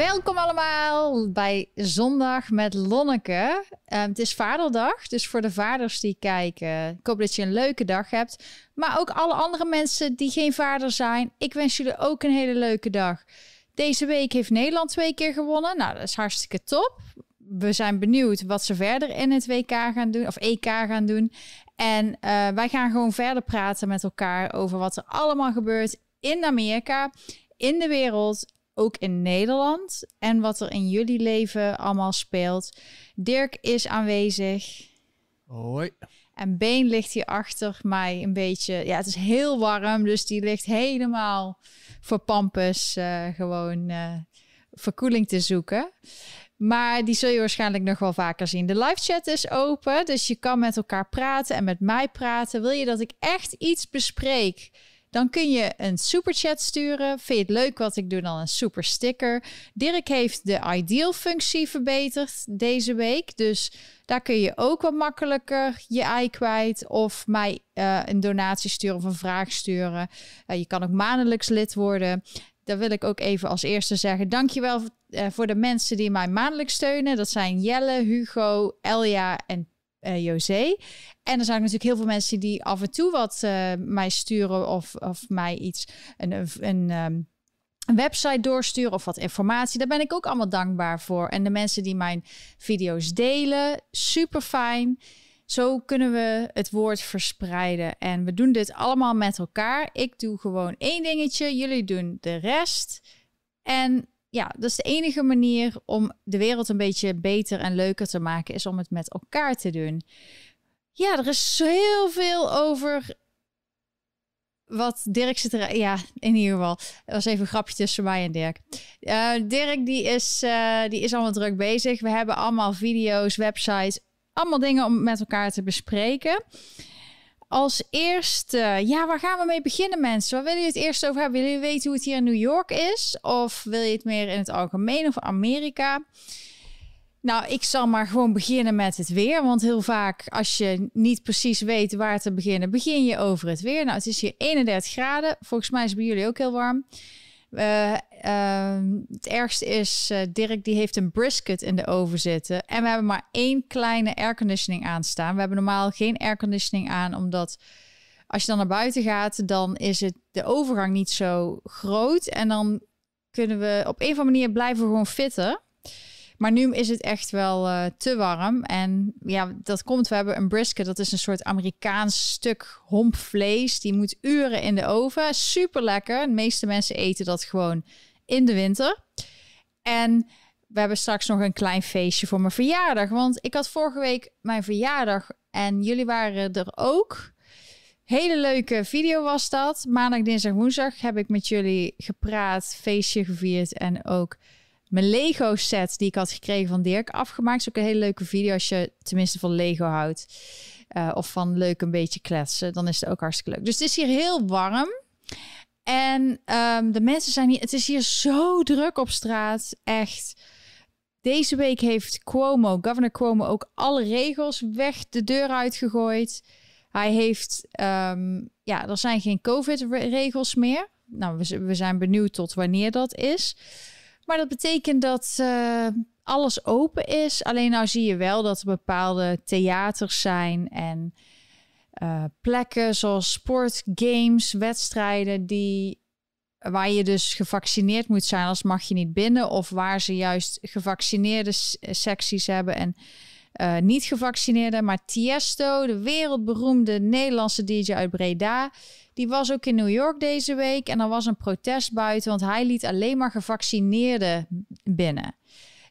Welkom allemaal bij Zondag met Lonneke. Ehm, het is Vaderdag, dus voor de vaders die kijken, ik hoop dat je een leuke dag hebt. Maar ook alle andere mensen die geen vader zijn, ik wens jullie ook een hele leuke dag. Deze week heeft Nederland twee keer gewonnen. Nou, dat is hartstikke top. We zijn benieuwd wat ze verder in het WK gaan doen, of EK gaan doen. En eh, wij gaan gewoon verder praten met elkaar over wat er allemaal gebeurt in Amerika, in de wereld ook in Nederland en wat er in jullie leven allemaal speelt. Dirk is aanwezig. Hoi. En Been ligt hier achter mij een beetje. Ja, het is heel warm, dus die ligt helemaal voor Pampus uh, gewoon uh, verkoeling te zoeken. Maar die zul je waarschijnlijk nog wel vaker zien. De live chat is open, dus je kan met elkaar praten en met mij praten. Wil je dat ik echt iets bespreek? Dan kun je een superchat sturen. Vind je het leuk wat ik doe? Dan een super sticker. Dirk heeft de ideal functie verbeterd deze week. Dus daar kun je ook wat makkelijker je ei kwijt. Of mij uh, een donatie sturen of een vraag sturen. Uh, je kan ook maandelijks lid worden. Daar wil ik ook even als eerste zeggen. Dankjewel uh, voor de mensen die mij maandelijks steunen. Dat zijn Jelle, Hugo, Elja en uh. En er zijn natuurlijk heel veel mensen die af en toe wat uh, mij sturen of, of mij iets, een, een, um, een, website doorsturen of wat informatie. Daar ben ik ook allemaal dankbaar voor. En de mensen die mijn video's delen, super fijn. Zo kunnen we het woord verspreiden. En we doen dit allemaal met elkaar. Ik doe gewoon één dingetje, jullie doen de rest. En ja, is de enige manier om de wereld een beetje beter en leuker te maken, is om het met elkaar te doen. Ja, er is heel veel over wat Dirk zit er. Ja, in ieder geval. Dat was even een grapje tussen mij en Dirk. Uh, Dirk, die is, uh, die is allemaal druk bezig. We hebben allemaal video's, websites, allemaal dingen om met elkaar te bespreken. Als eerste, ja, waar gaan we mee beginnen, mensen? Waar willen jullie het eerst over hebben? Willen jullie weten hoe het hier in New York is? Of wil je het meer in het algemeen of Amerika? Nou, ik zal maar gewoon beginnen met het weer. Want heel vaak, als je niet precies weet waar te beginnen, begin je over het weer. Nou, het is hier 31 graden. Volgens mij is het bij jullie ook heel warm. Uh, uh, het ergste is, uh, Dirk die heeft een brisket in de oven zitten. En we hebben maar één kleine airconditioning aanstaan. We hebben normaal geen airconditioning aan, omdat als je dan naar buiten gaat, dan is het de overgang niet zo groot. En dan kunnen we op een of andere manier blijven gewoon fitten. Maar nu is het echt wel uh, te warm. En ja, dat komt. We hebben een brisket. Dat is een soort Amerikaans stuk hompvlees. Die moet uren in de oven. Super lekker. De meeste mensen eten dat gewoon in de winter. En we hebben straks nog een klein feestje voor mijn verjaardag. Want ik had vorige week mijn verjaardag. En jullie waren er ook. Hele leuke video was dat. Maandag, dinsdag, woensdag heb ik met jullie gepraat, feestje gevierd en ook mijn Lego set die ik had gekregen van Dirk afgemaakt. Is ook een hele leuke video als je tenminste van Lego houdt. Uh, of van leuk een beetje kletsen. Dan is het ook hartstikke leuk. Dus het is hier heel warm. En um, de mensen zijn hier... Het is hier zo druk op straat. Echt. Deze week heeft Cuomo, governor Cuomo, ook alle regels weg de deur uitgegooid. Hij heeft... Um, ja, er zijn geen COVID-regels meer. Nou, we zijn benieuwd tot wanneer dat is. Maar dat betekent dat uh, alles open is. Alleen nou zie je wel dat er bepaalde theaters zijn en uh, plekken zoals sport, games, wedstrijden die waar je dus gevaccineerd moet zijn, als mag je niet binnen. Of waar ze juist gevaccineerde secties hebben en uh, niet gevaccineerde. Maar Tiesto, de wereldberoemde Nederlandse DJ uit Breda, die was ook in New York deze week en er was een protest buiten, want hij liet alleen maar gevaccineerden binnen.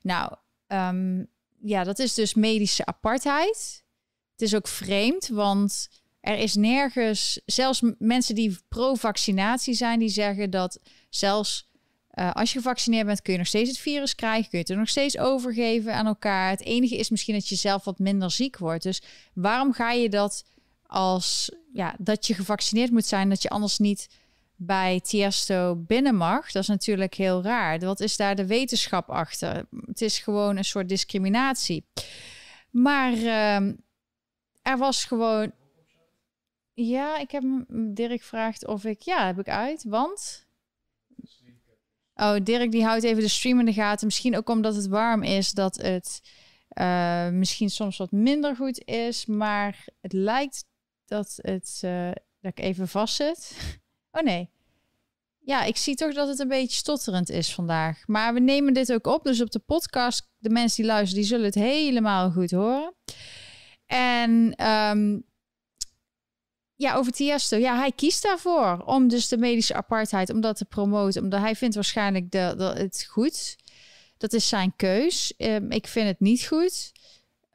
Nou, um, ja, dat is dus medische apartheid. Het is ook vreemd, want er is nergens, zelfs mensen die pro-vaccinatie zijn, die zeggen dat zelfs uh, als je gevaccineerd bent, kun je nog steeds het virus krijgen, kun je het er nog steeds overgeven aan elkaar. Het enige is misschien dat je zelf wat minder ziek wordt. Dus waarom ga je dat als ja, dat je gevaccineerd moet zijn, dat je anders niet bij Tiesto binnen mag. Dat is natuurlijk heel raar. Wat is daar de wetenschap achter? Het is gewoon een soort discriminatie. Maar uh, er was gewoon. Ja, ik heb Dirk gevraagd of ik. Ja, heb ik uit. Want. Oh, Dirk die houdt even de stream in de gaten. Misschien ook omdat het warm is, dat het uh, misschien soms wat minder goed is. Maar het lijkt dat, het, uh, dat ik even vast zit. Oh nee. Ja, ik zie toch dat het een beetje stotterend is vandaag. Maar we nemen dit ook op. Dus op de podcast, de mensen die luisteren, die zullen het helemaal goed horen. En um, ja, over Tiesto. Ja, hij kiest daarvoor om dus de medische apartheid, om dat te promoten. Omdat hij vindt waarschijnlijk de, de het goed. Dat is zijn keus. Um, ik vind het niet goed.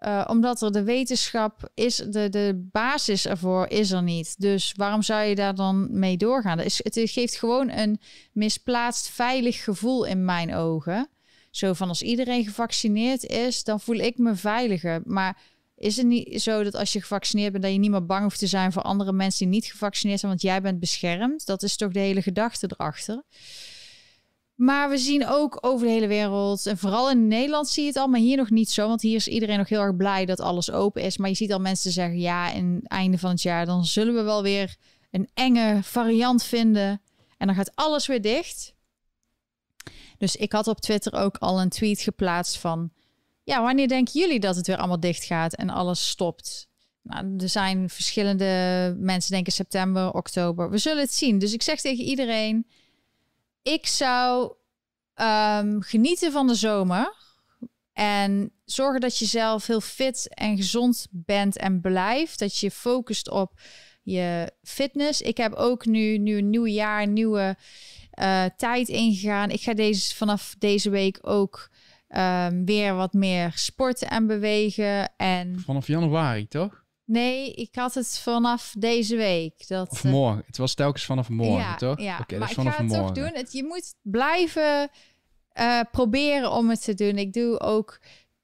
Uh, omdat er de wetenschap is, de, de basis ervoor is er niet. Dus waarom zou je daar dan mee doorgaan? Het, is, het geeft gewoon een misplaatst veilig gevoel in mijn ogen. Zo van als iedereen gevaccineerd is, dan voel ik me veiliger. Maar is het niet zo dat als je gevaccineerd bent, dat je niet meer bang hoeft te zijn voor andere mensen die niet gevaccineerd zijn, want jij bent beschermd? Dat is toch de hele gedachte erachter. Maar we zien ook over de hele wereld, en vooral in Nederland zie je het al, maar hier nog niet zo. Want hier is iedereen nog heel erg blij dat alles open is. Maar je ziet al mensen zeggen, ja, in het einde van het jaar, dan zullen we wel weer een enge variant vinden. En dan gaat alles weer dicht. Dus ik had op Twitter ook al een tweet geplaatst van, ja, wanneer denken jullie dat het weer allemaal dicht gaat en alles stopt? Nou, er zijn verschillende mensen denken september, oktober. We zullen het zien. Dus ik zeg tegen iedereen, ik zou um, genieten van de zomer. En zorgen dat je zelf heel fit en gezond bent en blijft. Dat je focust op je fitness. Ik heb ook nu, nu een nieuw jaar, nieuwe uh, tijd ingegaan. Ik ga deze, vanaf deze week ook um, weer wat meer sporten en bewegen. En... Vanaf januari, toch? Nee, ik had het vanaf deze week. Dat, of morgen. Het was telkens vanaf morgen, ja, toch? Ja, Oké, maar ik vanaf ga het morgen. toch doen. Het, je moet blijven uh, proberen om het te doen. Ik doe ook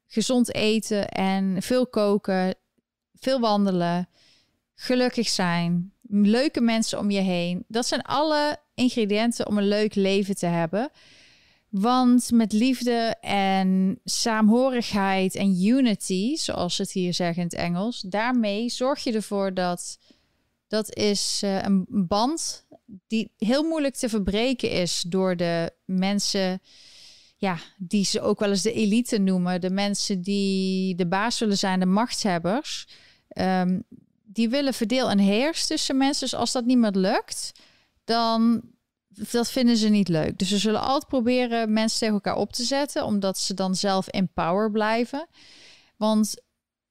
gezond eten en veel koken, veel wandelen, gelukkig zijn, leuke mensen om je heen. Dat zijn alle ingrediënten om een leuk leven te hebben. Want met liefde en saamhorigheid en unity, zoals ze het hier zeggen in het Engels, daarmee zorg je ervoor dat dat is uh, een band die heel moeilijk te verbreken is door de mensen, ja, die ze ook wel eens de elite noemen, de mensen die de baas willen zijn, de machtshebbers. Um, die willen verdeel en heers tussen mensen. Dus als dat niet meer lukt, dan dat vinden ze niet leuk. Dus ze zullen altijd proberen mensen tegen elkaar op te zetten, omdat ze dan zelf in power blijven. Want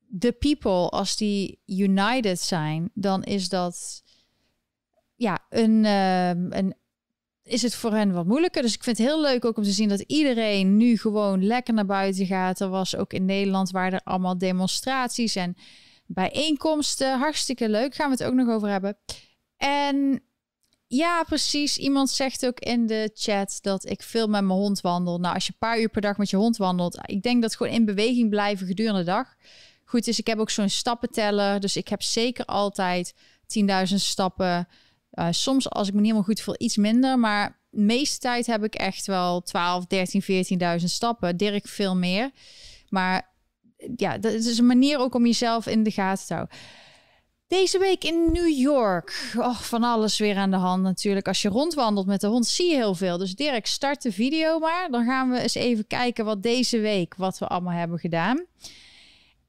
de people, als die united zijn, dan is dat ja een, uh, een is het voor hen wat moeilijker. Dus ik vind het heel leuk ook om te zien dat iedereen nu gewoon lekker naar buiten gaat. Er was ook in Nederland waar er allemaal demonstraties en bijeenkomsten. Hartstikke leuk. Gaan we het ook nog over hebben. En ja, precies. Iemand zegt ook in de chat dat ik veel met mijn hond wandel. Nou, als je een paar uur per dag met je hond wandelt, ik denk dat gewoon in beweging blijven gedurende de dag. Goed is, ik heb ook zo'n stappenteller. Dus ik heb zeker altijd 10.000 stappen. Uh, soms, als ik me niet helemaal goed voel, iets minder. Maar de meeste tijd heb ik echt wel 12, 13, 14.000 stappen. Dirk veel meer. Maar ja, dat is een manier ook om jezelf in de gaten te houden. Deze week in New York. Oh, van alles weer aan de hand natuurlijk. Als je rondwandelt met de hond zie je heel veel. Dus Dirk, start de video maar. Dan gaan we eens even kijken wat deze week, wat we allemaal hebben gedaan.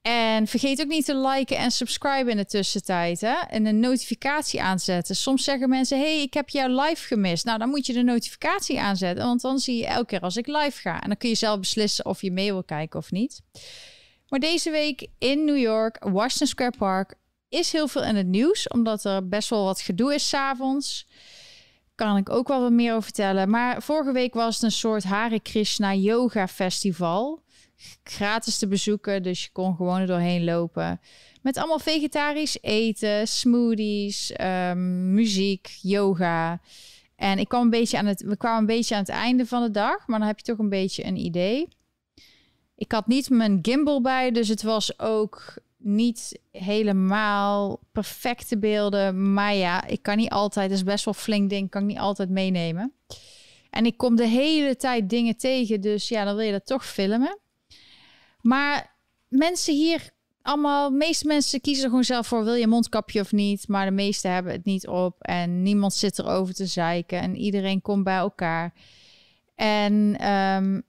En vergeet ook niet te liken en subscriben in de tussentijd. Hè? En een notificatie aanzetten. Soms zeggen mensen, hey, ik heb jouw live gemist. Nou, dan moet je de notificatie aanzetten. Want dan zie je elke keer als ik live ga. En dan kun je zelf beslissen of je mee wil kijken of niet. Maar deze week in New York, Washington Square Park, is heel veel in het nieuws, omdat er best wel wat gedoe is s'avonds. Kan ik ook wel wat meer over vertellen. Maar vorige week was het een soort Hare Krishna Yoga Festival. Gratis te bezoeken, dus je kon gewoon er doorheen lopen. Met allemaal vegetarisch eten, smoothies, um, muziek, yoga. En ik kwam een beetje aan het, we kwamen een beetje aan het einde van de dag, maar dan heb je toch een beetje een idee. Ik had niet mijn gimbal bij, dus het was ook niet helemaal perfecte beelden. Maar ja, ik kan niet altijd, het is best wel flink ding, kan ik niet altijd meenemen. En ik kom de hele tijd dingen tegen, dus ja, dan wil je dat toch filmen. Maar mensen hier, allemaal, de meeste mensen kiezen er gewoon zelf voor, wil je mondkapje of niet? Maar de meeste hebben het niet op en niemand zit erover te zeiken en iedereen komt bij elkaar. En ehm,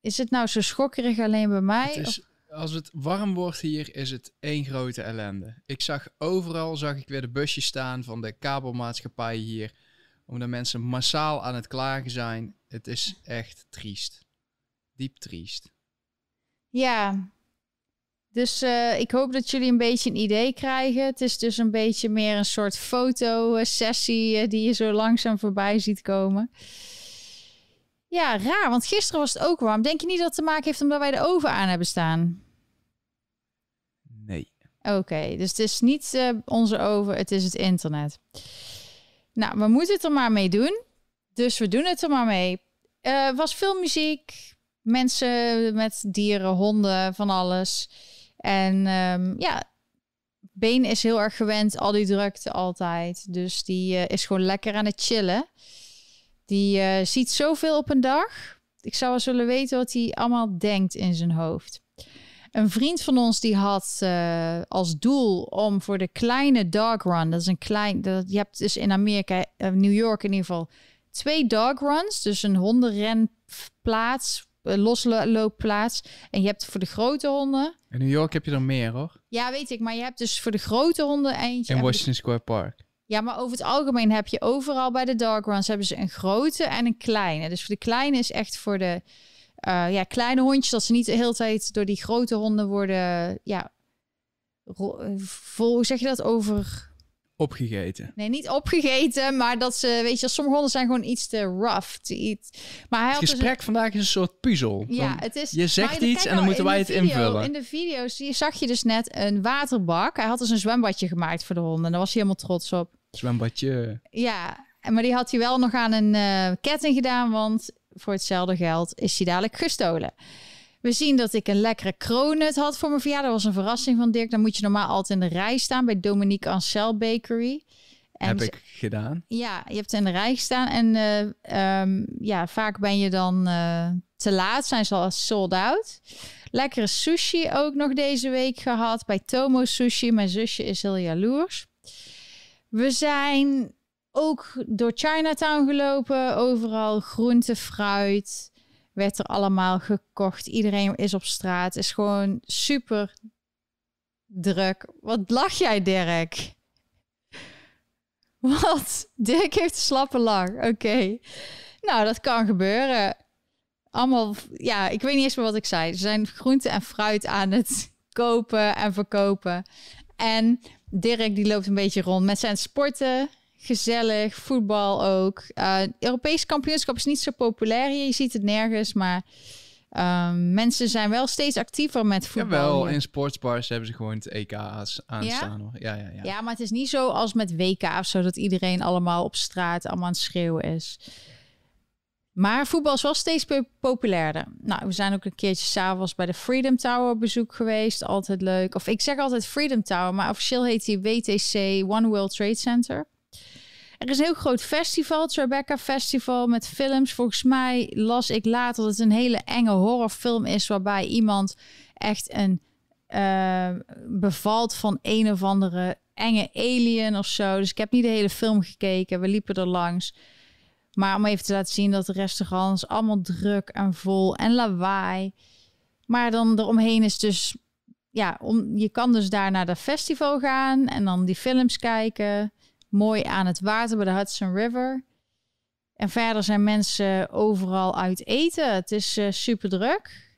is het nou zo schokkerig alleen bij mij? Het is, als het warm wordt hier, is het één grote ellende. Ik zag overal, zag ik weer de busjes staan van de kabelmaatschappij hier. Omdat mensen massaal aan het klagen zijn. Het is echt triest. Diep triest. Ja, dus uh, ik hoop dat jullie een beetje een idee krijgen. Het is dus een beetje meer een soort fotosessie uh, die je zo langzaam voorbij ziet komen. Ja, raar, want gisteren was het ook warm. Denk je niet dat het te maken heeft omdat wij de oven aan hebben staan? Nee. Oké, dus het is niet uh, onze oven, het is het internet. Nou, we moeten het er maar mee doen. Dus we doen het er maar mee. Uh, was veel muziek, mensen met dieren, honden, van alles. En um, ja, Been is heel erg gewend, al die drukte altijd. Dus die uh, is gewoon lekker aan het chillen. Die uh, ziet zoveel op een dag. Ik zou wel zullen weten wat hij allemaal denkt in zijn hoofd. Een vriend van ons die had uh, als doel om voor de kleine dog run, dat is een klein, dat, je hebt dus in Amerika, New York in ieder geval, twee dog runs, dus een hondenrenplaats eh, losloopplaats. En je hebt voor de grote honden. In New York heb je er meer hoor. Ja, weet ik. Maar je hebt dus voor de grote honden eentje. In Washington Square Park. Ja, maar over het algemeen heb je overal bij de dog runs hebben ze een grote en een kleine. Dus voor de kleine is echt voor de uh, ja, kleine hondjes, dat ze niet de hele tijd door die grote honden worden, ja, vol, hoe zeg je dat over opgegeten. Nee, niet opgegeten, maar dat ze, weet je, sommige honden zijn gewoon iets te rough te eat. Maar hij het dus gesprek dus vandaag is een soort puzzel. Ja, het is. Je zegt iets en dan moeten wij het invullen. In de video's zag je dus net een waterbak. Hij had dus een zwembadje gemaakt voor de honden. En daar was hij helemaal trots op. Zwembadje. Ja, maar die had hij wel nog aan een uh, ketting gedaan, want voor hetzelfde geld is hij dadelijk gestolen. We zien dat ik een lekkere kroonut had voor mijn verjaardag. Dat was een verrassing van Dirk. Dan moet je normaal altijd in de rij staan bij Dominique Ancel Bakery. En Heb ik gedaan. Ja, je hebt in de rij gestaan. En uh, um, ja, vaak ben je dan uh, te laat. Zijn ze al sold out. Lekkere sushi ook nog deze week gehad bij Tomo Sushi. Mijn zusje is heel jaloers. We zijn ook door Chinatown gelopen. Overal groente, fruit werd er allemaal gekocht. Iedereen is op straat. Is gewoon super druk. Wat lach jij, Dirk? Wat? Dirk heeft een slappe lach. Oké. Nou, dat kan gebeuren. Allemaal, ja, ik weet niet eens meer wat ik zei. Ze zijn groente en fruit aan het kopen en verkopen. En Dirk die loopt een beetje rond met zijn sporten gezellig. Voetbal ook. Uh, Europees kampioenschap is niet zo populair hier. Je ziet het nergens, maar um, mensen zijn wel steeds actiever met voetbal. Jawel, in sportsbars hebben ze gewoon het EK aanstaan. Ja? Ja, ja, ja. ja, maar het is niet zo als met WK of zo... dat iedereen allemaal op straat allemaal aan het schreeuwen is. Maar voetbal is wel steeds populairder. Nou, we zijn ook een keertje s'avonds bij de Freedom Tower op bezoek geweest. Altijd leuk. Of ik zeg altijd Freedom Tower, maar officieel heet die WTC One World Trade Center. Er is een heel groot festival, het Tribeca Festival, met films. Volgens mij las ik later dat het een hele enge horrorfilm is... waarbij iemand echt een uh, bevalt van een of andere enge alien of zo. Dus ik heb niet de hele film gekeken. We liepen er langs. Maar om even te laten zien dat de restaurants allemaal druk en vol en lawaai. Maar dan eromheen is dus... Ja, om, je kan dus daar naar dat festival gaan en dan die films kijken mooi aan het water bij de Hudson River. En verder zijn mensen overal uit eten. Het is uh, super druk.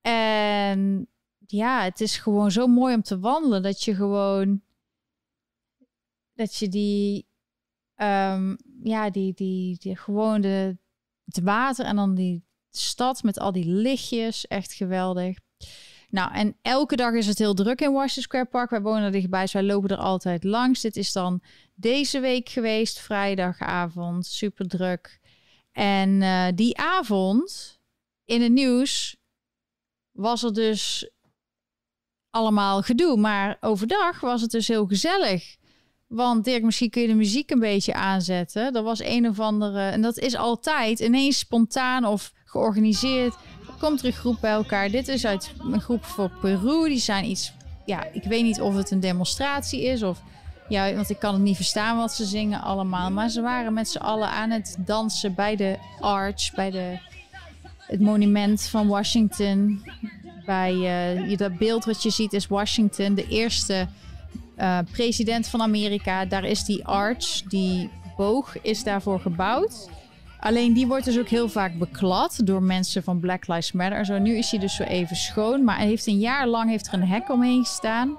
En ja, het is gewoon zo mooi om te wandelen dat je gewoon dat je die um, ja, die, die, die gewoon de, het water en dan die stad met al die lichtjes, echt geweldig. Nou, en elke dag is het heel druk in Washington Square Park. Wij wonen er dichtbij, dus wij lopen er altijd langs. Dit is dan deze week geweest, vrijdagavond, super druk. En uh, die avond in het nieuws was er dus allemaal gedoe. Maar overdag was het dus heel gezellig. Want Dirk, misschien kun je de muziek een beetje aanzetten. Er was een of andere, en dat is altijd ineens spontaan of georganiseerd komt er een groep bij elkaar. Dit is uit een groep voor Peru. Die zijn iets, ja, ik weet niet of het een demonstratie is of Ja, want ik kan het niet verstaan wat ze zingen allemaal. Maar ze waren met z'n allen aan het dansen bij de Arch, bij de, het monument van Washington. Bij uh, dat beeld wat je ziet is Washington, de eerste uh, president van Amerika. Daar is die Arch, die boog, is daarvoor gebouwd. Alleen die wordt dus ook heel vaak beklad door mensen van Black Lives Matter. Zo, nu is hij dus zo even schoon. Maar heeft een jaar lang heeft er een hek omheen gestaan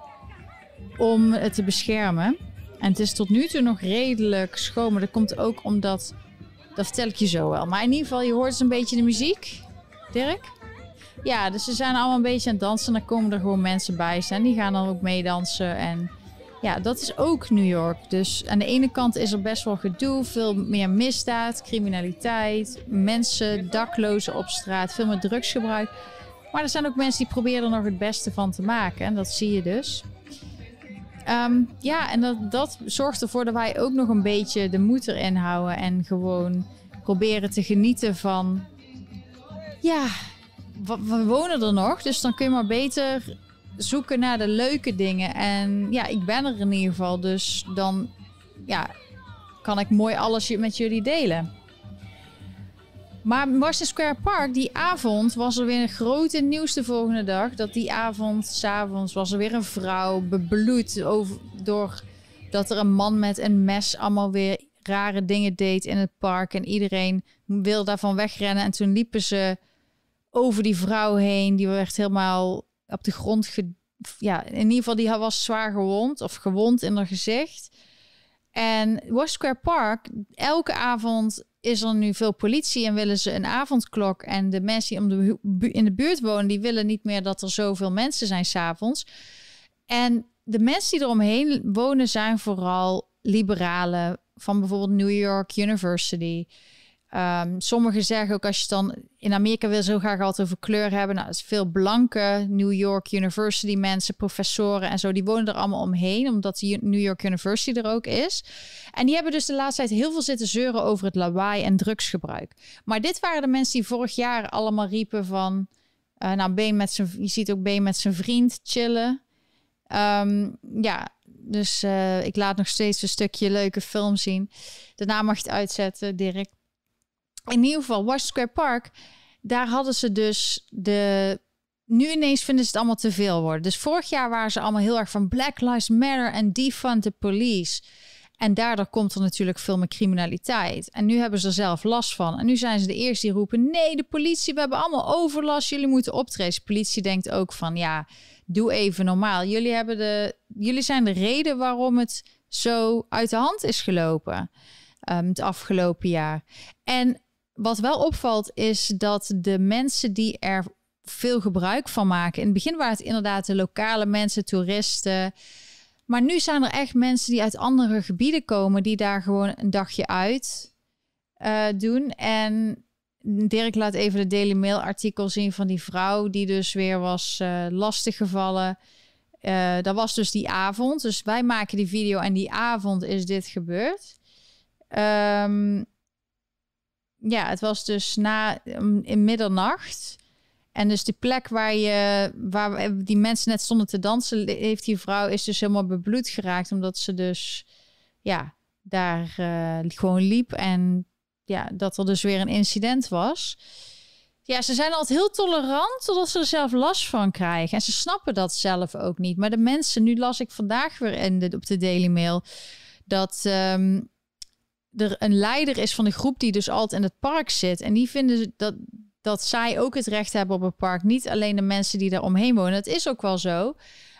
om het te beschermen. En het is tot nu toe nog redelijk schoon. Maar dat komt ook omdat... Dat vertel ik je zo wel. Maar in ieder geval, je hoort dus een beetje de muziek. Dirk? Ja, dus ze zijn allemaal een beetje aan het dansen. En dan komen er gewoon mensen bij. En die gaan dan ook meedansen. En ja, dat is ook New York. Dus aan de ene kant is er best wel gedoe, veel meer misdaad, criminaliteit, mensen, daklozen op straat, veel meer drugsgebruik. Maar er zijn ook mensen die proberen er nog het beste van te maken. En dat zie je dus. Ehm, ja, en dat, dat zorgt ervoor dat wij ook nog een beetje de moed erin houden. En gewoon proberen te genieten van. Ja, we wonen er nog. Dus dan kun je maar beter zoeken naar de leuke dingen. En ja, ik ben er in ieder geval. Dus dan ja, kan ik mooi alles met jullie delen. Maar Washington Square Park, die avond was er weer een grote nieuws de volgende dag. Dat die avond, s'avonds, was er weer een vrouw bebloed over, door dat er een man met een mes allemaal weer rare dingen deed in het park. En iedereen wil daarvan wegrennen. En toen liepen ze over die vrouw heen. Die werd helemaal op de grond ja, in ieder geval die was zwaar gewond of gewond in haar gezicht. En Washington Square Park, elke avond is er nu veel politie en willen ze een avondklok. En de mensen die om de, in de buurt wonen, die willen niet meer dat er zoveel mensen zijn s'avonds. En de mensen die eromheen wonen zijn vooral liberalen van bijvoorbeeld New York University. Um, sommigen zeggen ook als je dan in Amerika wil zo graag altijd over kleur hebben. Nou, is veel blanke New York University mensen, professoren en zo. Die wonen er allemaal omheen, omdat die New York University er ook is. En die hebben dus de laatste tijd heel veel zitten zeuren over het lawaai en drugsgebruik. Maar dit waren de mensen die vorig jaar allemaal riepen van... Uh, nou, Ben met zijn, je ziet ook Ben met zijn vriend chillen. Um, ja, dus uh, ik laat nog steeds een stukje leuke film zien. Daarna mag je het uitzetten, Dirk in ieder geval, Washington Square Park, daar hadden ze dus de. Nu ineens vinden ze het allemaal te veel worden. Dus vorig jaar waren ze allemaal heel erg van Black Lives Matter en defund the police. En daardoor komt er natuurlijk veel meer criminaliteit. En nu hebben ze er zelf last van. En nu zijn ze de eerste die roepen: nee, de politie, we hebben allemaal overlast. Jullie moeten optreden. De politie denkt ook van: ja, doe even normaal. Jullie, hebben de, jullie zijn de reden waarom het zo uit de hand is gelopen. Um, het afgelopen jaar. En wat wel opvalt is dat de mensen die er veel gebruik van maken. In het begin waren het inderdaad de lokale mensen, toeristen. Maar nu zijn er echt mensen die uit andere gebieden komen, die daar gewoon een dagje uit uh, doen. En Dirk laat even de Daily Mail artikel zien van die vrouw die dus weer was uh, lastiggevallen. Uh, dat was dus die avond. Dus wij maken die video en die avond is dit gebeurd. Um, ja, het was dus na in middernacht. En dus die plek waar, je, waar die mensen net stonden te dansen, heeft die vrouw is dus helemaal bebloed geraakt. Omdat ze dus ja, daar uh, gewoon liep. En ja, dat er dus weer een incident was. Ja, ze zijn altijd heel tolerant totdat ze er zelf last van krijgen. En ze snappen dat zelf ook niet. Maar de mensen, nu las ik vandaag weer in de, op de Daily Mail dat um, er een leider is van de groep die dus altijd in het park zit. En die vinden dat, dat zij ook het recht hebben op het park. Niet alleen de mensen die daar omheen wonen. Het is ook wel zo.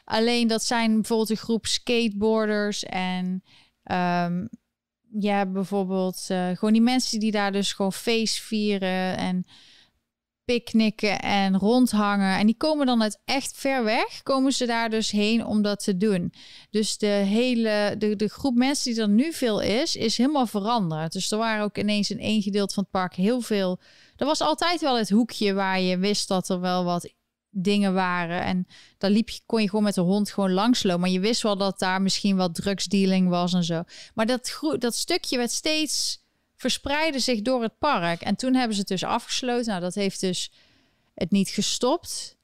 Alleen dat zijn bijvoorbeeld een groep skateboarders en um, ja, bijvoorbeeld uh, gewoon die mensen die daar dus gewoon feest vieren en picknicken en rondhangen. En die komen dan uit echt ver weg, komen ze daar dus heen om dat te doen. Dus de hele, de, de groep mensen die er nu veel is, is helemaal veranderd. Dus er waren ook ineens in één gedeelte van het park heel veel. Er was altijd wel het hoekje waar je wist dat er wel wat dingen waren. En daar liep je, kon je gewoon met de hond gewoon langslopen. Maar je wist wel dat daar misschien wat drugsdealing was en zo. Maar dat, dat stukje werd steeds verspreidde zich door het park. En toen hebben ze het dus afgesloten. Nou, dat heeft dus het niet gestopt.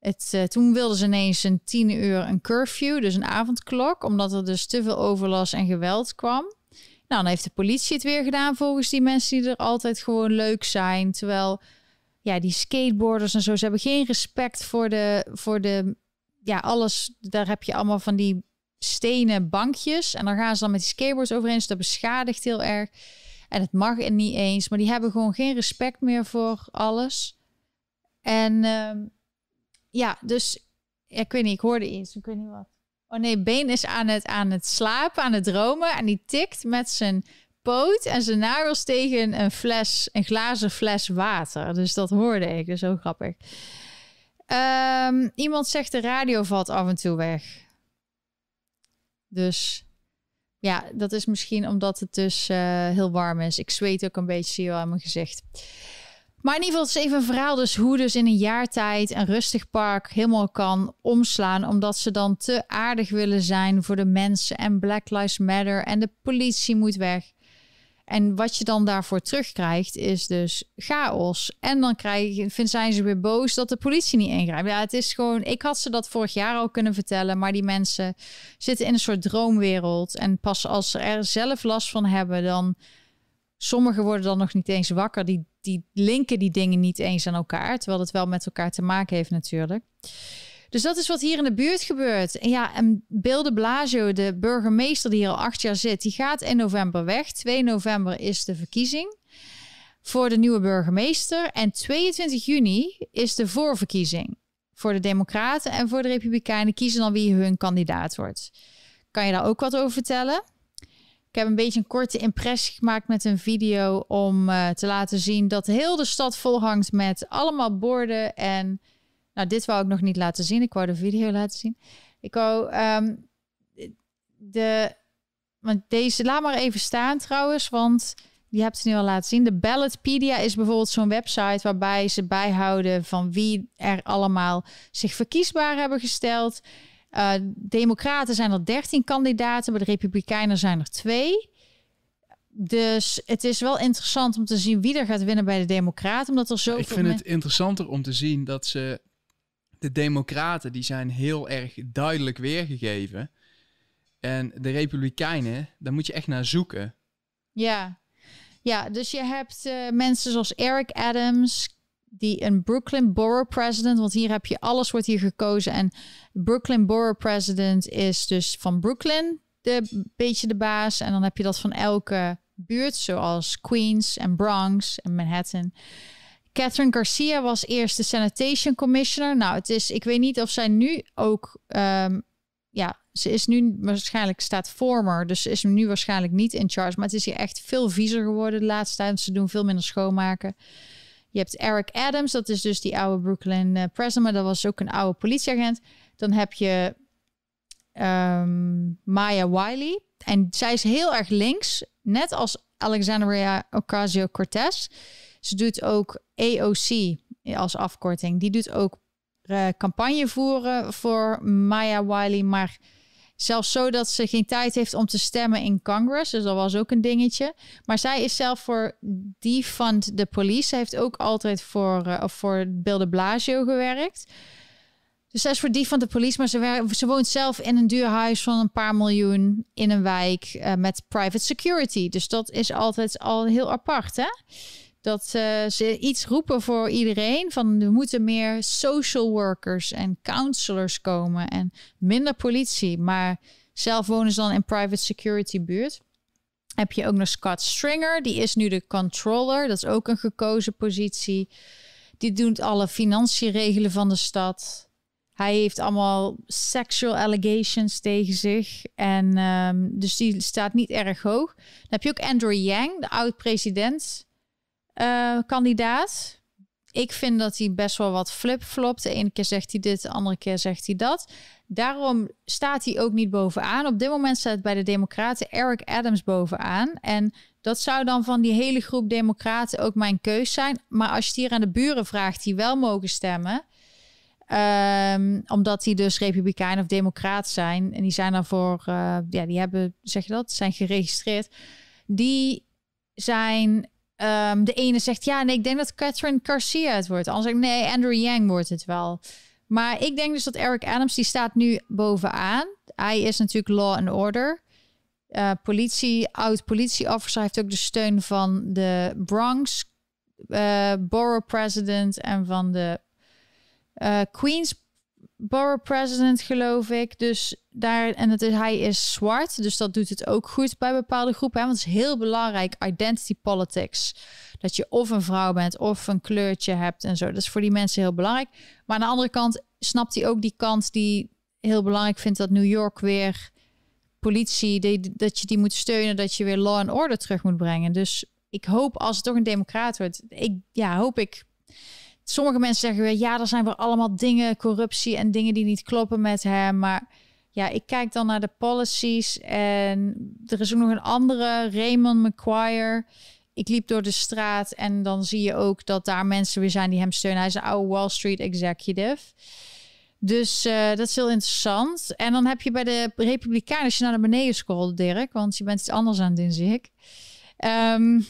Het, eh, toen wilden ze ineens een tien uur een curfew, dus een avondklok, omdat er dus te veel overlast en geweld kwam. Nou, dan heeft de politie het weer gedaan volgens die mensen die er altijd gewoon leuk zijn. Terwijl, ja, die skateboarders en zo, ze hebben geen respect voor de, voor de, ja, alles. Daar heb je allemaal van die stenen bankjes. En dan gaan ze dan met die skateboards overheen. Dus dat beschadigt heel erg. En het mag er niet eens. Maar die hebben gewoon geen respect meer voor alles. En ehm, ja, dus ik weet niet, ik hoorde iets. Ik weet niet wat. Oh nee, Been is aan het, aan het slapen, aan het dromen. En die tikt met zijn poot en zijn nagels tegen een fles, een glazen fles water. Dus dat hoorde ik. Dus zo grappig. Ehm, iemand zegt de radio valt af en toe weg. Dus ja, dat is misschien omdat het dus uh, heel warm is. Ik zweet ook een beetje, zie je wel aan mijn gezicht. Maar in ieder geval, is even een verhaal dus hoe dus in een jaar tijd een rustig park helemaal kan omslaan. Omdat ze dan te aardig willen zijn voor de mensen en Black Lives Matter en de politie moet weg. En wat je dan daarvoor terugkrijgt is dus chaos. En dan krijg, vind, zijn ze weer boos dat de politie niet ingrijpt. Ja, het is gewoon... Ik had ze dat vorig jaar al kunnen vertellen... maar die mensen zitten in een soort droomwereld. En pas als ze er zelf last van hebben... dan... Sommigen worden dan nog niet eens wakker. Die, die linken die dingen niet eens aan elkaar. Terwijl het wel met elkaar te maken heeft natuurlijk. Dus dat is wat hier in de buurt gebeurt. En ja, en Bill de Blasio, de burgemeester die hier al acht jaar zit, die gaat in november weg. 2 november is de verkiezing voor de nieuwe burgemeester. En 22 juni is de voorverkiezing voor de Democraten en voor de Republikeinen. Kiezen dan wie hun kandidaat wordt. Kan je daar ook wat over vertellen? Ik heb een beetje een korte impressie gemaakt met een video om uh, te laten zien dat heel de stad volhangt met allemaal borden en nou, dit wou ik nog niet laten zien. Ik wou de video laten zien. Ik wou um, de. Want deze, laat maar even staan trouwens, want die hebt ze nu al laten zien. De Ballotpedia is bijvoorbeeld zo'n website waarbij ze bijhouden van wie er allemaal zich verkiesbaar hebben gesteld. Uh, Democraten zijn er 13 kandidaten, bij de Republikeinen zijn er twee. Dus het is wel interessant om te zien wie er gaat winnen bij de Democraten, omdat er zo. Ik vind het interessanter om te zien dat ze de Democraten die zijn heel erg duidelijk weergegeven. En de Republikeinen, daar moet je echt naar zoeken. Ja, ja dus je hebt uh, mensen zoals Eric Adams, die een Brooklyn Borough President, want hier heb je alles wordt hier gekozen. En Brooklyn Borough President is dus van Brooklyn de beetje de baas. En dan heb je dat van elke buurt, zoals Queens en Bronx en Manhattan. Catherine Garcia was eerst de Sanitation Commissioner. Nou, het is, ik weet niet of zij nu ook, um, ja, ze is nu waarschijnlijk staat former, dus ze is nu waarschijnlijk niet in charge. Maar het is hier echt veel viezer geworden de laatste tijd. Ze doen veel minder schoonmaken. Je hebt Eric Adams, dat is dus die oude Brooklyn uh, president, maar dat was ook een oude politieagent. Dan heb je um, Maya Wiley. En zij is heel erg links, net als Alexandria Ocasio-Cortez. Ze doet ook AOC als afkorting. Die doet ook uh, campagne voeren voor Maya Wiley, maar zelfs zo dat ze geen tijd heeft om te stemmen in Congress. Dus dat was ook een dingetje. Maar zij is zelf voor Defund the Police. Ze heeft ook altijd voor, uh, voor Bill de Blasio gewerkt. Dus zij is voor Defund the Police, maar ze, woont zelf in een duur huis van een paar miljoen in een wijk met private security. Dus dat is altijd al heel apart, hè? Dat uh, ze iets roepen voor iedereen. Van er moeten meer social workers en counselors komen en minder politie. Maar zelf wonen ze dan in private security buurt. Heb je ook nog Scott Stringer, die is nu de controller. Dat is ook een gekozen positie. Die doet alle financiën regelen van de stad. Hij heeft allemaal sexual allegations tegen zich. En um, dus die staat niet erg hoog. Dan heb je ook Andrew Yang, de oud-president uh, kandidaat. Ik vind dat hij best wel wat flip-flopt. De ene keer zegt hij dit, de andere keer zegt hij dat. Daarom staat hij ook niet bovenaan. Op dit moment staat bij de Democraten Eric Adams bovenaan. En dat zou dan van die hele groep Democraten ook mijn keus zijn. Maar als je het hier aan de buren vraagt die wel mogen stemmen. Um, omdat die dus republikein of democraat zijn. En die zijn daarvoor, uh, ja, die hebben, zeg je dat, zijn geregistreerd. Die zijn Um, de ene zegt ja, nee, ik denk dat Catherine Garcia het wordt. Anders ik nee, Andrew Yang wordt het wel. Maar ik denk dus dat Eric Adams, die staat nu bovenaan. Hij is natuurlijk law and order. Uh, politie, oud politieofficer. heeft ook de steun van de Bronx uh, borough president en van de uh, Queens borough president, geloof ik. Dus daar, en het is, hij is zwart, dus dat doet het ook goed bij bepaalde groepen. Hè? Want het is heel belangrijk, identity politics. Dat je of een vrouw bent of een kleurtje hebt en zo. Dat is voor die mensen heel belangrijk. Maar aan de andere kant snapt hij ook die kant die heel belangrijk vindt dat New York weer politie, dat je die moet steunen, dat je weer law and order terug moet brengen. Dus ik hoop als het toch een democraat wordt, ik ja, hoop ik sommige mensen zeggen weer, ja, er zijn weer allemaal dingen, corruptie en dingen die niet kloppen met hem. Maar ja, ik kijk dan naar de policies en er is ook nog een andere, Raymond McQuire. Ik liep door de straat en dan zie je ook dat daar mensen weer zijn die hem steunen. Hij is een oude Wall Street executive. Dus uh, dat is heel interessant. En dan heb je bij de Republikeinen, als je naar beneden scrolt, Dirk, want je bent iets anders aan het doen, zie ik. Um,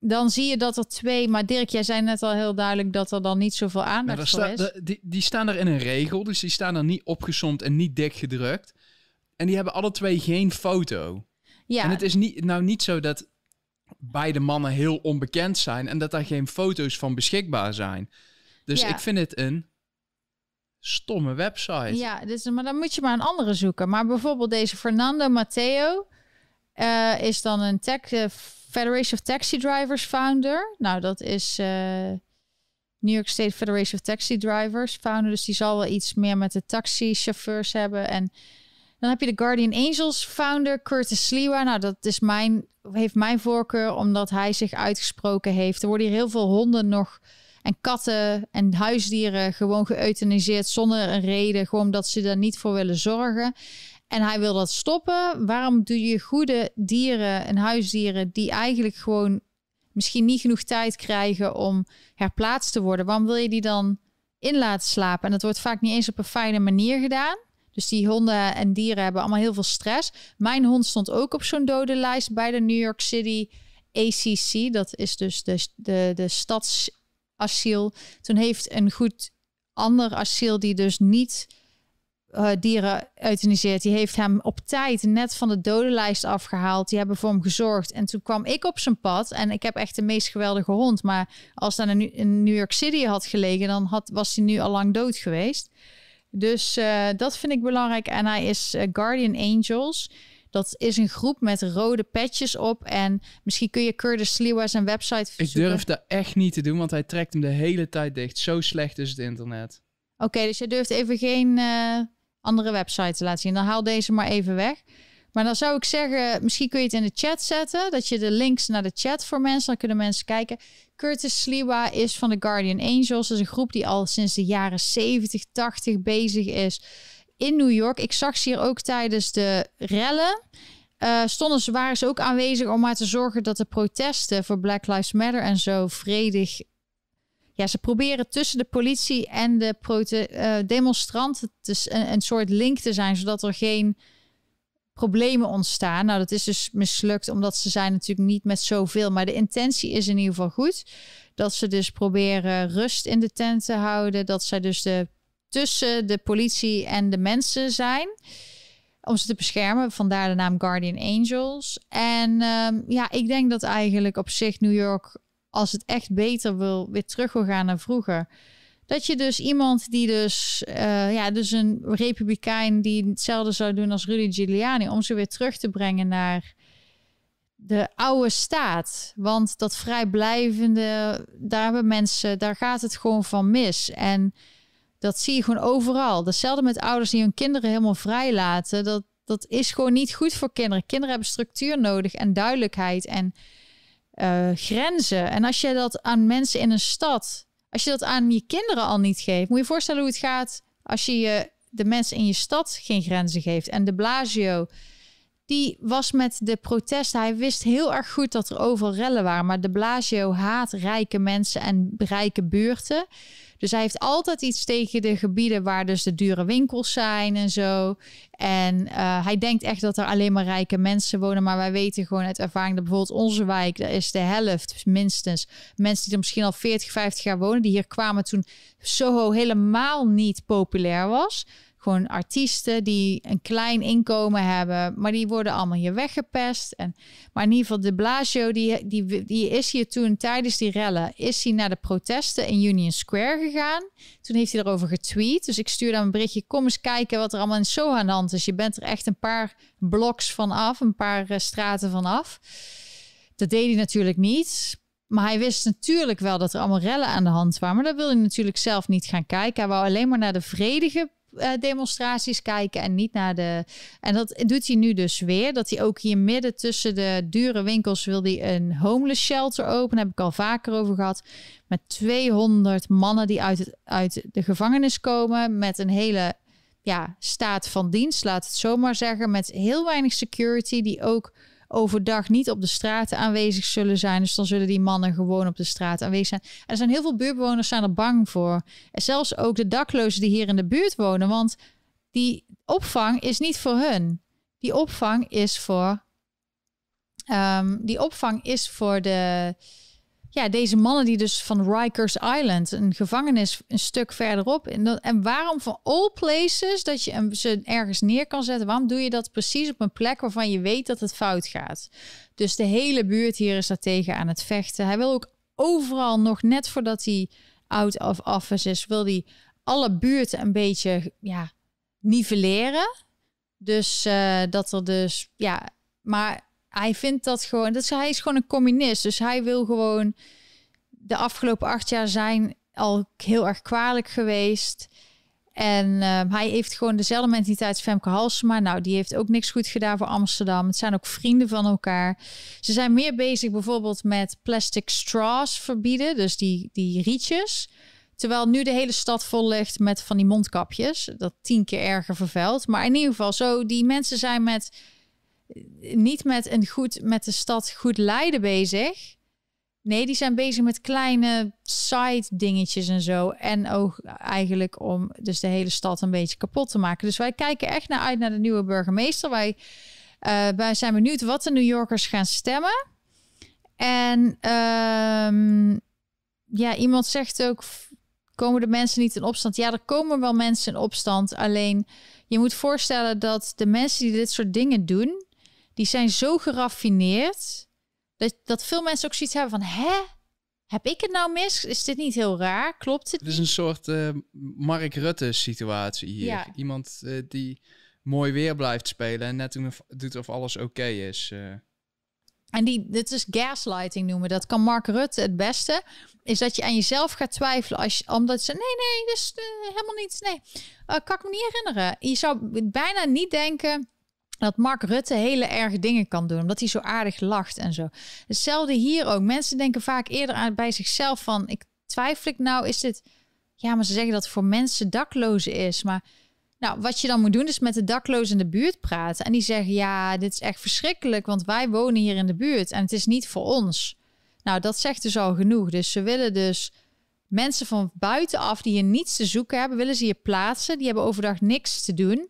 dan zie je dat er twee. Maar Dirk, jij zei net al heel duidelijk dat er dan niet zoveel aandacht nou, voor is. De, die, die staan er in een regel, dus die staan er niet opgesomd en niet dik gedrukt. En die hebben alle twee geen foto. Ja. En het is niet, nou niet zo dat beide mannen heel onbekend zijn en dat daar geen foto's van beschikbaar zijn. Dus ik vind het een stomme website. Ja, dus, maar dan moet je maar een andere zoeken. Maar bijvoorbeeld deze Fernando Matteo uh, is dan een tech uh, Federation of Taxi Drivers founder. Nou, dat is uh, New York State Federation of Taxi Drivers founder. Dus die zal wel iets meer met de taxichauffeurs hebben. En dan heb je de Guardian Angels founder Curtis Sliwa. Nou, dat is mijn, heeft mijn voorkeur omdat hij zich uitgesproken heeft. Er worden hier heel veel honden nog en katten en huisdieren gewoon geëuthaniseerd zonder een reden. Gewoon omdat ze daar niet voor willen zorgen. En hij wil dat stoppen. Waarom doe je goede dieren en huisdieren die eigenlijk gewoon misschien niet genoeg tijd krijgen om herplaatst te worden? Waarom wil je die dan in laten slapen? En dat wordt vaak niet eens op een fijne manier gedaan. Dus die honden en dieren hebben allemaal heel veel stress. Mijn hond stond ook op zo'n dodenlijst bij de New York City ACC. Dat is dus de, de, de stadsasiel. Toen heeft een goed ander asiel die dus niet uh, dieren euthaniseert. Die heeft hem op tijd net van de dodenlijst afgehaald. Die hebben voor hem gezorgd. En toen kwam ik op zijn pad. En ik heb echt de meest geweldige hond. Maar als hij in New York City had gelegen, dan had, was hij nu al lang dood geweest. Dus uh, dat vind ik belangrijk. En hij is uh, Guardian Angels. Dat is een groep met rode petjes op. En misschien kun je Curtis Lewa zijn website verzoeken. Ik durf dat echt niet te doen, want hij trekt hem de hele tijd dicht. Zo slecht is het internet. Oké, dus je durft even geen andere websites laten zien. Dan haal deze maar even weg. Maar dan zou ik zeggen, misschien kun je het in de chat zetten. Dat je de links naar de chat voor mensen, dan kunnen mensen kijken. Curtis Sliwa is van de Guardian Angels. Dat is een groep die al sinds de jaren 70, 80 bezig is in New York. Ik zag ze hier ook tijdens de rellen. Uh, stonden ze, waren ze ook aanwezig om maar te zorgen dat de protesten voor Black Lives Matter en zo vredig ja, ze proberen tussen de politie en de uh, demonstranten te, een, een, soort link te zijn, zodat er geen problemen ontstaan. Nou, dat is dus mislukt, omdat ze zijn natuurlijk niet met zoveel. Maar de intentie is in ieder geval goed. Dat ze dus proberen rust in de tent te houden. Dat zij dus de, tussen de politie en de mensen zijn. Om ze te beschermen. Vandaar de naam Guardian Angels. En um, ja, ik denk dat eigenlijk op zich New York als het echt beter wil, weer terug wil gaan naar vroeger. Dat je dus iemand die dus, uh, ja, dus een republikein die hetzelfde zou doen als Rudy Giuliani, om ze weer terug te brengen naar de oude staat. Want dat vrijblijvende, daar hebben mensen, daar gaat het gewoon van mis. En dat zie je gewoon overal. Hetzelfde met ouders die hun kinderen helemaal vrij laten. Dat, dat is gewoon niet goed voor kinderen. Kinderen hebben structuur nodig en duidelijkheid. En uh, grenzen. En als je dat aan mensen in een stad, als je dat aan je kinderen al niet geeft, moet je je voorstellen hoe het gaat als je, je de mensen in je stad geen grenzen geeft. En de Blasio, die was met de protesten. Hij wist heel erg goed dat er overal rellen waren. Maar de Blasio haat rijke mensen en rijke buurten. Dus hij heeft altijd iets tegen de gebieden waar dus de dure winkels zijn en zo. En uh, hij denkt echt dat er alleen maar rijke mensen wonen. Maar wij weten gewoon uit ervaring dat bijvoorbeeld onze wijk, daar is de helft minstens. Mensen die er misschien al 40, 50 jaar wonen, die hier kwamen toen Soho helemaal niet populair was. Gewoon artiesten die een klein inkomen hebben, maar die worden allemaal hier weggepest. En, maar in ieder geval, de Blasio, die, die, die is hier toen tijdens die rellen, is hij naar de protesten in Union Square gegaan. Toen heeft hij erover getweet. Dus ik stuurde hem een berichtje, kom eens kijken wat er allemaal in Soho aan de hand is. Je bent er echt een paar bloks van af, een paar uh, straten van af. Dat deed hij natuurlijk niet. Maar hij wist natuurlijk wel dat er allemaal rellen aan de hand waren. Maar dat wilde hij natuurlijk zelf niet gaan kijken. Hij wou alleen maar naar de vredige uh, demonstraties kijken en niet naar de. En dat doet hij nu dus weer. Dat hij ook hier midden tussen de dure winkels wil hij een homeless shelter openen. Heb ik al vaker over gehad. Met 200 mannen die uit, het, uit de gevangenis komen. Met een hele ja, staat van dienst, laat het zomaar zeggen. Met heel weinig security. Die ook overdag niet op de straten aanwezig zullen zijn. Dus dan zullen die mannen gewoon op de straat aanwezig zijn. Er zijn heel veel buurtbewoners zijn er bang voor. En zelfs ook de daklozen die hier in de buurt wonen. Want die opvang is niet voor hun. Die opvang is voor. Um, die opvang is voor de ja, deze mannen die dus van Rikers Island, een gevangenis een stuk verderop. En, en waarom van all places dat je ze ergens neer kan zetten, waarom doe je dat precies op een plek waarvan je weet dat het fout gaat? Dus de hele buurt hier is daartegen aan het vechten. Hij wil ook overal nog net voordat hij out of office is, wil hij alle buurten een beetje ja, nivelleren. Dus uh, dat er dus, ja, maar hij vindt dat gewoon, dat hij is gewoon een communist. Dus hij wil gewoon de afgelopen acht jaar zijn al heel erg kwalijk geweest. En uh, hij heeft gewoon dezelfde mentaliteit Femke Halsema. Nou, die heeft ook niks goed gedaan voor Amsterdam. Het zijn ook vrienden van elkaar. Ze zijn meer bezig bijvoorbeeld met plastic straws verbieden. Dus die, die rietjes. Terwijl nu de hele stad vol ligt met van die mondkapjes. Dat tien keer erger vervuilt. Maar in ieder geval, zo die mensen zijn met niet met een goed met de stad goed leiden bezig. Nee, die zijn bezig met kleine side dingetjes en zo. En ook eigenlijk om dus de hele stad een beetje kapot te maken. Dus wij kijken echt naar uit naar de nieuwe burgemeester. Wij, uh, wij zijn benieuwd wat de New Yorkers gaan stemmen. En um, ja, iemand zegt ook: komen de mensen niet in opstand? Ja, er komen wel mensen in opstand. Alleen je moet voorstellen dat de mensen die dit soort dingen doen die zijn zo geraffineerd dat, dat veel mensen ook zoiets hebben van, hè? Heb ik het nou mis? Is dit niet heel raar? Klopt het? Het is een soort uh, Mark Rutte situatie hier. Ja. Iemand uh, die mooi weer blijft spelen en net doet of alles oké is. Uh. En die, dit is gaslighting noemen. Dat kan Mark Rutte het beste. Is dat je aan jezelf gaat twijfelen. Als je, omdat ze, nee, nee, dat is helemaal niet. Nee, kan ik me niet herinneren. Je zou bijna niet denken dat Mark Rutte hele erge dingen kan doen, omdat hij zo aardig lacht en zo. Hetzelfde hier ook. Mensen denken vaak eerder aan bij zichzelf van, ik twijfel ik nou, is dit... Ja, maar ze zeggen dat het voor mensen daklozen is, maar... Nou, wat je dan moet doen is met de daklozen in de buurt praten. En die zeggen, ja, dit is echt verschrikkelijk, want wij wonen hier in de buurt en het is niet voor ons. Nou, dat zegt dus al genoeg. Dus ze willen dus mensen van buitenaf die hier niets te zoeken hebben, willen ze hier plaatsen. Die hebben overdag niks te doen.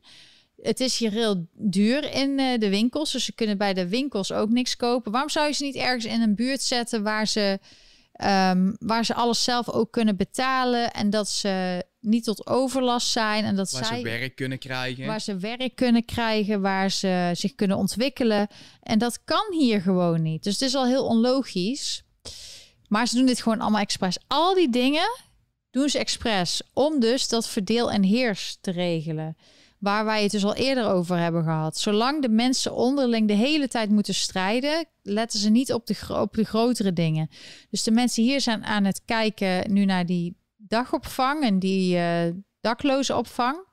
Het is hier heel duur in uh, de winkels. Dus ze kunnen bij de winkels ook niks kopen. Waarom zou je ze niet ergens in een buurt zetten waar ze, um, waar ze alles zelf ook kunnen betalen en dat ze niet tot overlast zijn en dat waar zij ze werk kunnen krijgen. Waar ze werk kunnen krijgen, waar ze zich kunnen ontwikkelen. En dat kan hier gewoon niet. Dus het is al heel onlogisch. Maar ze doen dit gewoon allemaal expres. Al die dingen doen ze expres om dus dat verdeel en heers te regelen waar wij het dus al eerder over hebben gehad. Zolang de mensen onderling de hele tijd moeten strijden, letten ze niet op de, op de grotere dingen. Dus de mensen hier zijn aan het kijken nu naar die dagopvang en die uh, dakloze opvang.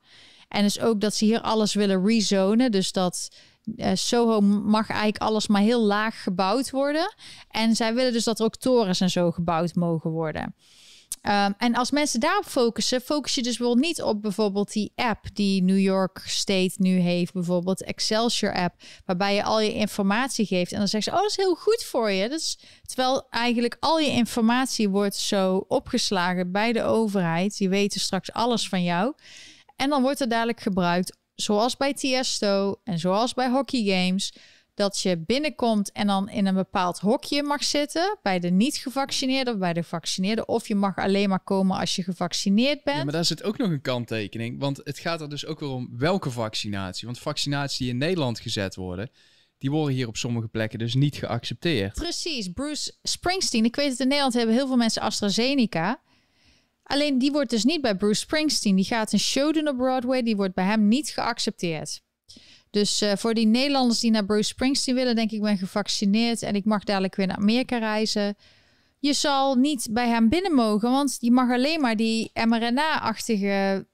En dus ook dat ze hier alles willen rezonen. Dus dat uh, Soho mag eigenlijk alles maar heel laag gebouwd worden. En zij willen dus dat er ook torens en zo gebouwd mogen worden. Ehm, en als mensen daarop focussen, focus je dus wel niet op bijvoorbeeld die app die New York State nu heeft, bijvoorbeeld Excelsior app, waarbij je al je informatie geeft en dan zeggen ze, oh, dat is heel goed voor je. Dat terwijl eigenlijk al je informatie wordt zo opgeslagen bij de overheid. Die weten straks alles van jou. En dan wordt het dadelijk gebruikt, zoals bij Tiesto en zoals bij hockey games dat je binnenkomt en dan in een bepaald hokje mag zitten bij de niet gevaccineerde of bij de gevaccineerde. Of je mag alleen maar komen als je gevaccineerd bent. Ja, maar daar zit ook nog een kanttekening. Want het gaat er dus ook weer om welke vaccinatie. Want vaccinaties die in Nederland gezet worden, die worden hier op sommige plekken dus niet geaccepteerd. Precies. Bruce Springsteen. Ik weet het in Nederland hebben heel veel mensen AstraZeneca. Alleen die wordt dus niet bij Bruce Springsteen. Die gaat een show doen op Broadway. Die wordt bij hem niet geaccepteerd. Dus uh, voor die Nederlanders die naar Bruce Springsteen willen, denk ik, ben gevaccineerd en ik mag dadelijk weer naar Amerika reizen. Je zal niet bij hem binnen mogen, want je mag alleen maar die mRNA-achtige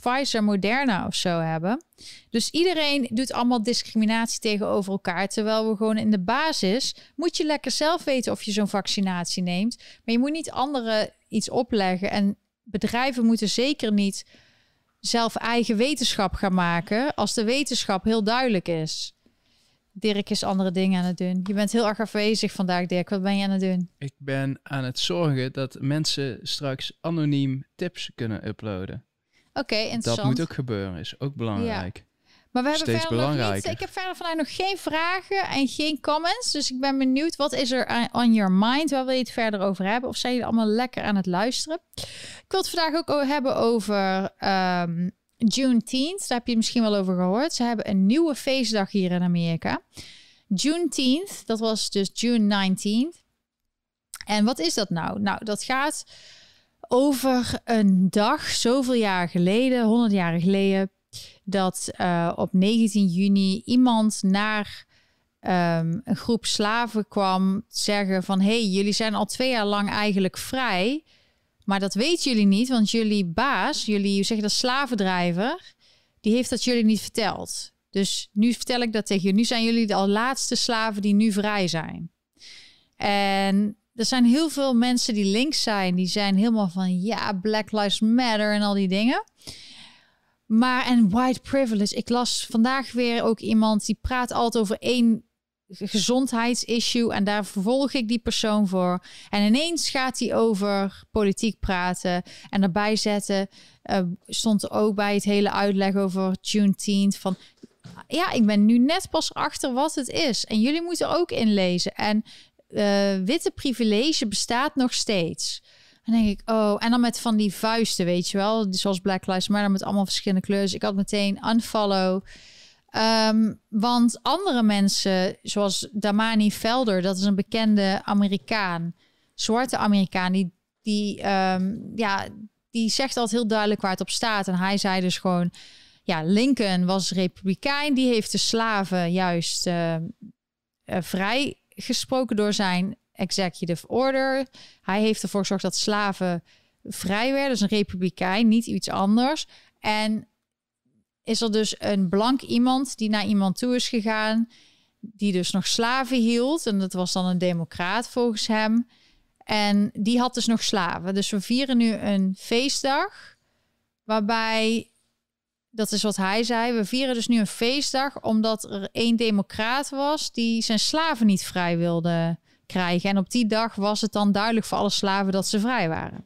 Pfizer, Moderna of zo hebben. Dus iedereen doet allemaal discriminatie tegenover elkaar. Terwijl we gewoon in de basis moet je lekker zelf weten of je zo'n vaccinatie neemt. Maar je moet niet anderen iets opleggen. En bedrijven moeten zeker niet zelf eigen wetenschap gaan maken als de wetenschap heel duidelijk is. Dirk is andere dingen aan het doen. Je bent heel erg afwezig vandaag, Dirk. Wat ben je aan het doen? Ik ben aan het zorgen dat mensen straks anoniem tips kunnen uploaden. Oké, okay, interessant. Dat moet ook gebeuren, is ook belangrijk. Maar we hebben Steeds verder nog niet, ik heb verder vanuit nog geen vragen en geen comments. Dus ik ben benieuwd, wat is er on your mind? Waar wil je het verder over hebben? Of zijn jullie allemaal lekker aan het luisteren? Ik wil het vandaag ook hebben over um, Juneteenth. Daar heb je het misschien wel over gehoord. Ze hebben een nieuwe feestdag hier in Amerika. Juneteenth, dat was dus June 19th. En wat is dat nou? Nou, dat gaat over een dag, zoveel jaar geleden, 100 jaar geleden, dat uh, op 19 juni iemand naar um, een groep slaven kwam zeggen van... hé, hey, jullie zijn al twee jaar lang eigenlijk vrij... maar dat weten jullie niet, want jullie baas, jullie zeg dat slavendrijver... die heeft dat jullie niet verteld. Dus nu vertel ik dat tegen jullie. Nu zijn jullie de al laatste slaven die nu vrij zijn. En er zijn heel veel mensen die links zijn, die zijn helemaal van ja, Black Lives Matter en al die dingen. Maar en white privilege. Ik las vandaag weer ook iemand die praat altijd over één gezondheidsissue en daar vervolg ik die persoon voor. En ineens gaat hij over politiek praten en erbij zetten. Uh, stond er ook bij het hele uitleg over Juneteenth van ja, ik ben nu net pas achter wat het is. En jullie moeten ook inlezen. En uh, witte privilege bestaat nog steeds. En denk ik, oh, en dan met van die vuisten, weet je wel, zoals Black Lives Matter met allemaal verschillende kleuren. Dus ik had meteen unfollow. Um, want andere mensen, zoals Damani Velder, dat is een bekende Amerikaan, zwarte Amerikaan, die, die, um, ja, die zegt altijd heel duidelijk waar het op staat. En hij zei dus gewoon, ja, Lincoln was republikein, die heeft de slaven juist uh, uh, vrij gesproken door zijn executive order. Hij heeft ervoor gezorgd dat slaven vrij werden. Dus een republikein, niet iets anders. En is er dus een blank iemand die naar iemand toe is gegaan, die dus nog slaven hield. En dat was dan een democraat volgens hem. En die had dus nog slaven. Dus we vieren nu een feestdag waarbij, dat is wat hij zei, we vieren dus nu een feestdag omdat er één democraat was die zijn slaven niet vrij wilde krijgen. En op die dag was het dan duidelijk voor alle slaven dat ze vrij waren.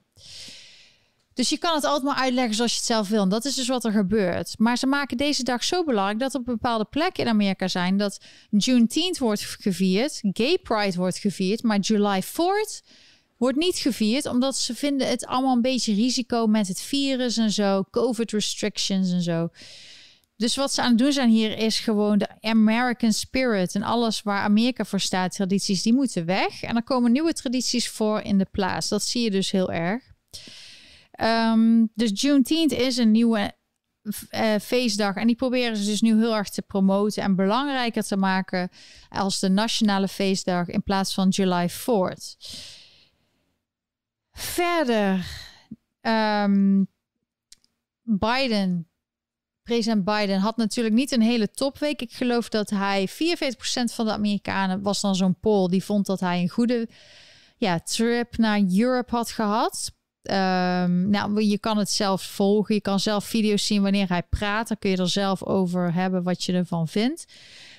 Dus je kan het altijd maar uitleggen zoals je het zelf wil. En dat is dus wat er gebeurt. Maar ze maken deze dag zo belangrijk dat op bepaalde plekken in Amerika zijn dat Juneteenth wordt gevierd, Gay Pride wordt gevierd, maar July 4th wordt niet gevierd omdat ze vinden het allemaal een beetje risico met het virus en zo, COVID restrictions en zo. Dus wat ze aan het doen zijn hier is gewoon de American spirit en alles waar Amerika voor staat, tradities, die moeten weg. En er komen nieuwe tradities voor in de plaats. Dat zie je dus heel erg. Um, dus Juneteenth is een nieuwe uh, feestdag. En die proberen ze dus nu heel erg te promoten en belangrijker te maken als de nationale feestdag in plaats van July 4th. Verder, um, Biden president Biden had natuurlijk niet een hele topweek. Ik geloof dat hij 44% van de Amerikanen was dan zo'n poll die vond dat hij een goede ja, trip naar Europe had gehad. Ehm, nou, je kan het zelf volgen. Je kan zelf video's zien wanneer hij praat. Dan kun je er zelf over hebben wat je ervan vindt.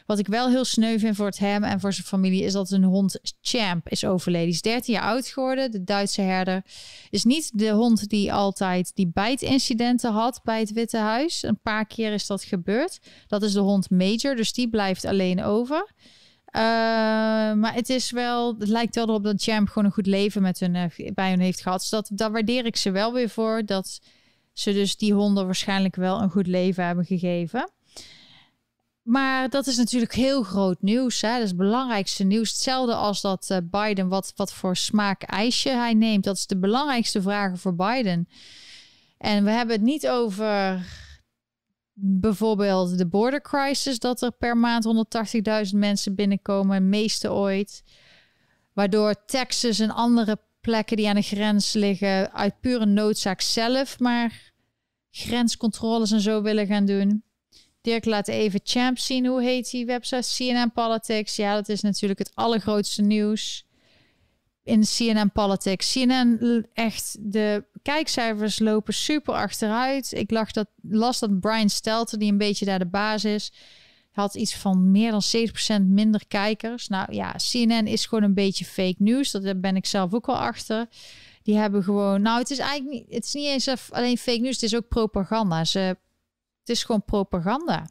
Wat ik wel heel sneu vind voor het hem en voor zijn familie is dat een hond Champ is overleden. Die is 13 jaar oud geworden. De Duitse herder is niet de hond die altijd die bijtincidenten had bij het Witte Huis. Een paar keer is dat gebeurd. Dat is de hond Major, dus die blijft alleen over. Uh, maar het is wel, het lijkt wel erop dat Champ gewoon een goed leven met hun, uh, bij hun heeft gehad. Dus dat, daar waardeer ik ze wel weer voor. Dat ze dus die honden waarschijnlijk wel een goed leven hebben gegeven. Maar dat is natuurlijk heel groot nieuws. Dat is het belangrijkste nieuws. Hetzelfde als dat uh, Biden, wat, wat voor smaak ijsje hij neemt. Dat is de belangrijkste vraag voor Biden. En we hebben het niet over bijvoorbeeld de border crisis, dat er per maand 180.000 mensen binnenkomen, meeste ooit. Waardoor Texas en andere plekken die aan de grens liggen uit pure noodzaak zelf maar grenscontroles en zo willen gaan doen. Dirk laat even Champ zien. Hoe heet die website? CNN Politics. Ja, dat is natuurlijk het allergrootste nieuws in CNN Politics. CNN, echt, de kijkcijfers lopen super achteruit. Ik lag dat, las dat Brian Stelter, die een beetje daar de baas is, had iets van meer dan 70% minder kijkers. Nou ja, CNN is gewoon een beetje fake news. Dat ben ik zelf ook wel achter. Die hebben gewoon, nou, het is eigenlijk niet, het is niet eens alleen fake news, het is ook propaganda. Ze, het is gewoon propaganda.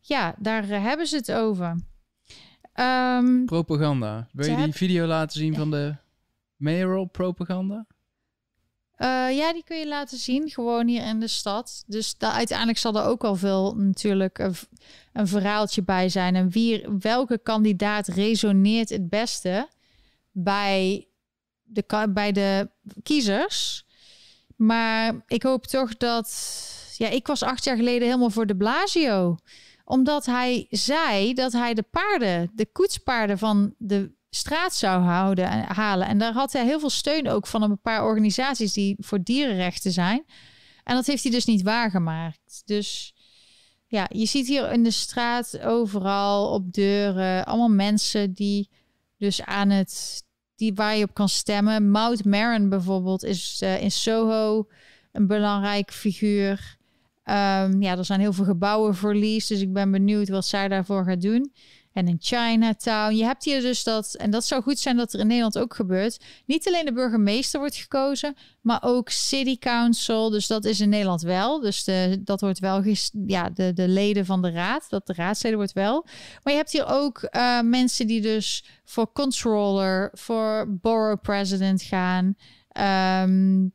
Ja, daar eh, hebben ze het over. Um, propaganda. Wil je die video laten zien van de mayoral propaganda? Uh, ja, die kun je laten zien, gewoon hier in de stad. Dus uiteindelijk zal er ook al veel natuurlijk een, een verhaaltje bij zijn. En wie, welke kandidaat resoneert het beste bij de, bij de kiezers. Maar ik hoop toch dat... Ja, ik was acht jaar geleden helemaal voor de Blasio omdat hij zei dat hij de paarden, de koetspaarden van de straat zou houden en halen. En daar had hij heel veel steun ook van een paar organisaties die voor dierenrechten zijn. En dat heeft hij dus niet waargemaakt. Dus ja, je ziet hier in de straat overal op deuren allemaal mensen die dus aan het die waar je op kan stemmen. Maud Maron bijvoorbeeld is uh, in Soho een belangrijk figuur. Um, ja, er zijn heel veel gebouwen verlies, dus ik ben benieuwd wat zij daarvoor gaat doen. En in Chinatown. Je hebt hier dus dat, en dat zou goed zijn dat er in Nederland ook gebeurt. Niet alleen de burgemeester wordt gekozen, maar ook city council. Dus dat is in Nederland wel. Dus dat wordt wel, ja, de, de leden van de raad. Dat de raadsleden wordt wel. Maar je hebt hier ook uh, mensen die dus voor controller, voor borough president gaan. Um,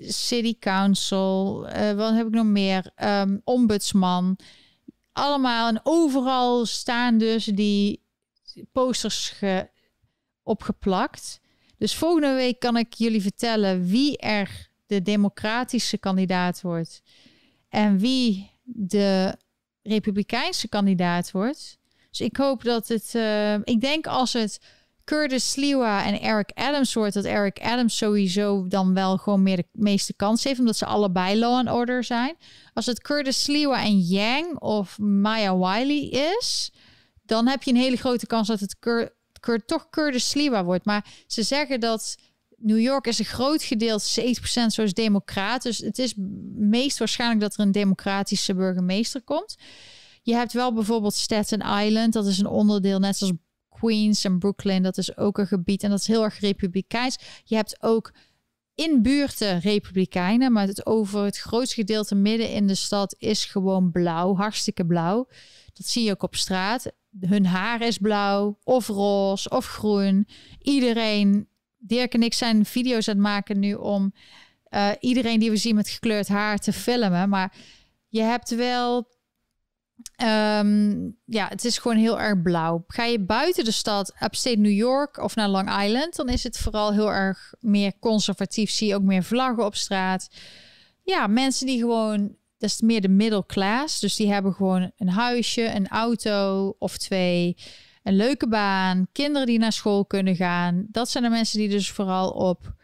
city council, uh, wat heb ik nog meer? Um, ombudsman. Allemaal en overal staan dus die posters ge, opgeplakt. Dus volgende week kan ik jullie vertellen wie er de democratische kandidaat wordt en wie de republikeinse kandidaat wordt. Dus ik hoop dat het. Uh, ik denk als het Curtis Sliwa en Eric Adams wordt, dat Eric Adams sowieso dan wel gewoon meer de meeste kans heeft, omdat ze allebei law and order zijn. Als het Curtis Sliwa en Yang of Maya Wiley is, dan heb je een hele grote kans dat het Cur toch Curtis Sliwa wordt. Maar ze zeggen dat New York is een groot gedeelte, 70% zoals democrat. Dus het is meest waarschijnlijk dat er een democratische burgemeester komt. Je hebt wel bijvoorbeeld Staten Island, dat is een onderdeel, net zoals Queens en Brooklyn, dat is ook een gebied en dat is heel erg republikeins. Je hebt ook in buurten republikeinen, maar het over het grootste gedeelte midden in de stad is gewoon blauw, hartstikke blauw. Dat zie je ook op straat. Hun haar is blauw, of roze, of groen. Iedereen, Dirk en ik zijn video's aan het maken nu om uh, iedereen die we zien met gekleurd haar te filmen. Maar je hebt wel Um, ja, het is gewoon heel erg blauw. Ga je buiten de stad, upstate New York of naar Long Island, dan is het vooral heel erg meer conservatief. Zie je ook meer vlaggen op straat. Ja, mensen die gewoon, dat is meer de middle class. Dus die hebben gewoon een huisje, een auto of twee, een leuke baan, kinderen die naar school kunnen gaan. Dat zijn de mensen die dus vooral op,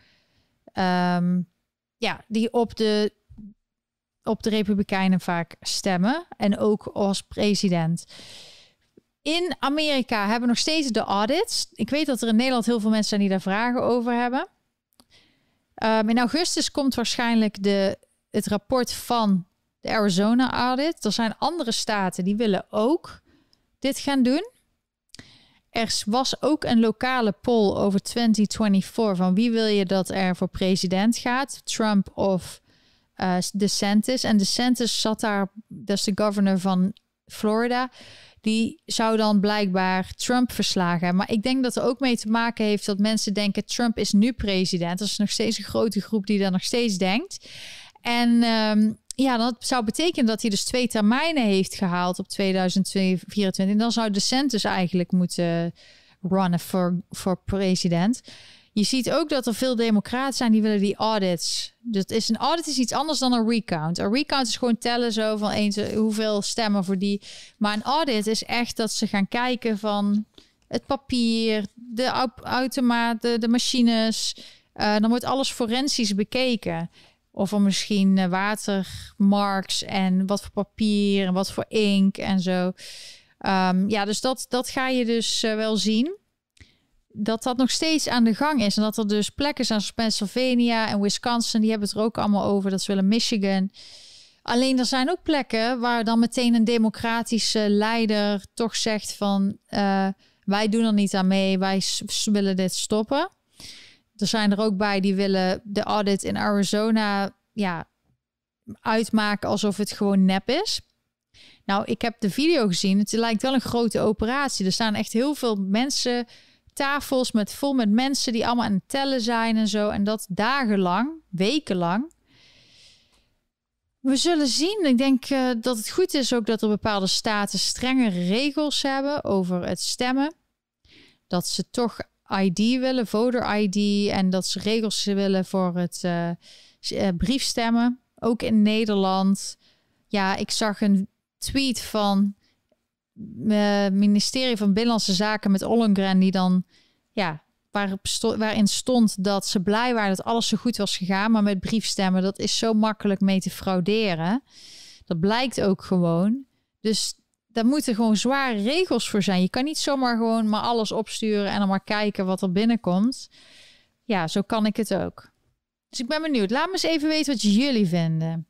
um, ja, die op de op de Republikeinen vaak stemmen. En ook als president. In Amerika hebben we nog steeds de audits. Ik weet dat er in Nederland heel veel mensen zijn die daar vragen over hebben. Um, in augustus komt waarschijnlijk de, het rapport van de Arizona audit. Er zijn andere staten die willen ook dit gaan doen. Er was ook een lokale poll over 2024 van wie wil je dat er voor president gaat, Trump of uh, DeSantis. En DeSantis zat daar, dat is de governor van Florida. Die zou dan blijkbaar Trump verslagen. Maar ik denk dat er ook mee te maken heeft dat mensen denken: Trump is nu president. Dat is nog steeds een grote groep die dat nog steeds denkt. En um, ja, dat zou betekenen dat hij dus twee termijnen heeft gehaald op 2024. En dan zou DeSantis eigenlijk moeten runnen voor president. Je ziet ook dat er veel democraten zijn die willen die audits. Dat is een audit is iets anders dan een recount. Een recount is gewoon tellen zo van eens hoeveel stemmen voor die. Maar een audit is echt dat ze gaan kijken van het papier, de automaten, de machines. Uh, dan wordt alles forensisch bekeken. Of er misschien uh, watermarks en wat voor papier en wat voor ink en zo. Um, ja, dus dat, dat ga je dus wel zien dat dat nog steeds aan de gang is. En dat er dus plekken zijn zoals Pennsylvania en Wisconsin, die hebben het er ook allemaal over. Dat ze willen Michigan. Alleen er zijn ook plekken waar dan meteen een democratische leider toch zegt van uh, wij doen er niet aan mee, wij willen dit stoppen. Er zijn er ook bij die willen de audit in Arizona ja, uitmaken alsof het gewoon nep is. Nou, ik heb de video gezien. Het lijkt wel een grote operatie. Er staan echt heel veel mensen tafels met vol met mensen die allemaal aan het tellen zijn en zo. En dat dagenlang, wekenlang. We zullen zien. Ik denk uh, dat het goed is ook dat er bepaalde staten strengere regels hebben over het stemmen. Dat ze toch ID willen, voter ID. En dat ze regels willen voor het uh, briefstemmen. Ook in Nederland. Ja, ik zag een tweet van ministerie van Binnenlandse Zaken met Ollengren, die dan, ja, waarin stond dat ze blij waren dat alles zo goed was gegaan, maar met briefstemmen, dat is zo makkelijk mee te frauderen. Dat blijkt ook gewoon. Dus daar moeten gewoon zware regels voor zijn. Je kan niet zomaar gewoon maar alles opsturen en dan maar kijken wat er binnenkomt. Ja, zo kan ik het ook. Dus ik ben benieuwd. Laat me eens even weten wat jullie vinden.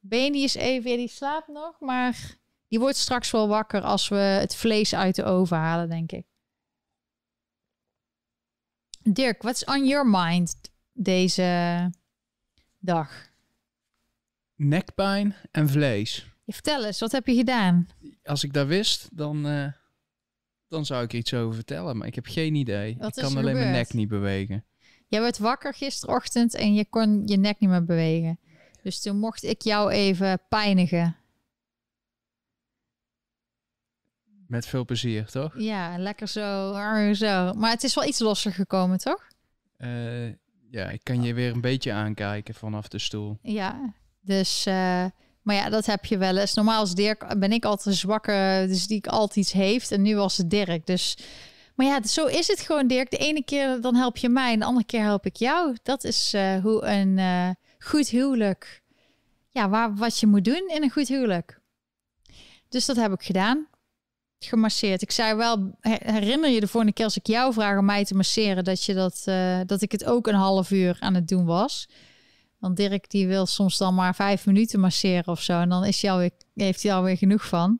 Benny is even, die slaapt nog, maar die wordt straks wel wakker als we het vlees uit de oven halen, denk ik. Dirk, what's on your mind deze dag? Nekpijn en vlees. Je vertel eens, wat heb je gedaan? Als ik dat wist, dan, uh, dan zou ik er iets over vertellen. Maar ik heb geen idee. Wat ik kan alleen mijn nek niet bewegen. Jij werd wakker gisterochtend en je kon je nek niet meer bewegen. Dus toen mocht ik jou even pijnigen. Met veel plezier, toch? Ja, lekker zo, zo. Maar het is wel iets losser gekomen, toch? Uh, ja, ik kan je weer een beetje aankijken vanaf de stoel. Ja, dus... Uh, maar ja, dat heb je wel eens. Normaal als Dirk ben ik altijd zwakker, dus die ik altijd iets heeft. En nu was het Dirk. Dus, maar ja, zo is het gewoon, Dirk. De ene keer dan help je mij, en de andere keer help ik jou. Dat is uh, hoe een goed huwelijk. Ja, waar, wat je moet doen in een goed huwelijk. Dus dat heb ik gedaan gemasseerd. Ik zei wel, herinner je de volgende keer als ik jou vraag om mij te masseren, dat, je dat, uh, dat ik het ook een half uur aan het doen was. Want Dirk die wil soms dan maar vijf minuten masseren of zo. En dan is hij alweer, heeft hij alweer genoeg van.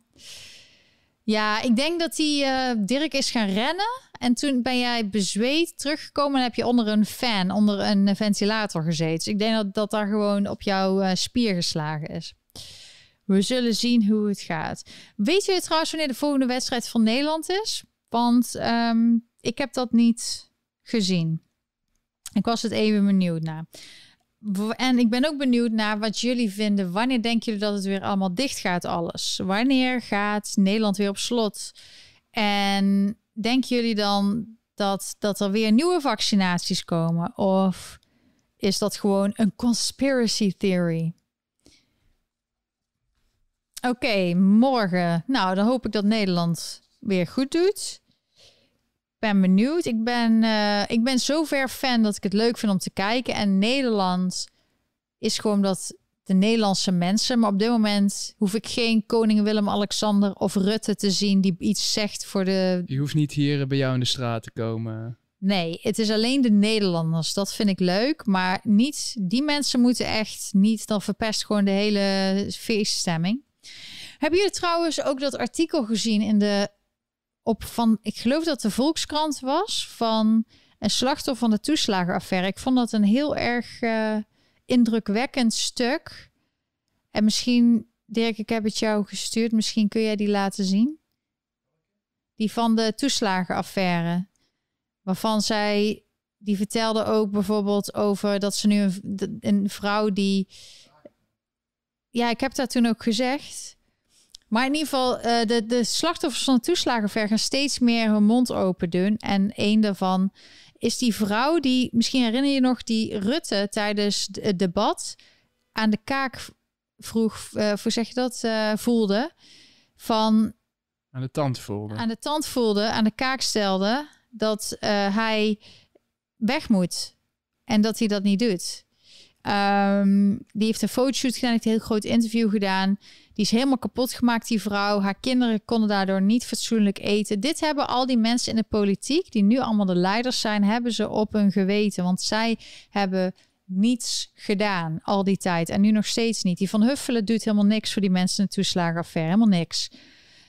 Ja, ik denk dat hij uh, Dirk is gaan rennen. En toen ben jij bezweet teruggekomen en heb je onder een fan, onder een ventilator gezeten. Dus ik denk dat dat daar gewoon op jouw uh, spier geslagen is. We zullen zien hoe het gaat. Weet je trouwens wanneer de volgende wedstrijd van Nederland is? Want um, ik heb dat niet gezien. Ik was het even benieuwd naar. En ik ben ook benieuwd naar wat jullie vinden. Wanneer denken jullie dat het weer allemaal dicht gaat, alles? Wanneer gaat Nederland weer op slot? En denken jullie dan dat, dat er weer nieuwe vaccinaties komen? Of is dat gewoon een conspiracy theory? Oké, morgen. Nou, dan hoop ik dat Nederland weer goed doet. Ben benieuwd. Ik ben, uh, ik ben zover fan dat ik het leuk vind om te kijken. En Nederland is gewoon dat de Nederlandse mensen. Maar op dit moment hoef ik geen koning Willem-Alexander of Rutte te zien die iets zegt voor de. Je hoeft niet hier bij jou in de straat te komen. Nee, het is alleen de Nederlanders. Dat vind ik leuk. Maar niet, die mensen moeten echt niet. Dan verpest gewoon de hele feeststemming. Hebben jullie trouwens ook dat artikel gezien in de. Op van, ik geloof dat de Volkskrant was. Van een slachtoffer van de toeslagenaffaire. Ik vond dat een heel erg uh, indrukwekkend stuk. En misschien, Dirk, ik heb het jou gestuurd. Misschien kun jij die laten zien. Die van de toeslagenaffaire. Waarvan zij, die vertelde ook bijvoorbeeld over dat ze nu een, een vrouw die. Ja, ik heb dat toen ook gezegd. Maar in ieder geval, uh, de, de slachtoffers van de toeslagenver gaan steeds meer hun mond open doen. En een daarvan is die vrouw die, misschien herinner je nog, die Rutte tijdens het debat aan de kaak vroeg, uh, hoe zeg je dat, uh, voelde. Van. Aan de tand voelde. Aan de tand voelde, aan de kaak stelde dat hij weg moet. En dat hij dat niet doet. Um, die heeft een fotoshoot gedaan, heeft een heel groot interview gedaan. Die is helemaal kapot gemaakt, die vrouw. Haar kinderen konden daardoor niet fatsoenlijk eten. Dit hebben al die mensen in de politiek, die nu allemaal de leiders zijn, hebben ze op hun geweten. Want zij hebben niets gedaan al die tijd. En nu nog steeds niet. Die Van Huffelen doet helemaal niks voor die mensen in de toeslagenaffaire. Helemaal niks.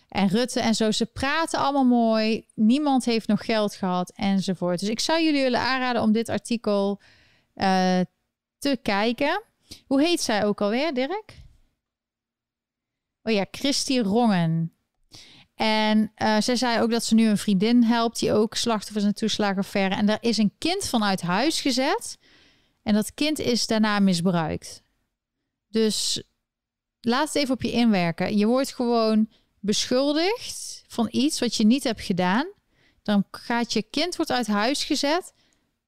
En Rutte en zo, ze praten allemaal mooi. Niemand heeft nog geld gehad enzovoort. Dus ik zou jullie willen aanraden om dit artikel uh, te kijken. Hoe heet zij ook alweer, Dirk? Oh ja, Christy Rongen. En uh, zij zei ook dat ze nu een vriendin helpt die ook slachtoffer is een toeslagenaffaire. En daar is een kind vanuit huis gezet. En dat kind is daarna misbruikt. Dus laat het even op je inwerken. Je wordt gewoon beschuldigd van iets wat je niet hebt gedaan. Dan gaat je kind wordt uit huis gezet,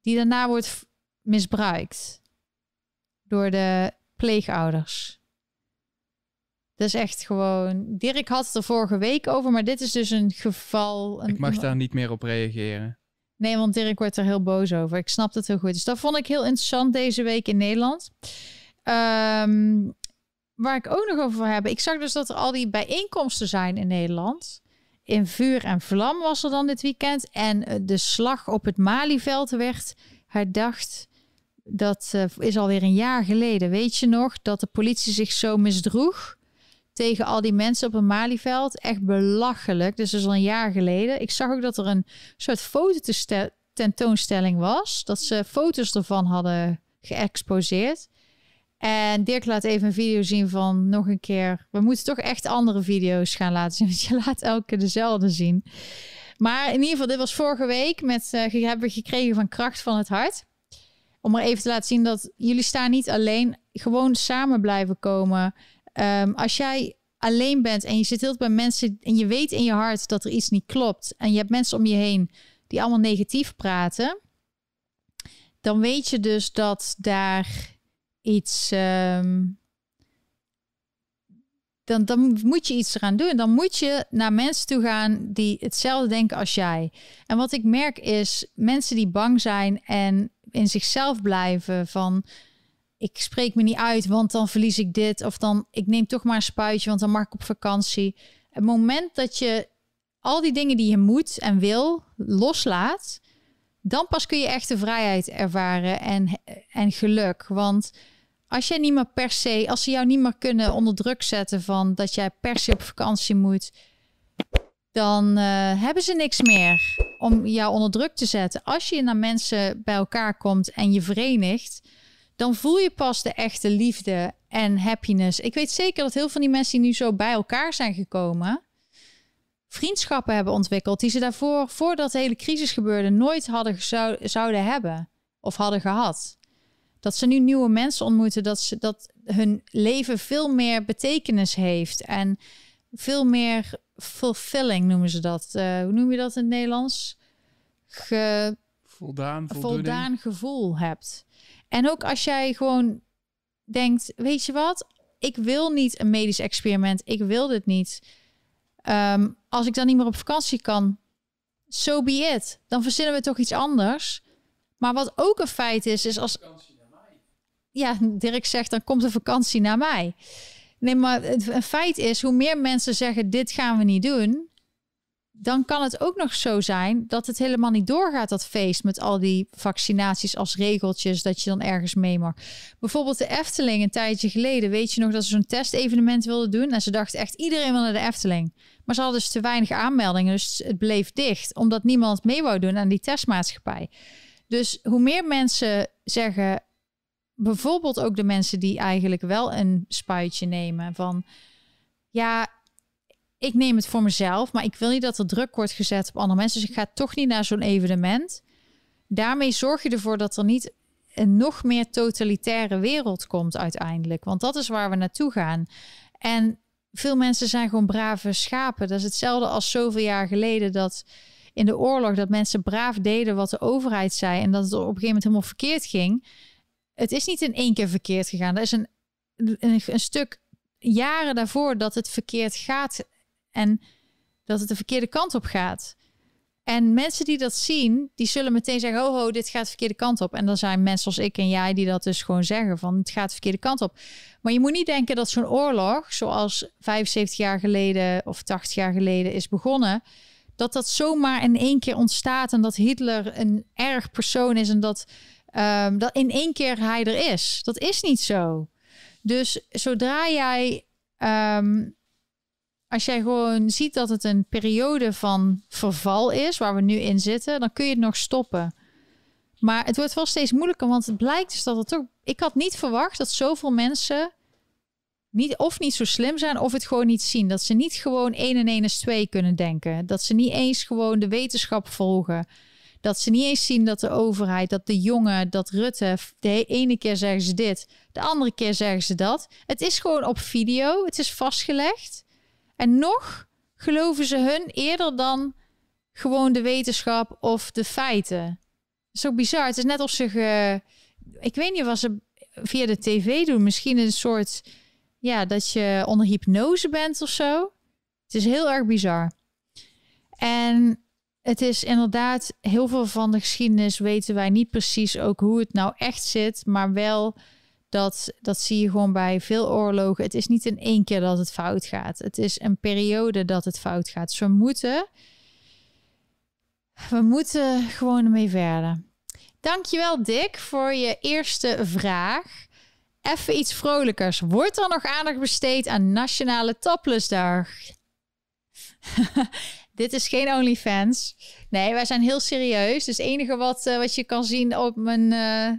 die daarna wordt misbruikt door de pleegouders. Dat is echt gewoon. Dirk had het er vorige week over, maar dit is dus een geval. Een, ik mag daar niet meer op reageren. Nee, want Dirk wordt er heel boos over. Ik snap het heel goed. Dus dat vond ik heel interessant deze week in Nederland. Um, waar ik ook nog over wil hebben. Ik zag dus dat er al die bijeenkomsten zijn in Nederland. In vuur en vlam was er dan dit weekend. En eh, de slag op het Malieveld werd herdacht. Dat uh, is alweer een jaar geleden. Weet je nog dat de politie zich zo misdroeg tegen al die mensen op het Malieveld? Echt belachelijk. Dus dat is al een jaar geleden. Ik zag ook dat er een soort fototentoonstelling was. Dat ze foto's ervan hadden geëxposeerd. En Dirk laat even een video zien van nog een keer. We moeten toch echt andere video's gaan laten zien. Want je laat elke dezelfde zien. Maar in ieder geval, dit was vorige week. Met uh, hebben gekregen van kracht van het hart. Om maar even te laten zien dat jullie staan niet alleen. Gewoon samen blijven komen. Um, als jij alleen bent en je zit heel bij mensen en je weet in je hart dat er iets niet klopt. En je hebt mensen om je heen die allemaal negatief praten. Dan weet je dus dat daar iets. Um, dan, dan moet je iets eraan doen. Dan moet je naar mensen toe gaan die hetzelfde denken als jij. En wat ik merk is mensen die bang zijn en in zichzelf blijven van ik spreek me niet uit, want dan verlies ik dit. Of dan ik neem toch maar een spuitje, want dan mag ik op vakantie. Het moment dat je al die dingen die je moet en wil loslaat, dan pas kun je echt de vrijheid ervaren en, en geluk. Want als jij niet meer per se, als ze jou niet meer kunnen onder druk zetten van dat jij per se op vakantie moet, dan uh, hebben ze niks meer om jou onder druk te zetten. Als je naar mensen bij elkaar komt en je verenigt, dan voel je pas de echte liefde en happiness. Ik weet zeker dat heel veel van die mensen die nu zo bij elkaar zijn gekomen, vriendschappen hebben ontwikkeld die ze daarvoor, voordat de hele crisis gebeurde, nooit hadden zou, zouden hebben of hadden gehad dat ze nu nieuwe mensen ontmoeten, dat, ze, dat hun leven veel meer betekenis heeft en veel meer fulfilling noemen ze dat. Uh, hoe noem je dat in het Nederlands? Ge... Voldaan, voldaan gevoel hebt. En ook als jij gewoon denkt, weet je wat, ik wil niet een medisch experiment, ik wil dit niet. Um, als ik dan niet meer op vakantie kan, so be it. Dan verzinnen we toch iets anders. Maar wat ook een feit is, is als ja, Dirk zegt, dan komt de vakantie naar mij. Nee, maar het, een feit is, hoe meer mensen zeggen, dit gaan we niet doen, dan kan het ook nog zo zijn dat het helemaal niet doorgaat, dat feest met al die vaccinaties als regeltjes, dat je dan ergens mee mag. Bijvoorbeeld de Efteling, een tijdje geleden, weet je nog dat ze zo'n testevenement wilden doen? En ze dachten echt, iedereen wil naar de Efteling. Maar ze hadden dus te weinig aanmeldingen, dus het bleef dicht, omdat niemand mee wou doen aan die testmaatschappij. Dus hoe meer mensen zeggen, bijvoorbeeld ook de mensen die eigenlijk wel een spuitje nemen, van ja, ik neem het voor mezelf, maar ik wil niet dat er druk wordt gezet op andere mensen. Dus ik ga toch niet naar zo'n evenement. Daarmee zorg je ervoor dat er niet een nog meer totalitaire wereld komt uiteindelijk. Want dat is waar we naartoe gaan. En veel mensen zijn gewoon brave schapen. Dat is hetzelfde als zoveel jaar geleden dat in de oorlog dat mensen braaf deden wat de overheid zei en dat het op een gegeven moment helemaal verkeerd ging. Het is niet in één keer verkeerd gegaan. Er is een, een, een stuk jaren daarvoor dat het verkeerd gaat en dat het de verkeerde kant op gaat. En mensen die dat zien, die zullen meteen zeggen: Oh, ho, dit gaat de verkeerde kant op. En dan zijn mensen als ik en jij die dat dus gewoon zeggen: van het gaat de verkeerde kant op. Maar je moet niet denken dat zo'n oorlog, zoals 75 jaar geleden of 80 jaar geleden is begonnen, dat dat zomaar in één keer ontstaat en dat Hitler een erg persoon is en dat, um, dat in één keer hij er is. Dat is niet zo. Dus zodra jij um, als jij gewoon ziet dat het een periode van verval is, waar we nu in zitten, dan kun je het nog stoppen. Maar het wordt wel steeds moeilijker, want het blijkt dus dat het toch. Ik had niet verwacht dat zoveel mensen niet, of niet zo slim zijn, of het gewoon niet zien. Dat ze niet gewoon 1 en 1 is 2 kunnen denken. Dat ze niet eens gewoon de wetenschap volgen. Dat ze niet eens zien dat de overheid, dat de jongen, dat Rutte, de ene keer zeggen ze dit, de andere keer zeggen ze dat. Het is gewoon op video, het is vastgelegd. En nog geloven ze hun eerder dan gewoon de wetenschap of de feiten. Zo bizar. Het is net of ze. Ik weet niet wat ze via de tv doen. Misschien een soort. Ja, dat je onder hypnose bent of zo. Het is heel erg bizar. En het is inderdaad. Heel veel van de geschiedenis weten wij niet precies ook hoe het nou echt zit. Maar wel dat, dat zie je gewoon bij veel oorlogen. Het is niet in één keer dat het fout gaat. Het is een periode dat het fout gaat. Dus we moeten, we moeten gewoon ermee verder. Dankjewel Dick voor je eerste vraag. Even iets vrolijkers. Wordt er nog aandacht besteed aan Nationale Toplessdag? Dit is geen OnlyFans. Nee, wij zijn heel serieus. Dus het enige wat, uh, wat je kan zien op mijn... Uh,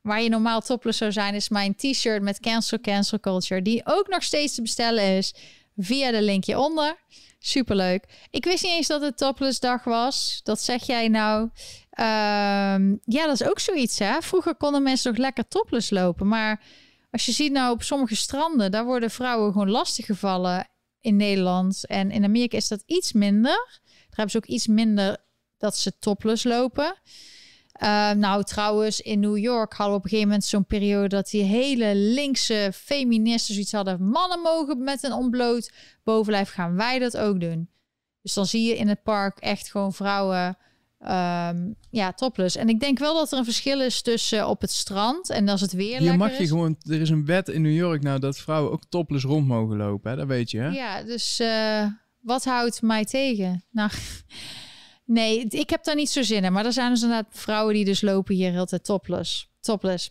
waar je normaal topless zou zijn, is mijn t-shirt met Cancel Cancel Culture. Die ook nog steeds te bestellen is via de linkje onder. Superleuk. Ik wist niet eens dat het topless dag was. Dat zeg jij nou. Um, ja, dat is ook zoiets hè. Vroeger konden mensen nog lekker topless lopen. Maar als je ziet nou op sommige stranden, daar worden vrouwen gewoon lastig gevallen in Nederland. En in Amerika is dat iets minder. Daar hebben ze ook iets minder dat ze topless lopen. Uh, nou, trouwens, in New York hadden we op een gegeven moment zo'n periode dat die hele linkse feministen zoiets hadden. Mannen mogen met een ontbloot bovenlijf gaan wij dat ook doen. Dus dan zie je in het park echt gewoon vrouwen, um, ja, topless. En ik denk wel dat er een verschil is tussen op het strand en als het weer Hier mag je is. gewoon, er is een wet in New York nou dat vrouwen ook topless rond mogen lopen, hè? dat weet je hè? Ja, dus uh, wat houdt mij tegen? Nou... Nee, ik heb daar niet zo zin in. Maar er zijn dus inderdaad vrouwen die dus lopen hier heel tijd topless. Topless.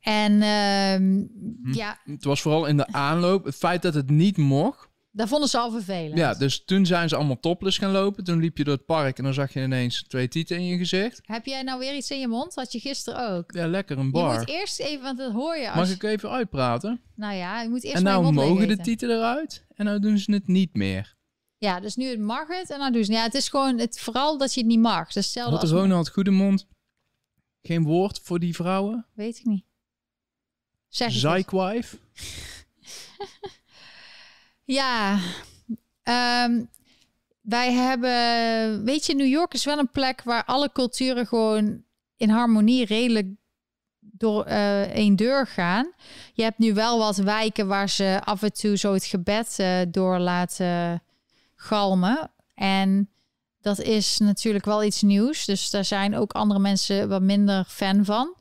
En uh, ja. Het was vooral in de aanloop. Het feit dat het niet mocht. Daar vonden ze al vervelend. Ja, dus toen zijn ze allemaal topless gaan lopen. Toen liep je door het park en dan zag je ineens twee tieten in je gezicht. Heb jij nou weer iets in je mond? Had je gisteren ook? Ja, lekker een bar. Je moet eerst even, want dat hoor je als... Mag ik even uitpraten? Nou ja, je moet eerst En nou mogen de tieten eruit en nou doen ze het niet meer. Ja, dus nu het mag het en dan doen ze. Ja, het is gewoon het vooral dat je het niet mag. Dus hetzelfde Had Ronald Goedemond geen woord voor die vrouwen? Weet ik niet. Zeg Zijkwijf? ja, um, wij hebben, weet je, New York is wel een plek waar alle culturen gewoon in harmonie redelijk door uh, één deur gaan. Je hebt nu wel wat wijken waar ze af en toe zo het gebed uh, door laten galmen. En dat is natuurlijk wel iets nieuws. Dus daar zijn ook andere mensen wat minder fan van.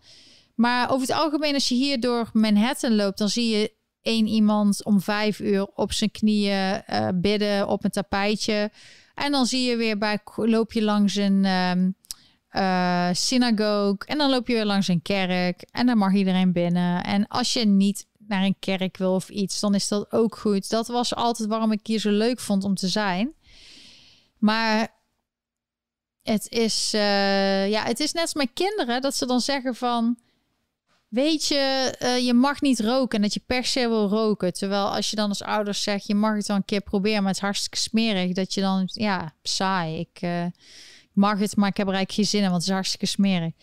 Maar over het algemeen, als je hier door Manhattan loopt, dan zie je één iemand om vijf uur op zijn knieën uh, bidden op een tapijtje. En dan zie je weer bij, loop je langs een um, uh, synagoog. En dan loop je weer langs een kerk. En dan mag iedereen binnen. En als je niet naar een kerk wil of iets, dan is dat ook goed. Dat was altijd waarom ik hier zo leuk vond om te zijn. Maar het is, uh, ja, het is net als mijn kinderen dat ze dan zeggen van. Weet je, uh, je mag niet roken en dat je per se wil roken. Terwijl als je dan als ouders zegt, je mag het wel een keer proberen, maar het is hartstikke smerig. Dat je dan, ja, saai. Ik, uh, mag het, maar ik heb er eigenlijk geen zin in, want het is hartstikke smerig.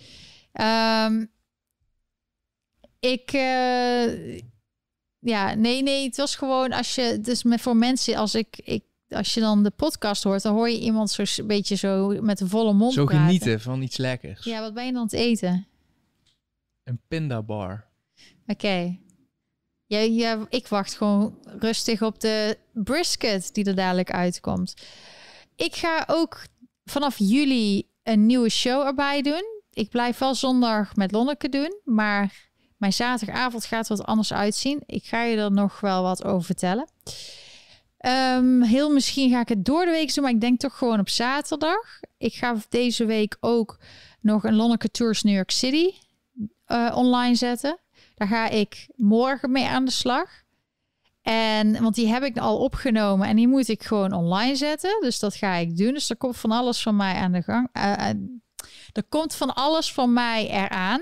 Um, ik, uh, ja, nee, nee, het was gewoon als je, dus met voor mensen, als ik, ik als je dan de podcast hoort, dan hoor je iemand zo een beetje zo met een volle mond Zo praten. genieten van iets lekkers. Ja, wat ben je dan aan het eten? Een pindabar. Oké. Okay. Ik wacht gewoon rustig op de brisket die er dadelijk uitkomt. Ik ga ook vanaf juli een nieuwe show erbij doen. Ik blijf wel zondag met Lonneke doen, maar mijn zaterdagavond gaat wat anders uitzien. Ik ga je er nog wel wat over vertellen. Um, heel misschien ga ik het door de week doen, maar ik denk toch gewoon op zaterdag. Ik ga deze week ook nog een Lonneke Tours New York City uh, online zetten. Daar ga ik morgen mee aan de slag. En, want die heb ik al opgenomen en die moet ik gewoon online zetten. Dus dat ga ik doen. Dus er komt van alles van mij aan de gang. Uh, uh, er komt van alles van mij eraan.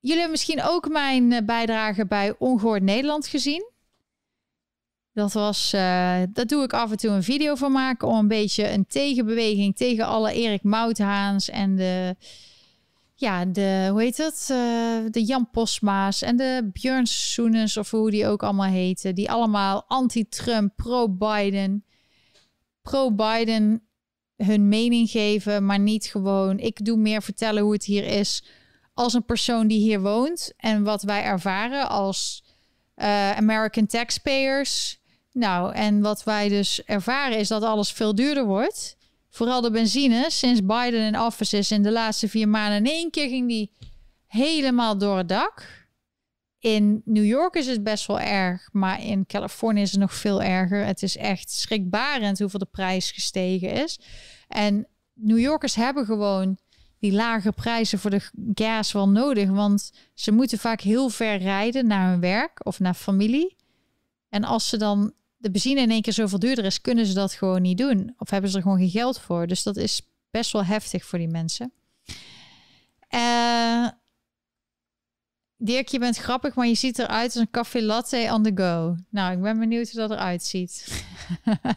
Jullie hebben misschien ook mijn bijdrage bij Ongehoord Nederland gezien. Dat was, dat doe ik af en toe een video van maken om een beetje een tegenbeweging tegen alle Erik Mouthaans en de, ja, de, hoe heet het? Uh, de Jan Posma's en de Björn Soenens of hoe die ook allemaal heten. Die allemaal anti-Trump, pro-Biden, pro-Biden hun mening geven, maar niet gewoon. Ik doe meer vertellen hoe het hier is als een persoon die hier woont en wat wij ervaren als uh, American taxpayers. Nou, en wat wij dus ervaren is dat alles veel duurder wordt. Vooral de benzine. Sinds Biden in office is in de laatste vier maanden in één keer ging die helemaal door het dak. In New York is het best wel erg, maar in Californië is het nog veel erger. Het is echt schrikbarend hoeveel de prijs gestegen is. En New Yorkers hebben gewoon die lage prijzen voor de gas wel nodig, want ze moeten vaak heel ver rijden naar hun werk of naar familie. En als ze dan de benzine in één keer zoveel duurder is, kunnen ze dat gewoon niet doen. Of hebben ze er gewoon geen geld voor. Dus dat is best wel heftig voor die mensen. Uh, Dirk, je bent grappig, maar je ziet eruit als een café latte on the go. Nou, ik ben benieuwd hoe dat eruit ziet.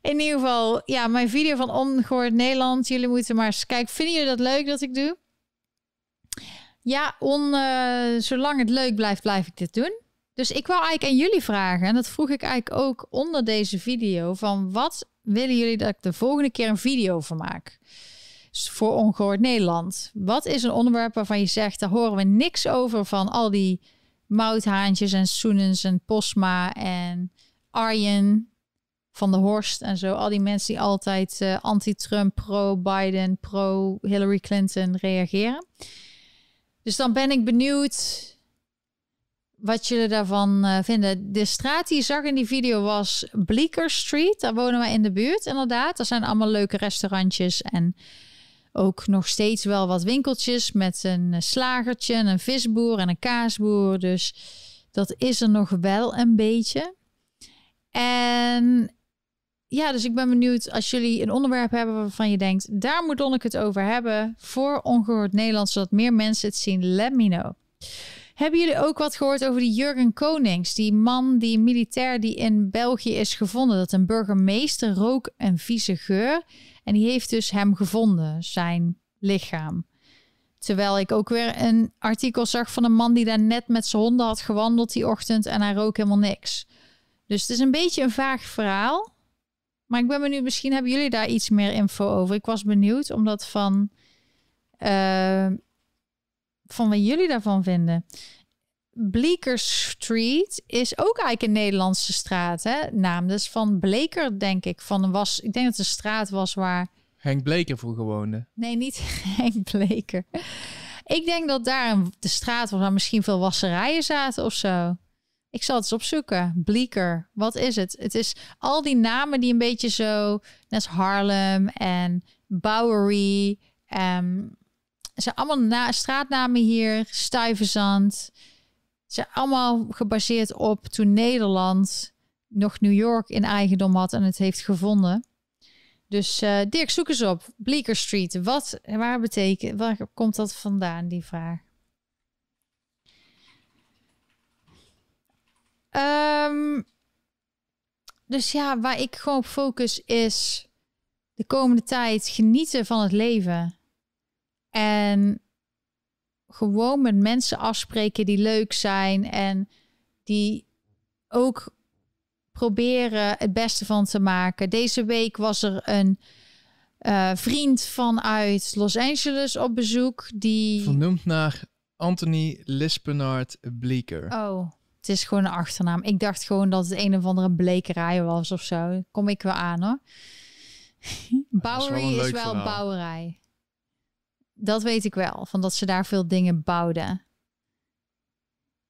In ieder geval, ja, mijn video van Ongehoord Nederland. Jullie moeten maar eens kijken. Vinden jullie dat leuk dat ik doe? Ja, on, uh, zolang het leuk blijft, blijf ik dit doen. Dus ik wou eigenlijk aan jullie vragen, en dat vroeg ik eigenlijk ook onder deze video, van wat willen jullie dat ik de volgende keer een video van maak? Dus voor Ongehoord Nederland. Wat is een onderwerp waarvan je zegt, daar horen we niks over van al die mouthaantjes en Soenens en Posma en Arjen van de Horst en zo. Al die mensen die altijd uh, anti-Trump, pro-Biden, pro-Hillary Clinton reageren. Dus dan ben ik benieuwd wat jullie daarvan uh, vinden. De straat die je zag in die video was Bleecker Street. Daar wonen wij in de buurt, inderdaad. Er zijn allemaal leuke restaurantjes en ook nog steeds wel wat winkeltjes met een slagertje, een visboer en een kaasboer. Dus dat is er nog wel een beetje. En ja, dus ik ben benieuwd als jullie een onderwerp hebben waarvan je denkt, daar moet ik het over hebben voor Ongehoord Nederland, zodat meer mensen het zien. Let me know. Hebben jullie ook wat gehoord over die Jurgen Konings? Die man, die militair die in België is gevonden. Dat een burgemeester rook een vieze geur. En die heeft dus hem gevonden, zijn lichaam. Terwijl ik ook weer een artikel zag van een man die daar net met zijn honden had gewandeld die ochtend. En hij rook helemaal niks. Dus het is een beetje een vaag verhaal. Maar ik ben benieuwd, misschien hebben jullie daar iets meer info over. Ik was benieuwd, omdat van... Uh, van wat jullie daarvan vinden. Bleecker Street is ook eigenlijk een Nederlandse straat, hè? Naam dus van Bleker, denk ik. Van was, ik denk dat het een straat was waar Henk Bleker vroeger woonde. Nee, niet Henk Bleker. Ik denk dat daar een, de straat waar misschien veel wasserijen zaten of zo. Ik zal het eens opzoeken. Bleeker. Wat is het? Het is al die namen die een beetje zo... Net als Harlem en Bowery. Um, het zijn allemaal na straatnamen hier. Stuyvesant. Ze zijn allemaal gebaseerd op toen Nederland nog New York in eigendom had en het heeft gevonden. Dus uh, Dirk, zoek eens op. Bleecker Street. Wat, waar betekent, waar komt dat vandaan, die vraag? Um, dus ja, waar ik gewoon op focus is de komende tijd genieten van het leven. En gewoon met mensen afspreken die leuk zijn en die ook proberen het beste van te maken. Deze week was er een uh, vriend vanuit Los Angeles op bezoek die vernoemd naar Anthony Lispenard Bleeker. Oh, het is gewoon een achternaam. Ik dacht gewoon dat het een of andere blekerij was of zo. Kom ik wel aan hoor. Bowery is wel, is wel bouwerij. Dat weet ik wel, van dat ze daar veel dingen bouwden.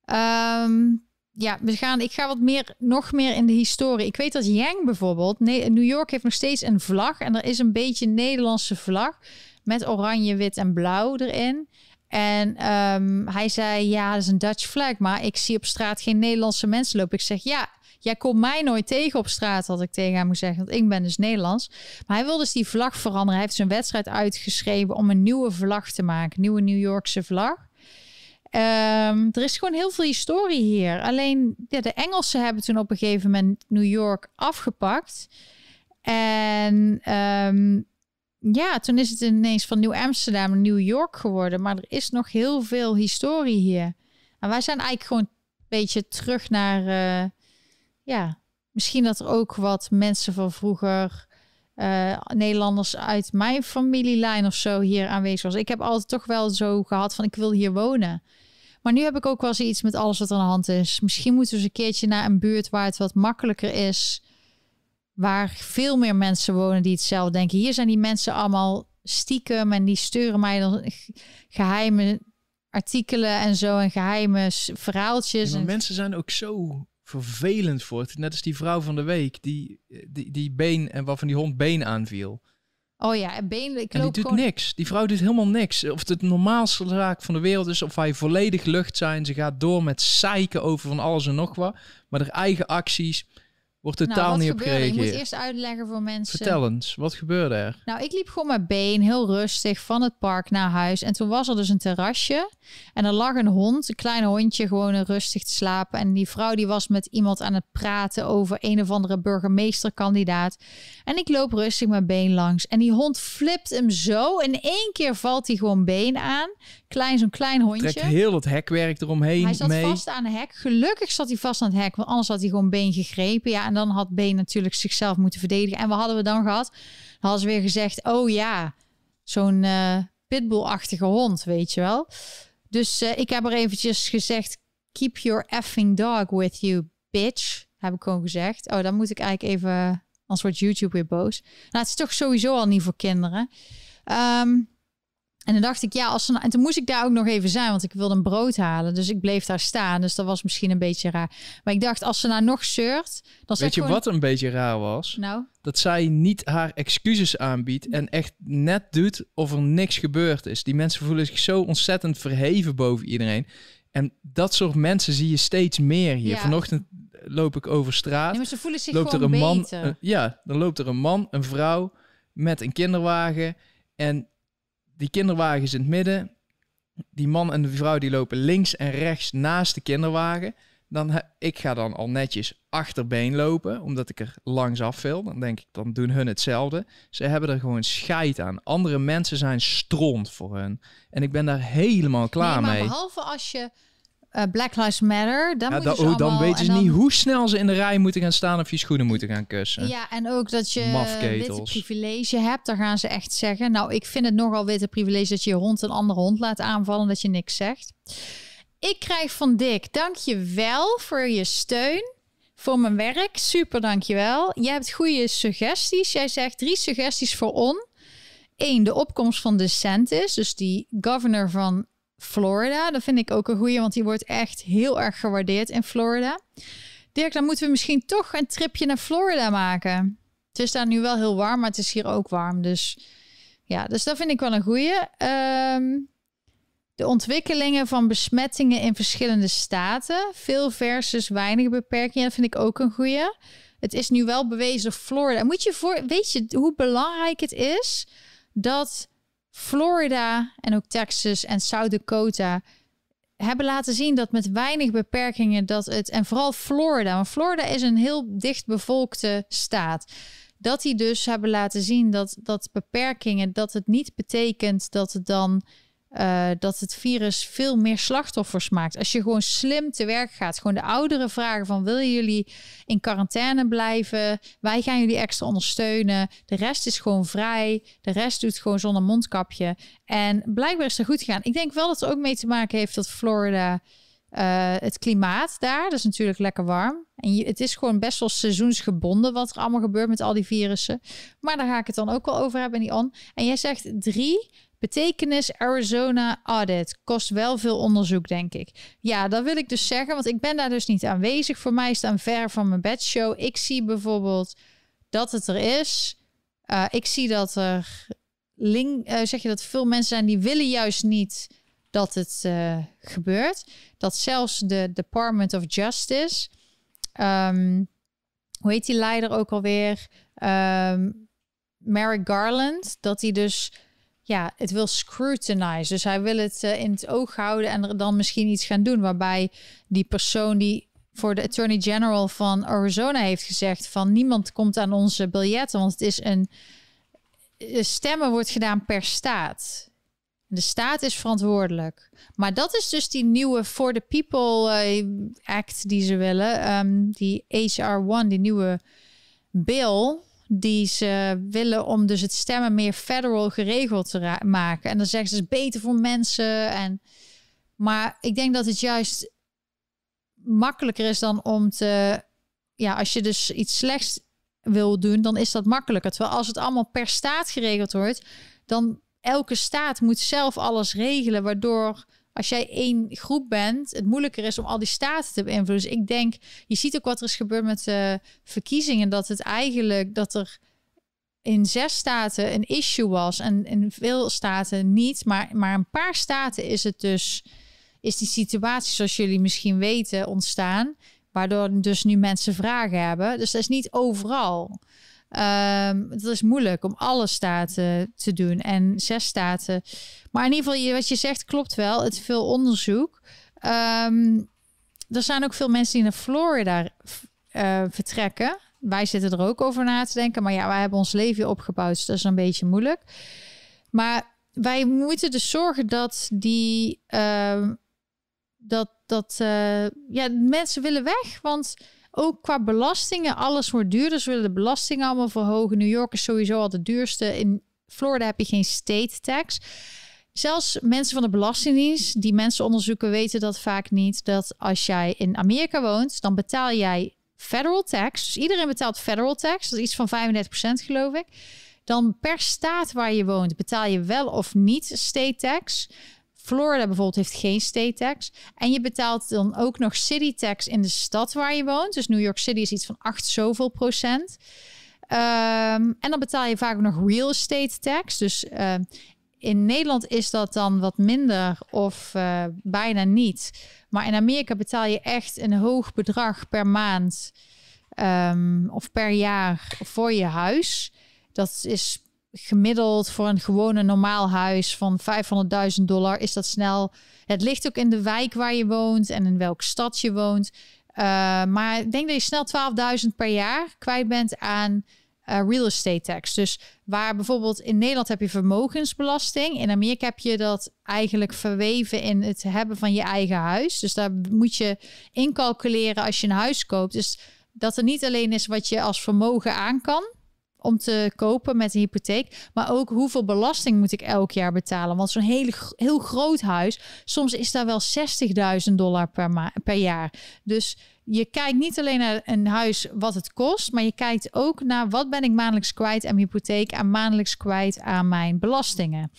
Um, ja, we gaan, ik ga wat meer, nog meer in de historie. Ik weet dat Yang bijvoorbeeld, New York heeft nog steeds een vlag. En er is een beetje een Nederlandse vlag met oranje, wit en blauw erin. En um, hij zei, ja, dat is een Dutch flag, maar ik zie op straat geen Nederlandse mensen lopen. Ik zeg, ja, jij komt mij nooit tegen op straat, had ik tegen hem moeten zeggen, want ik ben dus Nederlands. Maar hij wil dus die vlag veranderen. Hij heeft zijn wedstrijd uitgeschreven om een nieuwe vlag te maken, nieuwe New Yorkse vlag. Um, er is gewoon heel veel historie hier. Alleen ja, de Engelsen hebben toen op een gegeven moment New York afgepakt. En um, ja, toen is het ineens van Nieuw Amsterdam naar New York geworden. Maar er is nog heel veel historie hier. En wij zijn eigenlijk gewoon een beetje terug naar. Uh, ja, misschien dat er ook wat mensen van vroeger. Uh, Nederlanders uit mijn familielijn of zo hier aanwezig was. Ik heb altijd toch wel zo gehad van ik wil hier wonen. Maar nu heb ik ook wel eens iets met alles wat er aan de hand is. Misschien moeten we eens een keertje naar een buurt waar het wat makkelijker is. Waar veel meer mensen wonen die hetzelfde denken. Hier zijn die mensen allemaal stiekem en die sturen mij dan geheime artikelen en zo en geheime verhaaltjes. maar mensen zijn ook zo vervelend voor het. Net als die vrouw van de week die, die, die been en waarvan die hond been aanviel. Oh ja, en been. Ik en die doet niks. Die vrouw doet helemaal niks. Of het normaalste zaak van de wereld is, of hij volledig lucht zijn. Ze gaat door met zeiken over van alles en nog wat. Maar haar eigen acties Wordt nou, totaal niet op gereageerd. Ik moet eerst uitleggen voor mensen. Vertel eens, wat gebeurde er? Nou, ik liep gewoon mijn been heel rustig van het park naar huis. En toen was er dus een terrasje. En er lag een hond, een klein hondje, gewoon rustig te slapen. En die vrouw die was met iemand aan het praten over een of andere burgemeesterkandidaat. En ik loop rustig mijn been langs. En die hond flipt hem zo. In één keer valt hij gewoon been aan. Klein, zo'n klein hondje. Trekt heel het hekwerk eromheen Hij zat mee. vast aan het hek. Gelukkig zat hij vast aan het hek, want anders had hij gewoon been gegrepen. Ja, en dan had been natuurlijk zichzelf moeten verdedigen. En wat hadden we dan gehad? Dan hadden ze weer gezegd, oh ja, zo'n uh, pitbull-achtige hond, weet je wel. Dus uh, ik heb er eventjes gezegd, keep your effing dog with you, bitch. Heb ik gewoon gezegd. Oh, dan moet ik eigenlijk even, als wordt YouTube weer boos. Nou, het is toch sowieso al niet voor kinderen. Um, en dan dacht ik, ja, als ze nou, en toen moest ik daar ook nog even zijn, want ik wilde een brood halen. Dus ik bleef daar staan. Dus dat was misschien een beetje raar. Maar ik dacht, als ze nou nog zeurt, dan Weet je gewoon... wat een beetje raar was? Nou? Dat zij niet haar excuses aanbiedt en echt net doet of er niks gebeurd is. Die mensen voelen zich zo ontzettend verheven boven iedereen. En dat soort mensen zie je steeds meer hier. Ja. Vanochtend loop ik over straat. Nee, maar ze voelen zich loopt er een man, ja, dan loopt er een man, een vrouw met een kinderwagen en die kinderwagen is in het midden. Die man en de vrouw die lopen links en rechts naast de kinderwagen. Dan ik ga dan al netjes achterbeen lopen, omdat ik er langs af wil. Dan denk ik, dan doen hun hetzelfde. Ze hebben er gewoon scheid aan. Andere mensen zijn stront voor hun. En ik ben daar helemaal klaar nee, maar mee. Behalve als je uh, Black Lives Matter. Dan, ja, dan, oh, dan weten ze niet hoe snel ze in de rij moeten gaan staan of je schoenen moeten gaan kussen. Ja, en ook dat je witte privilege hebt. Daar gaan ze echt zeggen. Nou, ik vind het nogal witte privilege dat je je hond een andere hond laat aanvallen. Dat je niks zegt. Ik krijg van Dick, dank je wel voor je steun. Voor mijn werk. Super, dank je hebt goede suggesties. Jij zegt drie suggesties voor On. Eén, de opkomst van DeSantis. Dus die governor van Florida. Dat vind ik ook een goeie, want die wordt echt heel erg gewaardeerd in Florida. Dirk, dan moeten we misschien toch een tripje naar Florida maken. Het is daar nu wel heel warm, maar het is hier ook warm. Dus ja, dus dat vind ik wel een goeie. Ehm, de ontwikkelingen van besmettingen in verschillende staten. Veel versus weinig beperkingen. Dat vind ik ook een goeie. Het is nu wel bewezen Florida. Moet je voor, weet je hoe belangrijk het is dat Florida en ook Texas en South Dakota hebben laten zien dat met weinig beperkingen dat het en vooral Florida, want Florida is een heel dicht bevolkte staat. Dat die dus hebben laten zien dat dat beperkingen dat het niet betekent dat het dan uh, dat het virus veel meer slachtoffers maakt. Als je gewoon slim te werk gaat, gewoon de ouderen vragen van willen jullie in quarantaine blijven? Wij gaan jullie extra ondersteunen. De rest is gewoon vrij. De rest doet gewoon zonder mondkapje. En blijkbaar is het goed gegaan. Ik denk wel dat het ook mee te maken heeft dat Florida uh, het klimaat daar, dat is natuurlijk lekker warm. En het is gewoon best wel seizoensgebonden wat er allemaal gebeurt met al die virussen. Maar daar ga ik het dan ook wel over hebben, die on. En jij zegt drie Betekenis Arizona Audit kost wel veel onderzoek, denk ik. Ja, dat wil ik dus zeggen, want ik ben daar dus niet aanwezig. Voor mij is het ver van mijn bedshow. Ik zie bijvoorbeeld dat het er is. Uh, ik zie dat er link, uh, zeg je dat veel mensen zijn die willen juist niet dat het uh, gebeurt. Dat zelfs de Department of Justice, um, hoe heet die leider ook alweer? Um, Merrick Garland, dat hij dus ja, het wil scrutinize. Dus hij wil het uh, in het oog houden en er dan misschien iets gaan doen. Waarbij die persoon die voor de Attorney General van Arizona heeft gezegd van niemand komt aan onze biljetten, want het is een stemmen wordt gedaan per staat. De staat is verantwoordelijk. Maar dat is dus die nieuwe For the People uh, Act die ze willen. Um, die HR1, die nieuwe bill die ze willen om dus het stemmen meer federal geregeld te maken. En dan zeggen ze het is beter voor mensen. En, maar ik denk dat het juist makkelijker is dan om te... Ja, als je dus iets slechts wil doen, dan is dat makkelijker. Terwijl als het allemaal per staat geregeld wordt, dan elke staat moet zelf alles regelen, waardoor als jij één groep bent, het moeilijker is om al die staten te beïnvloeden. Dus ik denk, je ziet ook wat er is gebeurd met de verkiezingen, dat het eigenlijk dat er in zes staten een issue was en in veel staten niet, maar, maar een paar staten is het dus, is die situatie, zoals jullie misschien weten, ontstaan, waardoor dus nu mensen vragen hebben. Dus dat is niet overal. Um, dat is moeilijk om alle staten te doen en zes staten. Maar in ieder geval, wat je zegt klopt wel. Het veel onderzoek. Um, er zijn ook veel mensen die naar Florida uh, vertrekken. Wij zitten er ook over na te denken. Maar ja, wij hebben ons leven opgebouwd. Dus dat is een beetje moeilijk. Maar wij moeten dus zorgen dat die. Uh, dat dat uh, ja, mensen willen weg. Want ook qua belastingen, alles wordt duurder. Ze willen de belastingen allemaal verhogen. New York is sowieso al de duurste. In Florida heb je geen state tax. Zelfs mensen van de Belastingdienst, die mensen onderzoeken, weten dat vaak niet. Dat als jij in Amerika woont, dan betaal jij federal tax. Dus iedereen betaalt federal tax. Dat is iets van 35% geloof ik. Dan per staat waar je woont betaal je wel of niet state tax. Florida bijvoorbeeld heeft geen state tax. En je betaalt dan ook nog city tax in de stad waar je woont. Dus New York City is iets van 8 zoveel procent. Um, en dan betaal je vaak nog real estate tax. Dus uh, in Nederland is dat dan wat minder of uh, bijna niet. Maar in Amerika betaal je echt een hoog bedrag per maand um, of per jaar voor je huis. Dat is gemiddeld voor een gewone normaal huis van 500.000 dollar is dat snel. Het ligt ook in de wijk waar je woont en in welke stad je woont. Uh, maar ik denk dat je snel 12.000 per jaar kwijt bent aan uh, real estate tax. Dus waar bijvoorbeeld in Nederland heb je vermogensbelasting. In Amerika heb je dat eigenlijk verweven in het hebben van je eigen huis. Dus daar moet je incalculeren als je een huis koopt. Dus dat er niet alleen is wat je als vermogen aan kan om te kopen met een hypotheek. Maar ook hoeveel belasting moet ik elk jaar betalen? Want zo'n heel, heel groot huis, soms is daar wel 60.000 dollar per, per jaar. Dus je kijkt niet alleen naar een huis wat het kost, maar je kijkt ook naar wat ben ik maandelijks kwijt aan mijn hypotheek en maandelijks kwijt aan mijn belastingen.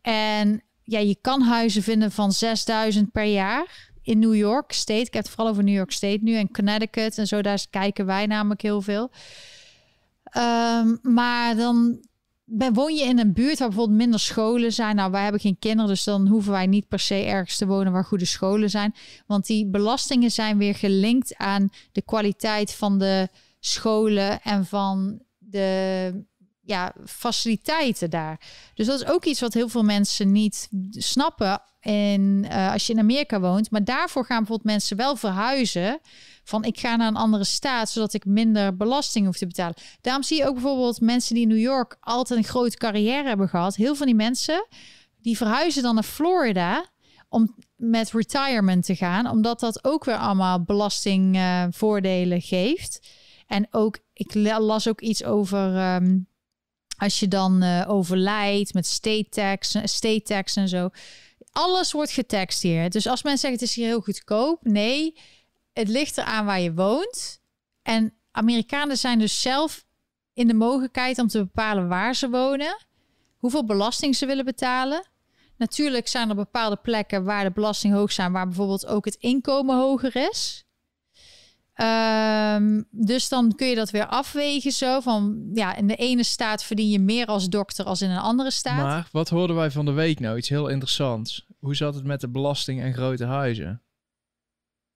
En ja, je kan huizen vinden van 6000 per jaar in New York State. Ik heb het vooral over New York State nu en Connecticut en zo. Daar kijken wij namelijk heel veel. Ehm, maar dan ben, woon je in een buurt waar bijvoorbeeld minder scholen zijn. Nou, wij hebben geen kinderen, dus dan hoeven wij niet per se ergens te wonen waar goede scholen zijn. Want die belastingen zijn weer gelinkt aan de kwaliteit van de scholen en van de ja, faciliteiten daar. Dus dat is ook iets wat heel veel mensen niet snappen. En uh, als je in Amerika woont, maar daarvoor gaan bijvoorbeeld mensen wel verhuizen. Van ik ga naar een andere staat, zodat ik minder belasting hoef te betalen. Daarom zie je ook bijvoorbeeld mensen die in New York altijd een grote carrière hebben gehad. Heel veel van die mensen die verhuizen dan naar Florida om met retirement te gaan, omdat dat ook weer allemaal belastingvoordelen geeft. En ook, ik las ook iets over um, als je dan uh, overlijdt met state tax, state tax en zo. Alles wordt getaxt hier. Dus als mensen zeggen het is hier heel goedkoop, nee, het ligt eraan waar je woont. En Amerikanen zijn dus zelf in de mogelijkheid om te bepalen waar ze wonen, hoeveel belasting ze willen betalen. Natuurlijk zijn er bepaalde plekken waar de belasting hoog zijn, waar bijvoorbeeld ook het inkomen hoger is. Um, dus dan kun je dat weer afwegen zo van ja, in de ene staat verdien je meer als dokter als in een andere staat. Maar wat hoorden wij van de week nou? Iets heel interessants. Hoe zat het met de belasting en grote huizen?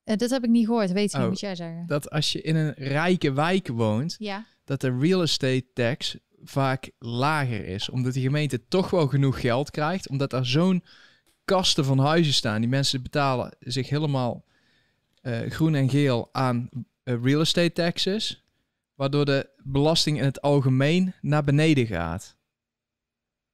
Uh, dat heb ik niet gehoord. Weet je, oh, moet jij zeggen? Dat als je in een rijke wijk woont, ja. dat de real estate tax vaak lager is. Omdat de gemeente toch wel genoeg geld krijgt. Omdat er zo'n kasten van huizen staan. Die mensen betalen zich helemaal groen en geel aan uh, real estate taxes, waardoor de belasting in het algemeen naar beneden gaat.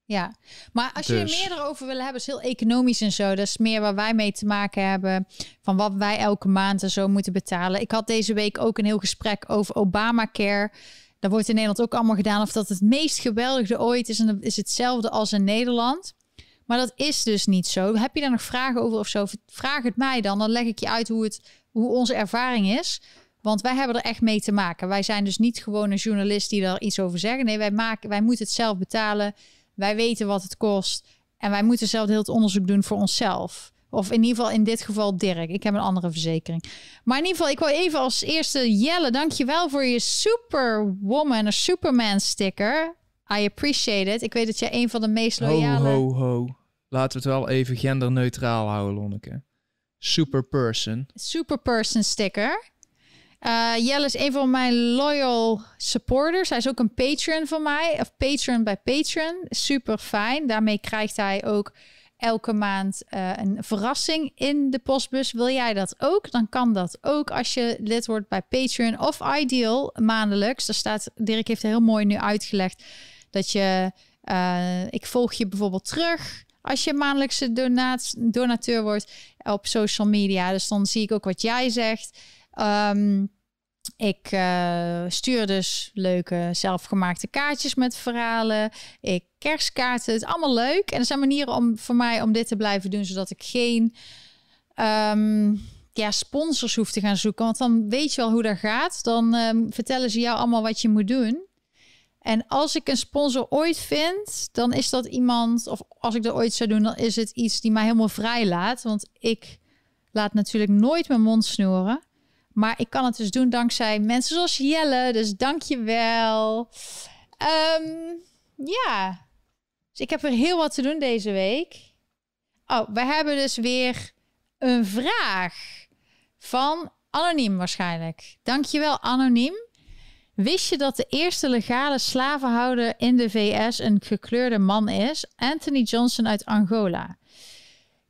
Ja, maar als dus. je er meer over wil hebben, is heel economisch en zo. Dat is meer waar wij mee te maken hebben. Van wat wij elke maand en zo moeten betalen. Ik had deze week ook een heel gesprek over Obamacare. Dat wordt in Nederland ook allemaal gedaan. Of dat het meest geweldige ooit is. En is hetzelfde als in Nederland. Maar dat is dus niet zo. Heb je daar nog vragen over of zo? Vraag het mij dan. Dan leg ik je uit hoe, het, hoe onze ervaring is. Want wij hebben er echt mee te maken. Wij zijn dus niet gewoon een journalist die daar iets over zeggen. Nee, wij, maken, wij moeten het zelf betalen. Wij weten wat het kost. En wij moeten zelf heel het onderzoek doen voor onszelf. Of in ieder geval in dit geval Dirk. Ik heb een andere verzekering. Maar in ieder geval, ik wil even als eerste Jelle, dankjewel voor je Superwoman of Superman sticker. I appreciate it. Ik weet dat jij een van de meest loyale... Ho, ho, ho. Laten we het wel even genderneutraal houden, Lonneke. Superperson. Superperson sticker. Uh, Jelle is een van mijn loyal supporters. Hij is ook een patron van mij. Of patron bij patron. Super fijn. Daarmee krijgt hij ook elke maand uh, een verrassing in de postbus. Wil jij dat ook? Dan kan dat ook als je lid wordt bij Patreon of Ideal maandelijks. Daar staat, Dirk heeft heel mooi nu uitgelegd dat je, uh, ik volg je bijvoorbeeld terug als je maandelijkse donaat, donateur wordt op social media. Dus dan zie ik ook wat jij zegt. Um, ik uh, stuur dus leuke zelfgemaakte kaartjes met verhalen. Ik kerstkaarten. Het is allemaal leuk. En er zijn manieren om voor mij om dit te blijven doen, zodat ik geen um, ja, sponsors hoef te gaan zoeken. Want dan weet je wel hoe dat gaat. Dan um, vertellen ze jou allemaal wat je moet doen. En als ik een sponsor ooit vind, dan is dat iemand, of als ik dat ooit zou doen, dan is het iets die mij helemaal vrij laat. Want ik laat natuurlijk nooit mijn mond snoeren. Maar ik kan het dus doen dankzij mensen zoals Jelle. Dus dank je wel. Um, ja. Dus ik heb er heel wat te doen deze week. Oh, we hebben dus weer een vraag van Anoniem waarschijnlijk. Dankjewel Anoniem. Wist je dat de eerste legale slavenhouder in de VS een gekleurde man is? Anthony Johnson uit Angola.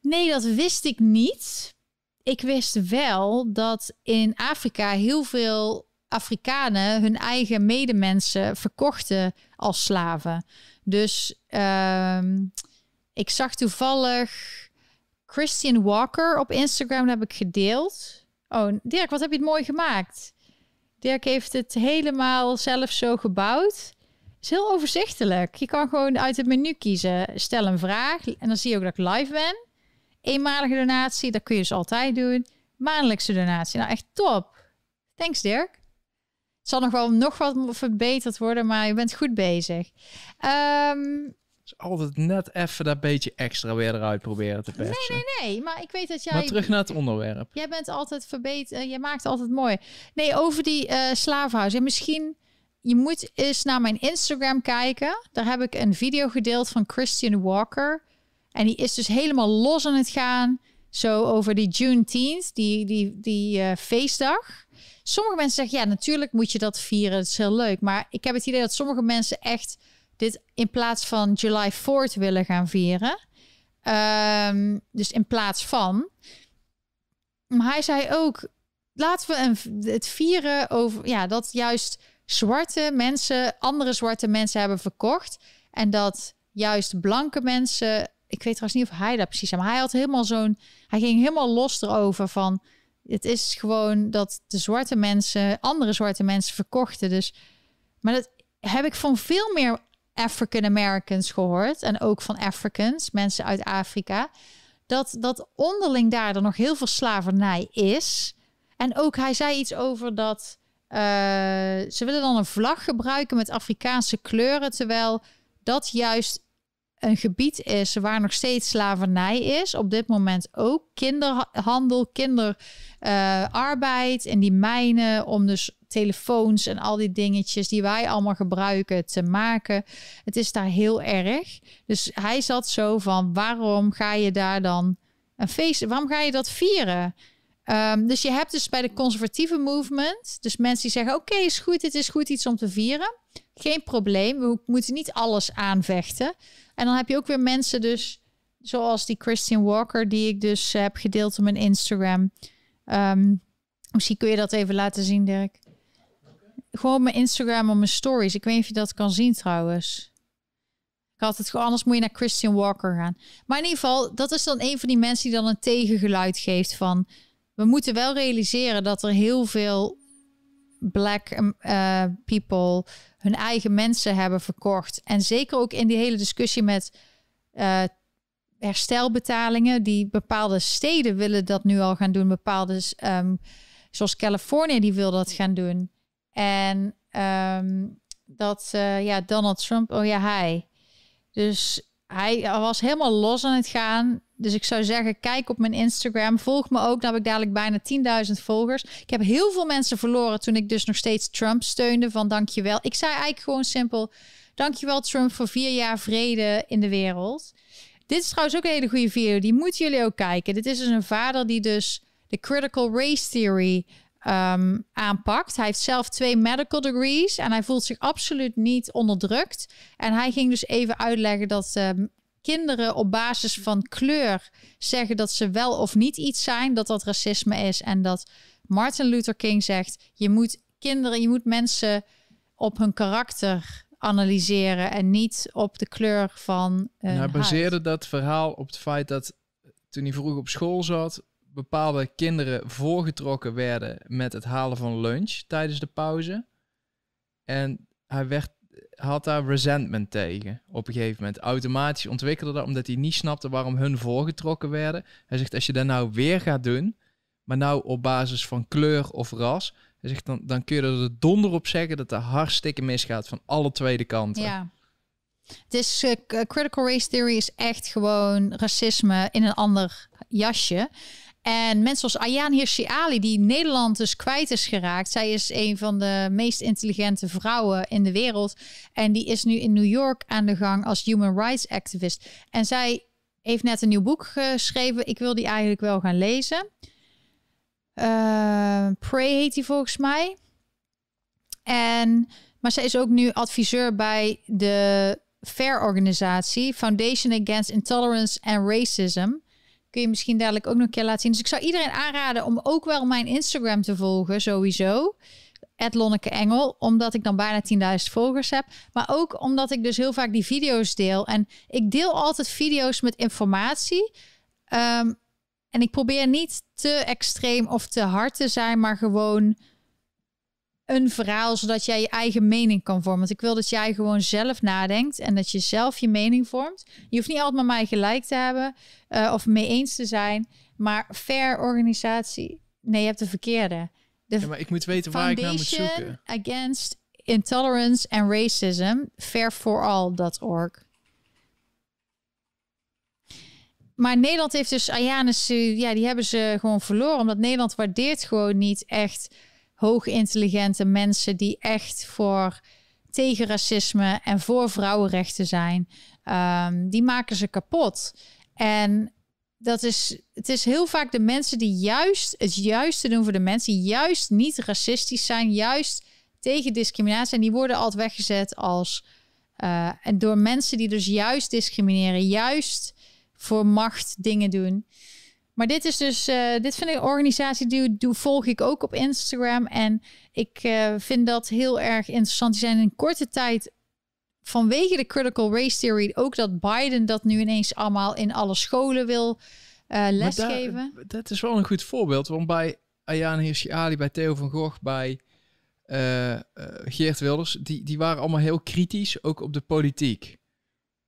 Nee, dat wist ik niet. Ik wist wel dat in Afrika heel veel Afrikanen hun eigen medemensen verkochten als slaven. Dus uh, ik zag toevallig Christian Walker op Instagram, heb ik gedeeld. Oh, Dirk, wat heb je het mooi gemaakt? Dirk heeft het helemaal zelf zo gebouwd. is heel overzichtelijk. Je kan gewoon uit het menu kiezen. Stel een vraag en dan zie je ook dat ik live ben. Eenmalige donatie, dat kun je dus altijd doen. Maandelijkse donatie, nou echt top. Thanks Dirk. Het zal nog wel nog wat verbeterd worden, maar je bent goed bezig. Um, Dus altijd net even dat beetje extra weer eruit proberen te persen. Nee, nee, nee. Maar ik weet dat jij... Maar terug naar het onderwerp. Jij bent altijd verbeterd. Uh, jij maakt altijd mooi. Nee, over die uh, slavenhuis. En misschien... Je moet eens naar mijn Instagram kijken. Daar heb ik een video gedeeld van Christian Walker. En die is dus helemaal los aan het gaan. Zo over die Juneteenth, die, die, die uh, feestdag. Sommige mensen zeggen, ja, natuurlijk moet je dat vieren. Het is heel leuk. Maar ik heb het idee dat sommige mensen echt dit in plaats van July 4th willen gaan vieren. Um, dus in plaats van. Maar hij zei ook, laten we een, het vieren over, ja, dat juist zwarte mensen andere zwarte mensen hebben verkocht. En dat juist blanke mensen, ik weet trouwens niet of hij dat precies zei, maar hij had helemaal zo'n, hij ging helemaal los erover van, het is gewoon dat de zwarte mensen andere zwarte mensen verkochten. Dus, maar dat heb ik van veel meer African Americans gehoord en ook van Africans, mensen uit Afrika, dat dat onderling daar er nog heel veel slavernij is. En ook hij zei iets over dat uh, ze willen dan een vlag gebruiken met Afrikaanse kleuren, terwijl dat juist een gebied is waar nog steeds slavernij is. Op dit moment ook kinderhandel, kinderarbeid uh, in die mijnen om dus telefoons en al die dingetjes die wij allemaal gebruiken te maken. Het is daar heel erg. Dus hij zat zo van: waarom ga je daar dan een feest? Waarom ga je dat vieren? Um, dus je hebt dus bij de conservatieve movement, dus mensen die zeggen: oké, is goed, het is goed iets om te vieren. Geen probleem, we moeten niet alles aanvechten. En dan heb je ook weer mensen, dus zoals die Christian Walker, die ik dus heb gedeeld op mijn Instagram. Um, misschien kun je dat even laten zien, Dirk gewoon mijn Instagram of mijn stories. Ik weet niet of je dat kan zien trouwens. Ik had het gewoon, anders moet je naar Christian Walker gaan. Maar in ieder geval, dat is dan een van die mensen die dan een tegengeluid geeft van... We moeten wel realiseren dat er heel veel black uh, people hun eigen mensen hebben verkocht. En zeker ook in die hele discussie met uh, herstelbetalingen. Die bepaalde steden willen dat nu al gaan doen. Bepaalde, um, zoals Californië, die wil dat gaan doen. En um, dat, uh, ja, Donald Trump, oh ja, hij. Dus hij was helemaal los aan het gaan. Dus ik zou zeggen, kijk op mijn Instagram. Volg me ook. Dan heb ik dadelijk bijna 10.000 volgers. Ik heb heel veel mensen verloren toen ik dus nog steeds Trump steunde. Van dankjewel. Ik zei eigenlijk gewoon simpel: dankjewel Trump voor vier jaar vrede in de wereld. Dit is trouwens ook een hele goede video. Die moeten jullie ook kijken. Dit is dus een vader die dus de critical race theory um, aanpakt. Hij heeft zelf twee medical degrees en hij voelt zich absoluut niet onderdrukt. En hij ging dus even uitleggen dat um, kinderen op basis van kleur zeggen dat ze wel of niet iets zijn, dat dat racisme is. En dat Martin Luther King zegt: je moet kinderen, je moet mensen op hun karakter analyseren en niet op de kleur van. hij baseerde dat verhaal op het feit dat toen hij vroeg op school zat, bepaalde kinderen voorgetrokken werden met het halen van lunch tijdens de pauze. En hij werd, had daar resentment tegen op een gegeven moment. Automatisch ontwikkelde dat omdat hij niet snapte waarom hun voorgetrokken werden. Hij zegt, als je dat nou weer gaat doen, maar nou op basis van kleur of ras, hij zegt, dan, dan kun je er de donder op zeggen dat er hartstikke misgaat van alle tweede kanten. Ja. Het is uh, critical race theory is echt gewoon racisme in een ander jasje. En mensen zoals Ayaan Hirsi Ali, die Nederland dus kwijt is geraakt. Zij is een van de meest intelligente vrouwen in de wereld. En die is nu in New York aan de gang als human rights activist. En zij heeft net een nieuw boek geschreven. Ik wil die eigenlijk wel gaan lezen. Uh, Pray heet die volgens mij. En, maar zij is ook nu adviseur bij de FAIR-organisatie, Foundation Against Intolerance and Racism kun je misschien dadelijk ook nog een keer laten zien. Dus ik zou iedereen aanraden om ook wel mijn Instagram te volgen, sowieso. Lonneke Engel, omdat ik dan bijna 10.000 volgers heb. Maar ook omdat ik dus heel vaak die video's deel. En ik deel altijd video's met informatie. Um, en ik probeer niet te extreem of te hard te zijn, maar gewoon een verhaal, zodat jij je eigen mening kan vormen. Want ik wil dat jij gewoon zelf nadenkt en dat je zelf je mening vormt. Je hoeft niet altijd met mij gelijk te hebben uh, of mee eens te zijn, maar fair organisatie. Nee, je hebt de verkeerde. De ja, maar ik moet weten waar ik naar moet zoeken. Against Intolerance and Racism, fairforall.org. maar Nederland heeft dus Ayanus, ja, die hebben ze gewoon verloren. Omdat Nederland waardeert gewoon niet echt hoogintelligente mensen die echt voor tegen racisme en voor vrouwenrechten zijn. Ehm, die maken ze kapot. En dat is, het is heel vaak de mensen die juist het juiste doen voor de mensen, juist niet racistisch zijn, juist tegen discriminatie. En die worden altijd weggezet als. eh, en door mensen die dus juist discrimineren, juist voor macht dingen doen. Maar dit is dus, eh, dit vind ik een organisatie die doe, volg ik ook op Instagram. En ik eh, vind dat heel erg interessant. Die zijn in korte tijd vanwege de critical race theory ook dat Biden dat nu ineens allemaal in alle scholen wil eh, lesgeven. daar- dat is wel een goed voorbeeld. Want bij Ayaan Hirsi Ali, bij Theo van Gogh, bij Geert Wilders, die, die waren allemaal heel kritisch, ook op de politiek.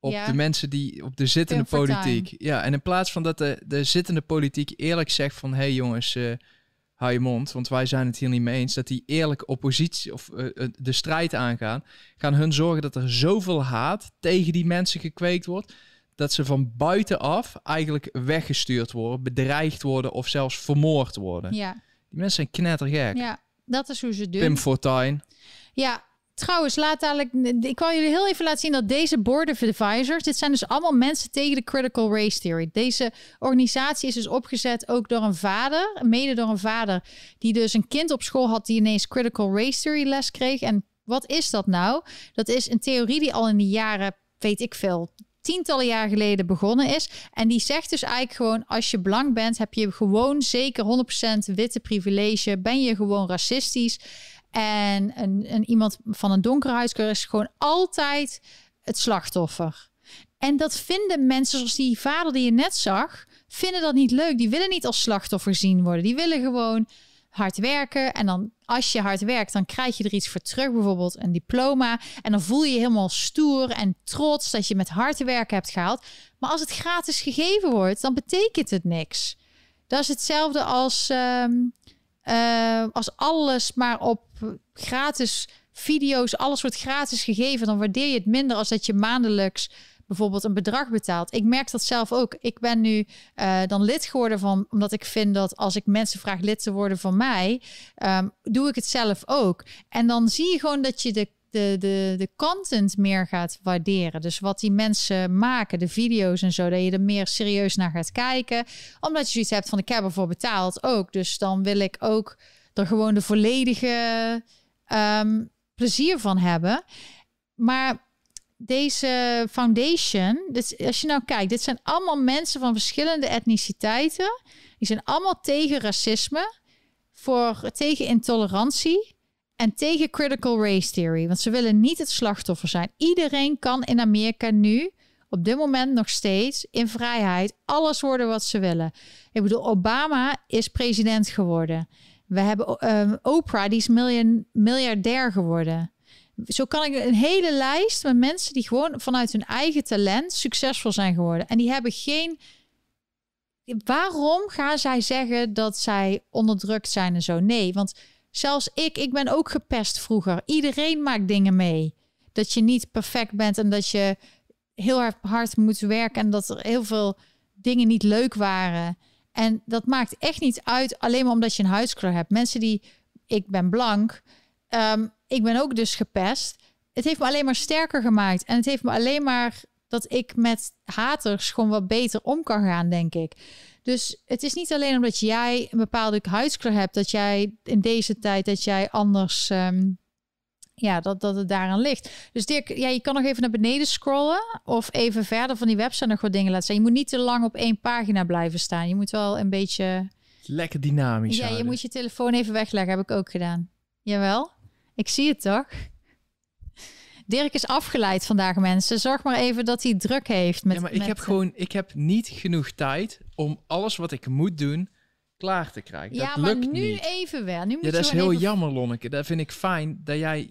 Op Ja. de mensen die, op de zittende politiek. Ja, en in plaats van dat de, de zittende politiek eerlijk zegt van, hé hey jongens, eh hou je mond, want wij zijn het hier niet mee eens, dat die eerlijk oppositie of eh, eh, de strijd aangaan, gaan hun zorgen dat er zoveel haat tegen die mensen gekweekt wordt, dat ze van buitenaf eigenlijk weggestuurd worden, bedreigd worden of zelfs vermoord worden. ja, Die mensen zijn knettergek. ja, dat is hoe ze doen. Pim Fortuyn. Ja, trouwens, laat dadelijk. Ik wou jullie heel even laten zien dat deze Board of Advisors. Dit zijn dus allemaal mensen tegen de critical race theory. Deze organisatie is dus opgezet ook door een vader, mede door een vader, die dus een kind op school had die ineens critical race theory les kreeg. En wat is dat nou? Dat is een theorie die al in de jaren, weet ik veel. Tientallen jaar geleden begonnen is. En die zegt dus eigenlijk gewoon: als je blank bent, heb je gewoon zeker 100% witte privilege. Ben je gewoon racistisch. En een, iemand van een donkere huidskleur is gewoon altijd het slachtoffer. En dat vinden mensen zoals die vader die je net zag, vinden dat niet leuk. Die willen niet als slachtoffer gezien worden. Die willen gewoon hard werken. En dan als je hard werkt, dan krijg je er iets voor terug. Bijvoorbeeld een diploma. En dan voel je je helemaal stoer en trots dat je met hard werken hebt gehaald. Maar als het gratis gegeven wordt, dan betekent het niks. Dat is hetzelfde als, ehm, eh, als alles maar op gratis video's, alles wordt gratis gegeven. Dan waardeer je het minder als dat je maandelijks bijvoorbeeld een bedrag betaalt. Ik merk dat zelf ook. Ik ben nu eh, dan lid geworden van, omdat ik vind dat als ik mensen vraag lid te worden van mij, ehm, doe ik het zelf ook. En dan zie je gewoon dat je de de, de, de content meer gaat waarderen. Dus wat die mensen maken, de video's en zo, dat je er meer serieus naar gaat kijken. Omdat je zoiets hebt van ik heb ervoor betaald ook. Dus dan wil ik ook er gewoon de volledige ehm, plezier van hebben. Maar deze foundation, dus als je nou kijkt, dit zijn allemaal mensen van verschillende etniciteiten. Die zijn allemaal tegen racisme, voor, tegen intolerantie en tegen critical race theory. Want ze willen niet het slachtoffer zijn. Iedereen kan in Amerika nu, op dit moment nog steeds, in vrijheid alles worden wat ze willen. Ik bedoel, Obama is president geworden. We hebben um, Oprah, die is miljoen, miljardair geworden. Zo kan ik een hele lijst met mensen die gewoon vanuit hun eigen talent succesvol zijn geworden. En die hebben geen. Waarom gaan zij zeggen dat zij onderdrukt zijn en zo? Nee, want zelfs ik, ik ben ook gepest vroeger. Iedereen maakt dingen mee. Dat je niet perfect bent en dat je heel hard, moet werken en dat er heel veel dingen niet leuk waren. En dat maakt echt niet uit, alleen maar omdat je een huidskleur hebt. Mensen die, ik ben blank, um, ik ben ook dus gepest. Het heeft me alleen maar sterker gemaakt. En het heeft me alleen maar dat ik met haters gewoon wat beter om kan gaan, denk ik. Dus het is niet alleen omdat jij een bepaalde huidskleur hebt, dat jij in deze tijd dat jij anders. Um, ja, dat, dat het daaraan ligt. Dus Dirk, ja, je kan nog even naar beneden scrollen of even verder van die website nog wat dingen laten zijn. Je moet niet te lang op één pagina blijven staan. Je moet wel een beetje... Lekker dynamisch Ja, houden. je moet je telefoon even wegleggen. Heb ik ook gedaan. Jawel, ik zie het toch? Dirk is afgeleid vandaag, mensen. Zorg maar even dat hij druk heeft. Met, ja, maar ik met, heb gewoon, ik heb niet genoeg tijd om alles wat ik moet doen klaar te krijgen. Ja, dat maar lukt nu niet. even wel. Nu moet Ja, dat is heel even... jammer, Lonneke. Dat vind ik fijn dat jij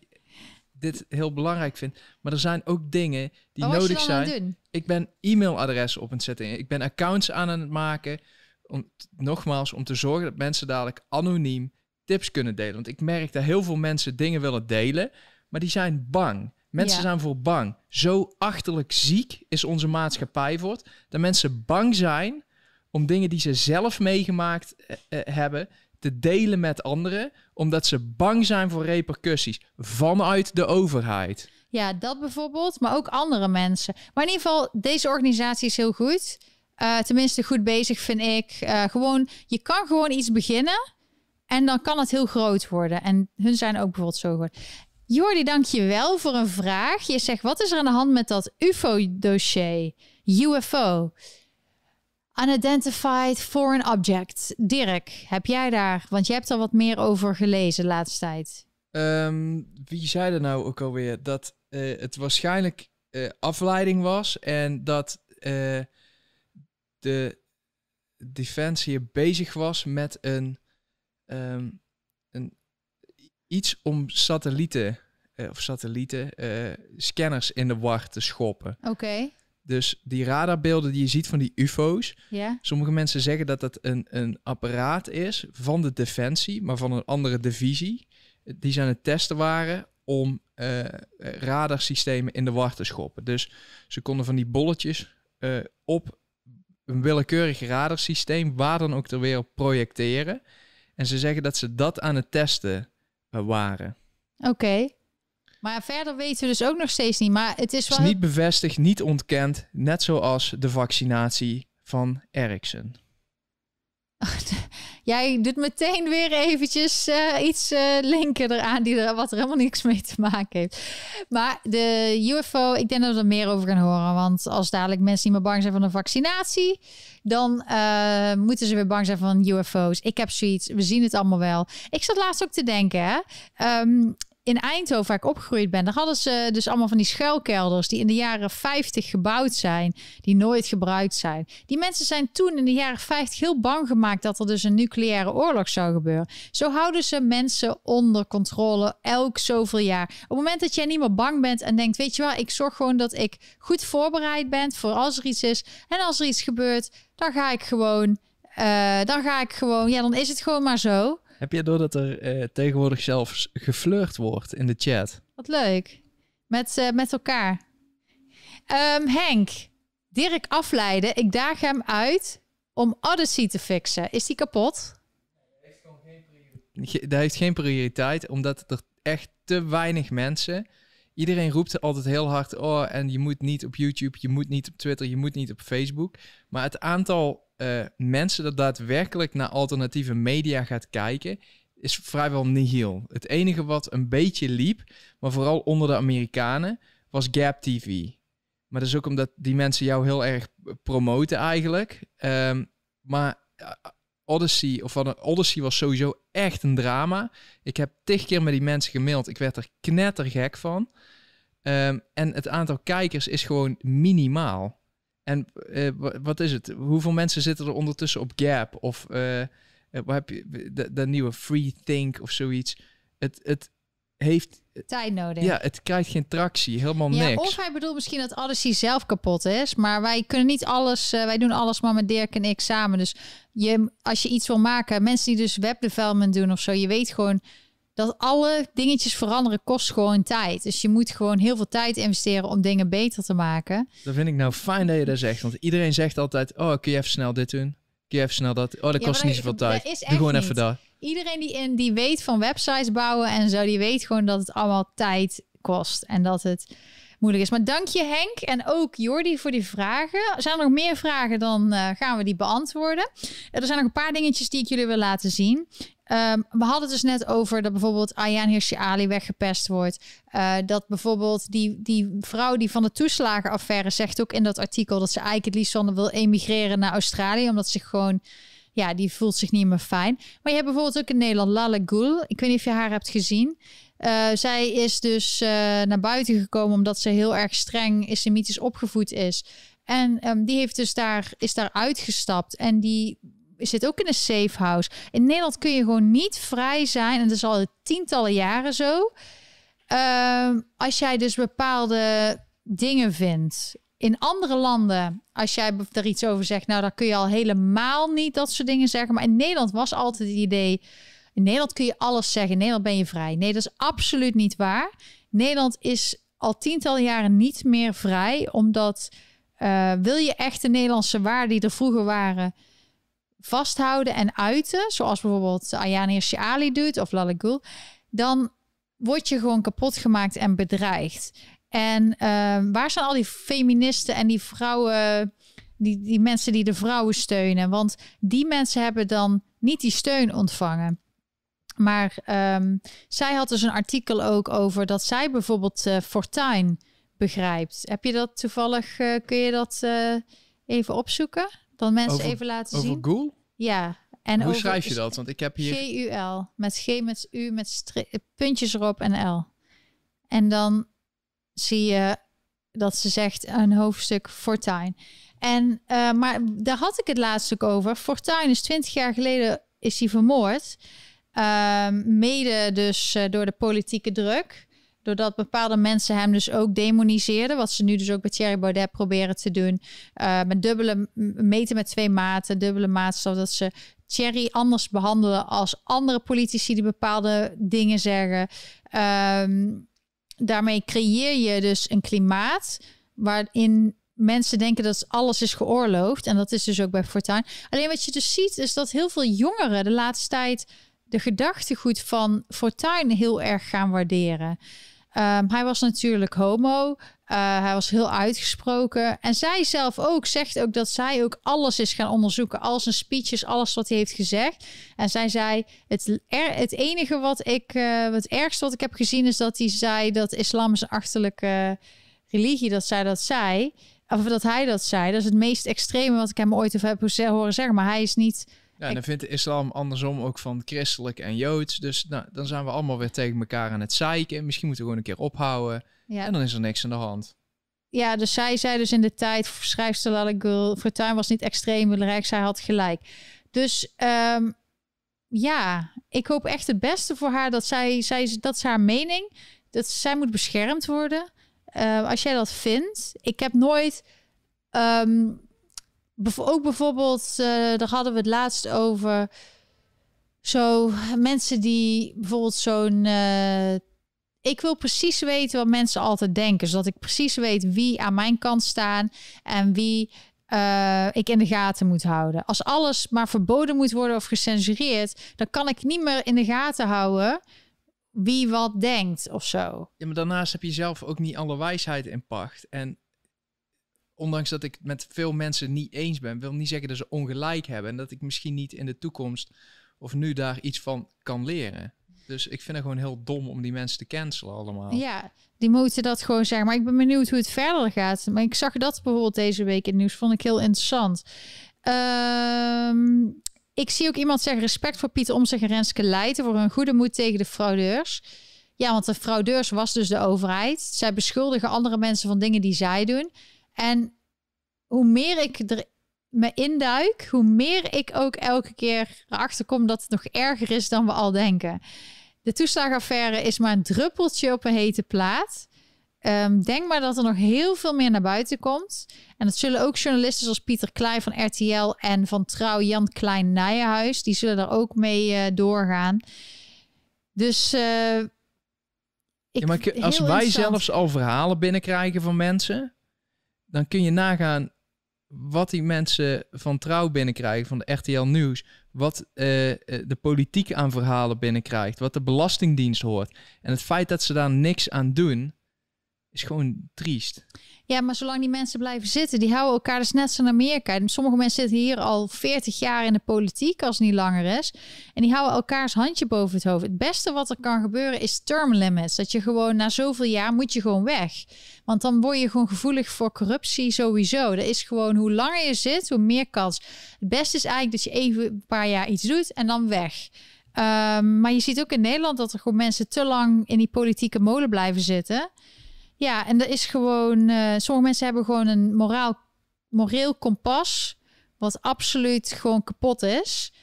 dit heel belangrijk vindt. Maar er zijn ook dingen die nodig zijn. Ik ben e-mailadressen op het zetten. Ik ben accounts aan het maken. Om, nogmaals, om te zorgen dat mensen dadelijk anoniem tips kunnen delen. Want ik merk dat heel veel mensen dingen willen delen, maar die zijn bang. Mensen Ja. zijn voor bang. Zo achterlijk ziek is onze maatschappij voor. Dat mensen bang zijn om dingen die ze zelf meegemaakt eh, eh, hebben te delen met anderen. Omdat ze bang zijn voor repercussies vanuit de overheid. Ja, dat bijvoorbeeld, maar ook andere mensen. Maar in ieder geval, deze organisatie is heel goed. Eh, tenminste, goed bezig vind ik. Gewoon, je kan gewoon iets beginnen en dan kan het heel groot worden. En hun zijn ook bijvoorbeeld zo goed. Jordi, dank je wel voor een vraag. Je zegt, wat is er aan de hand met dat UFO-dossier? UFO. Unidentified Foreign Object. Dirk, heb jij daar, want je hebt er wat meer over gelezen de laatste tijd. Ehm, wie zei er nou ook alweer? Dat eh, het waarschijnlijk eh, afleiding was en dat eh, de Defensie bezig was met een, ehm, een iets om satellieten of satellieten scanners in de war te schoppen. Oké, Dus die radarbeelden die je ziet van die UFO's, ja. Sommige mensen zeggen dat dat een, een apparaat is van de defensie, maar van een andere divisie. Die ze aan het testen waren om eh, radarsystemen in de war te schoppen. Dus ze konden van die bolletjes eh, op een willekeurig radarsysteem, waar dan ook ter wereld, projecteren. En ze zeggen dat ze dat aan het testen eh, waren. Oké. Maar verder weten we dus ook nog steeds niet. Maar het is Het wel... is niet bevestigd, niet ontkend, net zoals de vaccinatie van Ericsson. Jij doet meteen weer eventjes eh, iets eh, linken eraan die er, wat er helemaal niks mee te maken heeft. Maar de UFO, ik denk dat we er meer over gaan horen. Want als dadelijk mensen niet meer bang zijn van een vaccinatie, dan eh, moeten ze weer bang zijn van UFO's. Ik heb zoiets, we zien het allemaal wel. Ik zat laatst ook te denken, hè. Ehm, in Eindhoven, waar ik opgegroeid ben, daar hadden ze dus allemaal van die schuilkelders die in de jaren 50 gebouwd zijn, die nooit gebruikt zijn. Die mensen zijn toen in de jaren 50 heel bang gemaakt dat er dus een nucleaire oorlog zou gebeuren. Zo houden ze mensen onder controle elk zoveel jaar. Op het moment dat jij niet meer bang bent en denkt, weet je wel, ik zorg gewoon dat ik goed voorbereid ben voor als er iets is. En als er iets gebeurt, dan ga ik gewoon, eh, dan ga ik gewoon, ja, dan is het gewoon maar zo. Heb je door dat er eh, tegenwoordig zelfs geflirt wordt in de chat? Wat leuk. Met, eh, met elkaar. Ehm, Henk, Dirk afleiden. Ik daag hem uit om Odyssey te fixen. Is die kapot? Ge- Dat heeft geen prioriteit, omdat er echt te weinig mensen... Iedereen roept altijd heel hard, oh, en je moet niet op YouTube, je moet niet op Twitter, je moet niet op Facebook. Maar het aantal eh, mensen dat daadwerkelijk naar alternatieve media gaat kijken, is vrijwel nihil. Het enige wat een beetje liep, maar vooral onder de Amerikanen, was Gap TV. Maar dat is ook omdat die mensen jou heel erg promoten eigenlijk. Ehm, maar eh, Odyssey, of van Odyssey was sowieso echt een drama. Ik heb tig keer met die mensen gemaild. Ik werd er knettergek van. Ehm, en het aantal kijkers is gewoon minimaal. En eh, wa- wat is het? Hoeveel mensen zitten er ondertussen op Gap? Of eh, eh, wat heb je? De, de nieuwe Free Think of zoiets. Het, het heeft... Tijd nodig. Ja, het krijgt geen tractie. Helemaal Ja, niks. of hij bedoelt misschien dat Odyssey zelf kapot is. Maar wij kunnen niet alles... wij doen alles maar met Dirk en ik samen. Dus je, als je iets wil maken... Mensen die dus webdevelopment doen of zo... Je weet gewoon dat alle dingetjes veranderen kost gewoon tijd. Dus je moet gewoon heel veel tijd investeren om dingen beter te maken. Dat vind ik nou fijn dat je dat zegt. Want iedereen zegt altijd, oh, kun je even snel dit doen? Kun je even snel dat? Oh, dat Ja, kost niet zoveel tijd. Doe gewoon niet. even dat. Iedereen die, in, die weet van websites bouwen en zo... die weet gewoon dat het allemaal tijd kost. En dat het moeilijk is. Maar dank je Henk en ook Jordi voor die vragen. Zijn er nog meer vragen, dan eh, gaan we die beantwoorden. Er zijn nog een paar dingetjes die ik jullie wil laten zien. Ehm, we hadden het dus net over dat bijvoorbeeld Ayaan Hirsi Ali weggepest wordt. Eh, dat bijvoorbeeld die, die vrouw die van de toeslagenaffaire zegt ook in dat artikel dat ze eigenlijk het liefst van wil emigreren naar Australië, omdat ze gewoon, ja, die voelt zich niet meer fijn. Maar je hebt bijvoorbeeld ook in Nederland Lale Gül. Ik weet niet of je haar hebt gezien. Eh, zij is dus eh, naar buiten gekomen omdat ze heel erg streng islamitisch opgevoed is. En ehm, die heeft dus daar, is daar uitgestapt. En die zit ook in een safe house. In Nederland kun je gewoon niet vrij zijn. En dat is al tientallen jaren zo. Ehm, als jij dus bepaalde dingen vindt. In andere landen, als jij er iets over zegt, nou, dan kun je al helemaal niet dat soort dingen zeggen. Maar in Nederland was altijd het idee. In Nederland kun je alles zeggen. In Nederland ben je vrij. Nee, dat is absoluut niet waar. Nederland is al tientallen jaren niet meer vrij, omdat uh, wil je echt de Nederlandse waarden die er vroeger waren vasthouden en uiten, zoals bijvoorbeeld Hirsi Ali doet of Lale Gul, dan word je gewoon kapot gemaakt en bedreigd. En uh, waar zijn al die feministen en die vrouwen, die, die mensen die de vrouwen steunen? Want die mensen hebben dan niet die steun ontvangen. Maar um, zij had dus een artikel ook over dat zij bijvoorbeeld uh, Fortuin begrijpt. Heb je dat toevallig, uh, kun je dat uh, even opzoeken? Dan mensen over, even laten over zien. Google? Ja. En Hoe over, schrijf je dat? Want ik heb hier... G-U-L. Met G, met U, met puntjes erop en L. En dan zie je dat ze zegt een hoofdstuk Fortuin. En, uh, maar daar had ik het laatst ook over. Fortuin is 20 jaar geleden is hij vermoord. Uh, mede dus uh, door de politieke druk. Doordat bepaalde mensen hem dus ook demoniseerden. Wat ze nu dus ook bij Thierry Baudet proberen te doen. Uh, met dubbele meten met twee maten, dubbele maatstaf. Dat ze Thierry anders behandelen als andere politici die bepaalde dingen zeggen. Um, daarmee creëer je dus een klimaat waarin mensen denken dat alles is geoorloofd. En dat is dus ook bij Fortuin. Alleen wat je dus ziet is dat heel veel jongeren de laatste tijd de gedachtegoed van Fortuin heel erg gaan waarderen. Um, hij was natuurlijk homo. Uh, hij was heel uitgesproken. En zij zelf ook zegt ook dat zij ook alles is gaan onderzoeken. Al zijn speeches, alles wat hij heeft gezegd. En zij zei: Het, er, het enige wat ik, uh, het ergste wat ik heb gezien is dat hij zei dat islam is een achterlijke religie. Dat zij dat zei. Of dat hij dat zei. Dat is het meest extreme wat ik hem ooit heb horen zeggen. Maar hij is niet. Ja, en dan vindt de islam andersom ook van christelijk en joods. Dus nou, dan zijn we allemaal weer tegen elkaar aan het zeiken. Misschien moeten we gewoon een keer ophouden. Ja. En dan is er niks aan de hand. Ja, dus zij zei dus in de tijd, schrijfster Lale Gul, Fortuyn was niet extreem rijk, zij had gelijk. Dus um, ja, ik hoop echt het beste voor haar dat zij, zij dat is haar mening, dat zij moet beschermd worden. Uh, als jij dat vindt, ik heb nooit, um, ook bijvoorbeeld, uh, daar hadden we het laatst over, zo mensen die bijvoorbeeld zo'n uh, ik wil precies weten wat mensen altijd denken. Zodat ik precies weet wie aan mijn kant staan en wie uh, ik in de gaten moet houden. Als alles maar verboden moet worden of gecensureerd, dan kan ik niet meer in de gaten houden wie wat denkt of zo. Ja, maar daarnaast heb je zelf ook niet alle wijsheid in pacht. En ondanks dat ik met veel mensen niet eens ben, wil niet zeggen dat ze ongelijk hebben en dat ik misschien niet in de toekomst of nu daar iets van kan leren. Dus ik vind het gewoon heel dom om die mensen te cancelen allemaal. Ja, die moeten dat gewoon zeggen. Maar ik ben benieuwd hoe het verder gaat. Maar ik zag dat bijvoorbeeld deze week in het nieuws. Vond ik heel interessant. Um, ik zie ook iemand zeggen... respect voor Pieter Omtzigt en Renske Leijten... voor hun goede moed tegen de fraudeurs. Ja, want de fraudeurs was dus de overheid. Zij beschuldigen andere mensen van dingen die zij doen. En hoe meer ik er me induik... hoe meer ik ook elke keer erachter kom... dat het nog erger is dan we al denken. De toeslagaffaire is maar een druppeltje op een hete plaat. Um, denk maar dat er nog heel veel meer naar buiten komt. En dat zullen ook journalisten zoals Pieter Klein van RTL en van Trouw Jan Klein Nijenhuis, die zullen daar ook mee uh, doorgaan. Dus uh, ik, ja, maar als wij zelfs al verhalen binnenkrijgen van mensen, dan kun je nagaan wat die mensen van Trouw binnenkrijgen, van de RTL Nieuws, wat uh, de politiek aan verhalen binnenkrijgt, wat de Belastingdienst hoort. En het feit dat ze daar niks aan doen, is gewoon triest. Ja, maar zolang die mensen blijven zitten, die houden elkaar dus net zo in Amerika. Sommige mensen zitten hier al 40 jaar in de politiek, als het niet langer is. En die houden elkaars handje boven het hoofd. Het beste wat er kan gebeuren is term limits. Dat je gewoon na zoveel jaar moet je gewoon weg. Want dan word je gewoon gevoelig voor corruptie sowieso. Dat is gewoon hoe langer je zit, hoe meer kans. Het beste is eigenlijk dat je even een paar jaar iets doet en dan weg. Um, maar je ziet ook in Nederland dat er gewoon mensen te lang in die politieke molen blijven zitten. Ja, en er is gewoon. Uh, sommige mensen hebben gewoon een moraal, moreel kompas. Wat absoluut gewoon kapot is.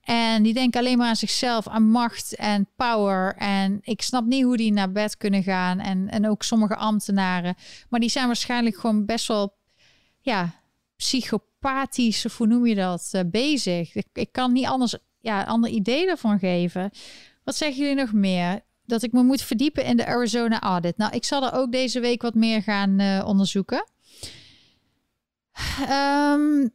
En die denken alleen maar aan zichzelf, aan macht en power. En ik snap niet hoe die naar bed kunnen gaan. En, en ook sommige ambtenaren. Maar die zijn waarschijnlijk gewoon best wel. Ja, psychopathisch, hoe noem je dat? Uh, bezig. Ik, ik kan niet anders. Ja, ander idee ervan geven. Wat zeggen jullie nog meer? Dat ik me moet verdiepen in de Arizona audit. Nou, ik zal er ook deze week wat meer gaan uh, onderzoeken. Um,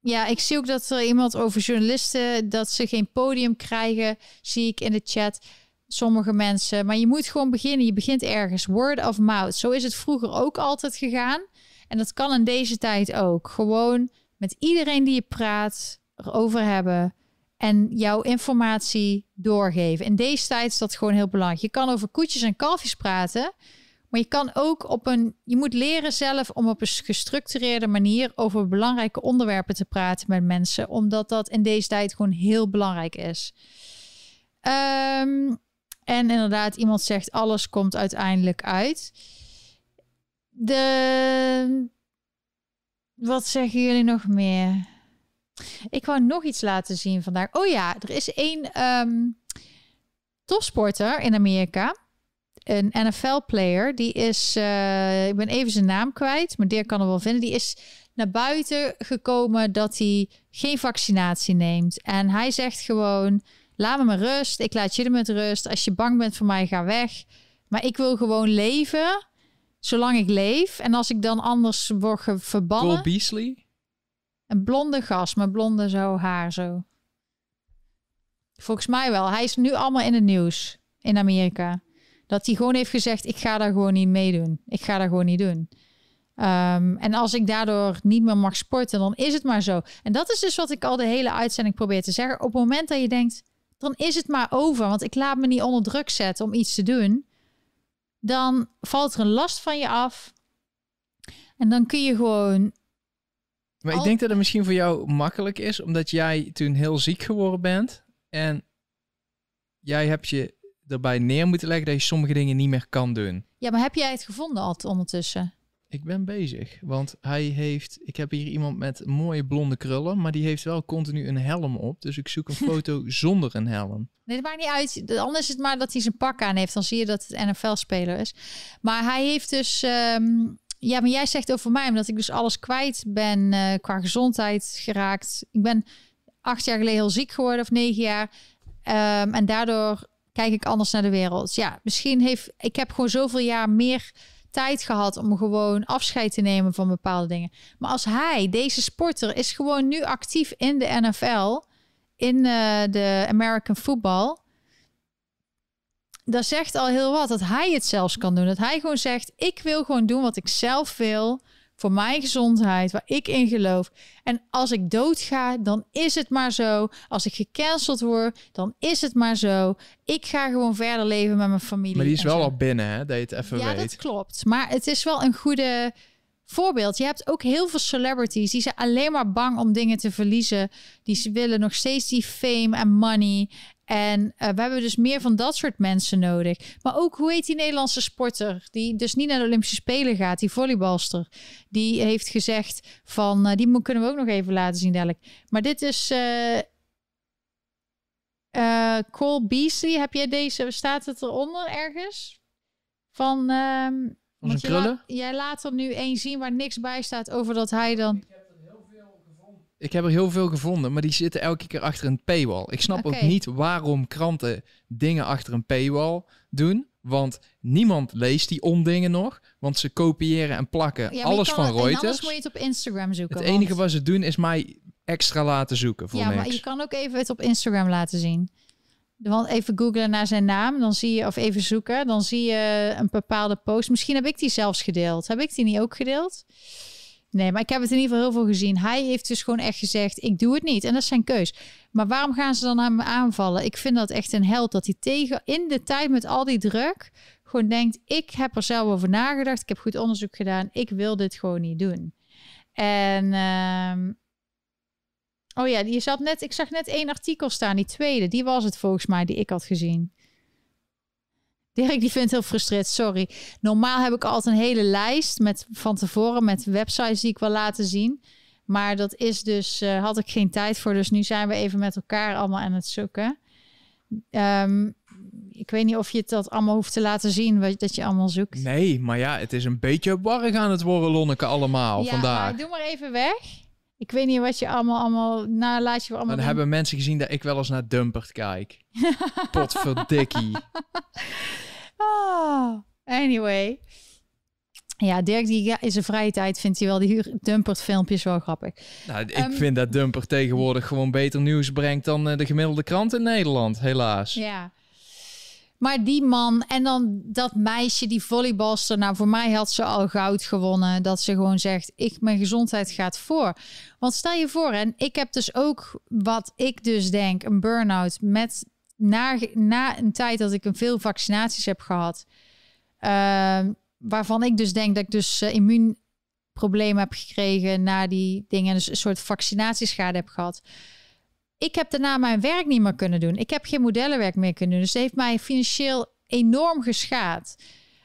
ja, ik zie ook dat er iemand over journalisten dat ze geen podium krijgen, zie ik in de chat. Sommige mensen, maar je moet gewoon beginnen. Je begint ergens. Word of mouth. Zo is het vroeger ook altijd gegaan. En dat kan in deze tijd ook. Gewoon met iedereen die je praat erover hebben en jouw informatie doorgeven. In deze tijd is dat gewoon heel belangrijk. Je kan over koetjes en kalfjes praten, maar je kan ook op een. Je moet leren zelf om op een gestructureerde manier over belangrijke onderwerpen te praten met mensen, omdat dat in deze tijd gewoon heel belangrijk is. Um, en inderdaad, iemand zegt alles komt uiteindelijk uit. De. Wat zeggen jullie nog meer? Ik wou nog iets laten zien vandaag. Oh ja, er is één um, topsporter in Amerika. Een NFL-player. Die is, uh, ik ben even zijn naam kwijt, maar die kan er wel vinden. Die is naar buiten gekomen dat hij geen vaccinatie neemt. En hij zegt gewoon: laat me maar rust. Ik laat jullie met rust. Als je bang bent voor mij, ga weg. Maar ik wil gewoon leven zolang ik leef. En als ik dan anders word verbannen... Cole Beasley? Een blonde gast met blonde zo haar zo. Volgens mij wel. Hij is nu allemaal in het nieuws in Amerika. Dat hij gewoon heeft gezegd, ik ga daar gewoon niet meedoen. Ik ga daar gewoon niet doen. Um, en als ik daardoor niet meer mag sporten, dan is het maar zo. En dat is dus wat ik al de hele uitzending probeer te zeggen. Op het moment dat je denkt, dan is het maar over. Want ik laat me niet onder druk zetten om iets te doen. Dan valt er een last van je af. En dan kun je gewoon. Maar ik denk dat het misschien voor jou makkelijk is, omdat jij toen heel ziek geworden bent. En jij hebt je erbij neer moeten leggen dat je sommige dingen niet meer kan doen. Ja, maar heb jij het gevonden al ondertussen? Ik ben bezig, want hij heeft... Ik heb hier iemand met mooie blonde krullen, maar die heeft wel continu een helm op. Dus ik zoek een foto zonder een helm. Nee, dat maakt niet uit. Anders is het maar dat hij zijn pak aan heeft. Dan zie je dat het NFL-speler is. Maar hij heeft dus... Ehm, ja, maar jij zegt over mij, omdat ik dus alles kwijt ben uh, qua gezondheid geraakt. Ik ben acht jaar geleden heel ziek geworden, of negen jaar. Um, en daardoor kijk ik anders naar de wereld. Ja, misschien heeft... Ik heb gewoon zoveel jaar meer tijd gehad om gewoon afscheid te nemen van bepaalde dingen. Maar als hij, deze sporter, is gewoon nu actief in de NFL, in uh, de American football. Dat zegt al heel wat dat hij het zelfs kan doen. Dat hij gewoon zegt: Ik wil gewoon doen wat ik zelf wil voor mijn gezondheid, waar ik in geloof. En als ik doodga, dan is het maar zo. Als ik gecanceld word, dan is het maar zo. Ik ga gewoon verder leven met mijn familie. Maar die is wel al binnen, hè? Dat je het even ja, weet. Ja, dat klopt. Maar het is wel een goede voorbeeld. Je hebt ook heel veel celebrities die zijn alleen maar bang om dingen te verliezen. Die willen nog steeds die fame en money. En uh, we hebben dus meer van dat soort mensen nodig. Maar ook, hoe heet die Nederlandse sporter? Die dus niet naar de Olympische Spelen gaat, die volleybalster. Die heeft gezegd van, uh, die kunnen we ook nog even laten zien dadelijk. Maar dit is uh, Cole Beasley. Heb jij deze, staat het eronder ergens? Van... Um, want je jij laat er nu één zien waar niks bij staat over dat hij dan... Ik heb er heel veel gevonden, maar die zitten elke keer achter een paywall. Ik snap okay. ook niet waarom kranten dingen achter een paywall doen. Want niemand leest die ondingen nog. Want ze kopiëren en plakken ja, alles van Reuters. Anders moet je het op Instagram zoeken. Het enige wat ze doen is mij extra laten zoeken voor Ja, niks. maar je kan ook even het op Instagram laten zien. Want even googlen naar zijn naam, dan zie je, of even zoeken, dan zie je een bepaalde post. Misschien heb ik die zelfs gedeeld. Heb ik die niet ook gedeeld? Nee, maar ik heb het in ieder geval heel veel gezien. Hij heeft dus gewoon echt gezegd: ik doe het niet. En dat is zijn keus. Maar waarom gaan ze dan hem aanvallen? Ik vind dat echt een held dat hij tegen in de tijd met al die druk gewoon denkt: ik heb er zelf over nagedacht. Ik heb goed onderzoek gedaan. Ik wil dit gewoon niet doen. En uh, oh ja, je zat net. Ik zag net één artikel staan. Die tweede, die was het volgens mij die ik had gezien. Dirk die vindt heel frustreerd, sorry. Normaal heb ik altijd een hele lijst met van tevoren met websites die ik wil laten zien. Maar dat is dus, uh, had ik geen tijd voor. Dus nu zijn we even met elkaar allemaal aan het zoeken. Um, ik weet niet of je het dat allemaal hoeft te laten zien, wat, dat je allemaal zoekt. Nee, maar ja, het is een beetje warrig aan het worden, Lonneke, allemaal ja, vandaag. Maar doe maar even weg. Ik weet niet wat je allemaal, allemaal, nou laat je allemaal... Dan hebben mensen gezien dat ik wel eens naar Dumpert kijk. Potverdikkie. Oh, anyway. Ja, Dirk die in zijn vrije tijd vindt hij wel die Dumpert filmpjes wel grappig. Nou, ik Ehm, vind dat Dumpert tegenwoordig gewoon beter nieuws brengt dan eh, de gemiddelde krant in Nederland, helaas. Ja. Maar die man en dan dat meisje, die volleybalster. Nou, voor mij had ze al goud gewonnen. Dat ze gewoon zegt, ik, mijn gezondheid gaat voor. Want stel je voor, en ik heb dus ook wat ik dus denk, een burn-out met na, na een tijd dat ik een veel vaccinaties heb gehad. ehm, waarvan ik dus denk dat ik dus eh, immuunproblemen heb gekregen na die dingen. Dus een soort vaccinatieschade heb gehad. Ik heb daarna mijn werk niet meer kunnen doen. Ik heb geen modellenwerk meer kunnen doen. Dus het heeft mij financieel enorm geschaad.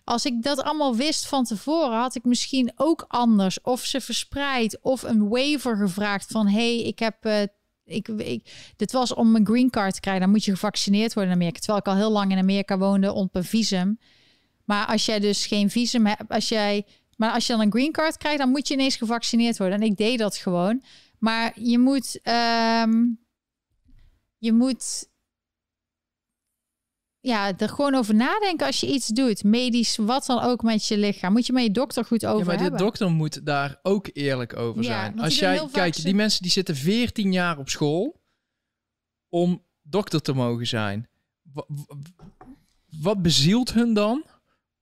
Als ik dat allemaal wist van tevoren, had ik misschien ook anders of ze verspreid of een waiver gevraagd van hey, ik heb eh, ik, ik, dit was om een green card te krijgen. Dan moet je gevaccineerd worden in Amerika. Terwijl ik al heel lang in Amerika woonde op een visum. Maar als jij dus geen visum hebt, als jij, maar als je dan een green card krijgt, dan moet je ineens gevaccineerd worden. En ik deed dat gewoon. Maar je moet, ehm, je moet, ja, er gewoon over nadenken als je iets doet, medisch, wat dan ook met je lichaam. Moet je met je dokter goed over ja, maar de hebben. dokter moet daar ook eerlijk over Ja, zijn. Als jij, kijk, die mensen die zitten 14 jaar op school om dokter te mogen zijn. Wa- wa- Wat bezielt hun dan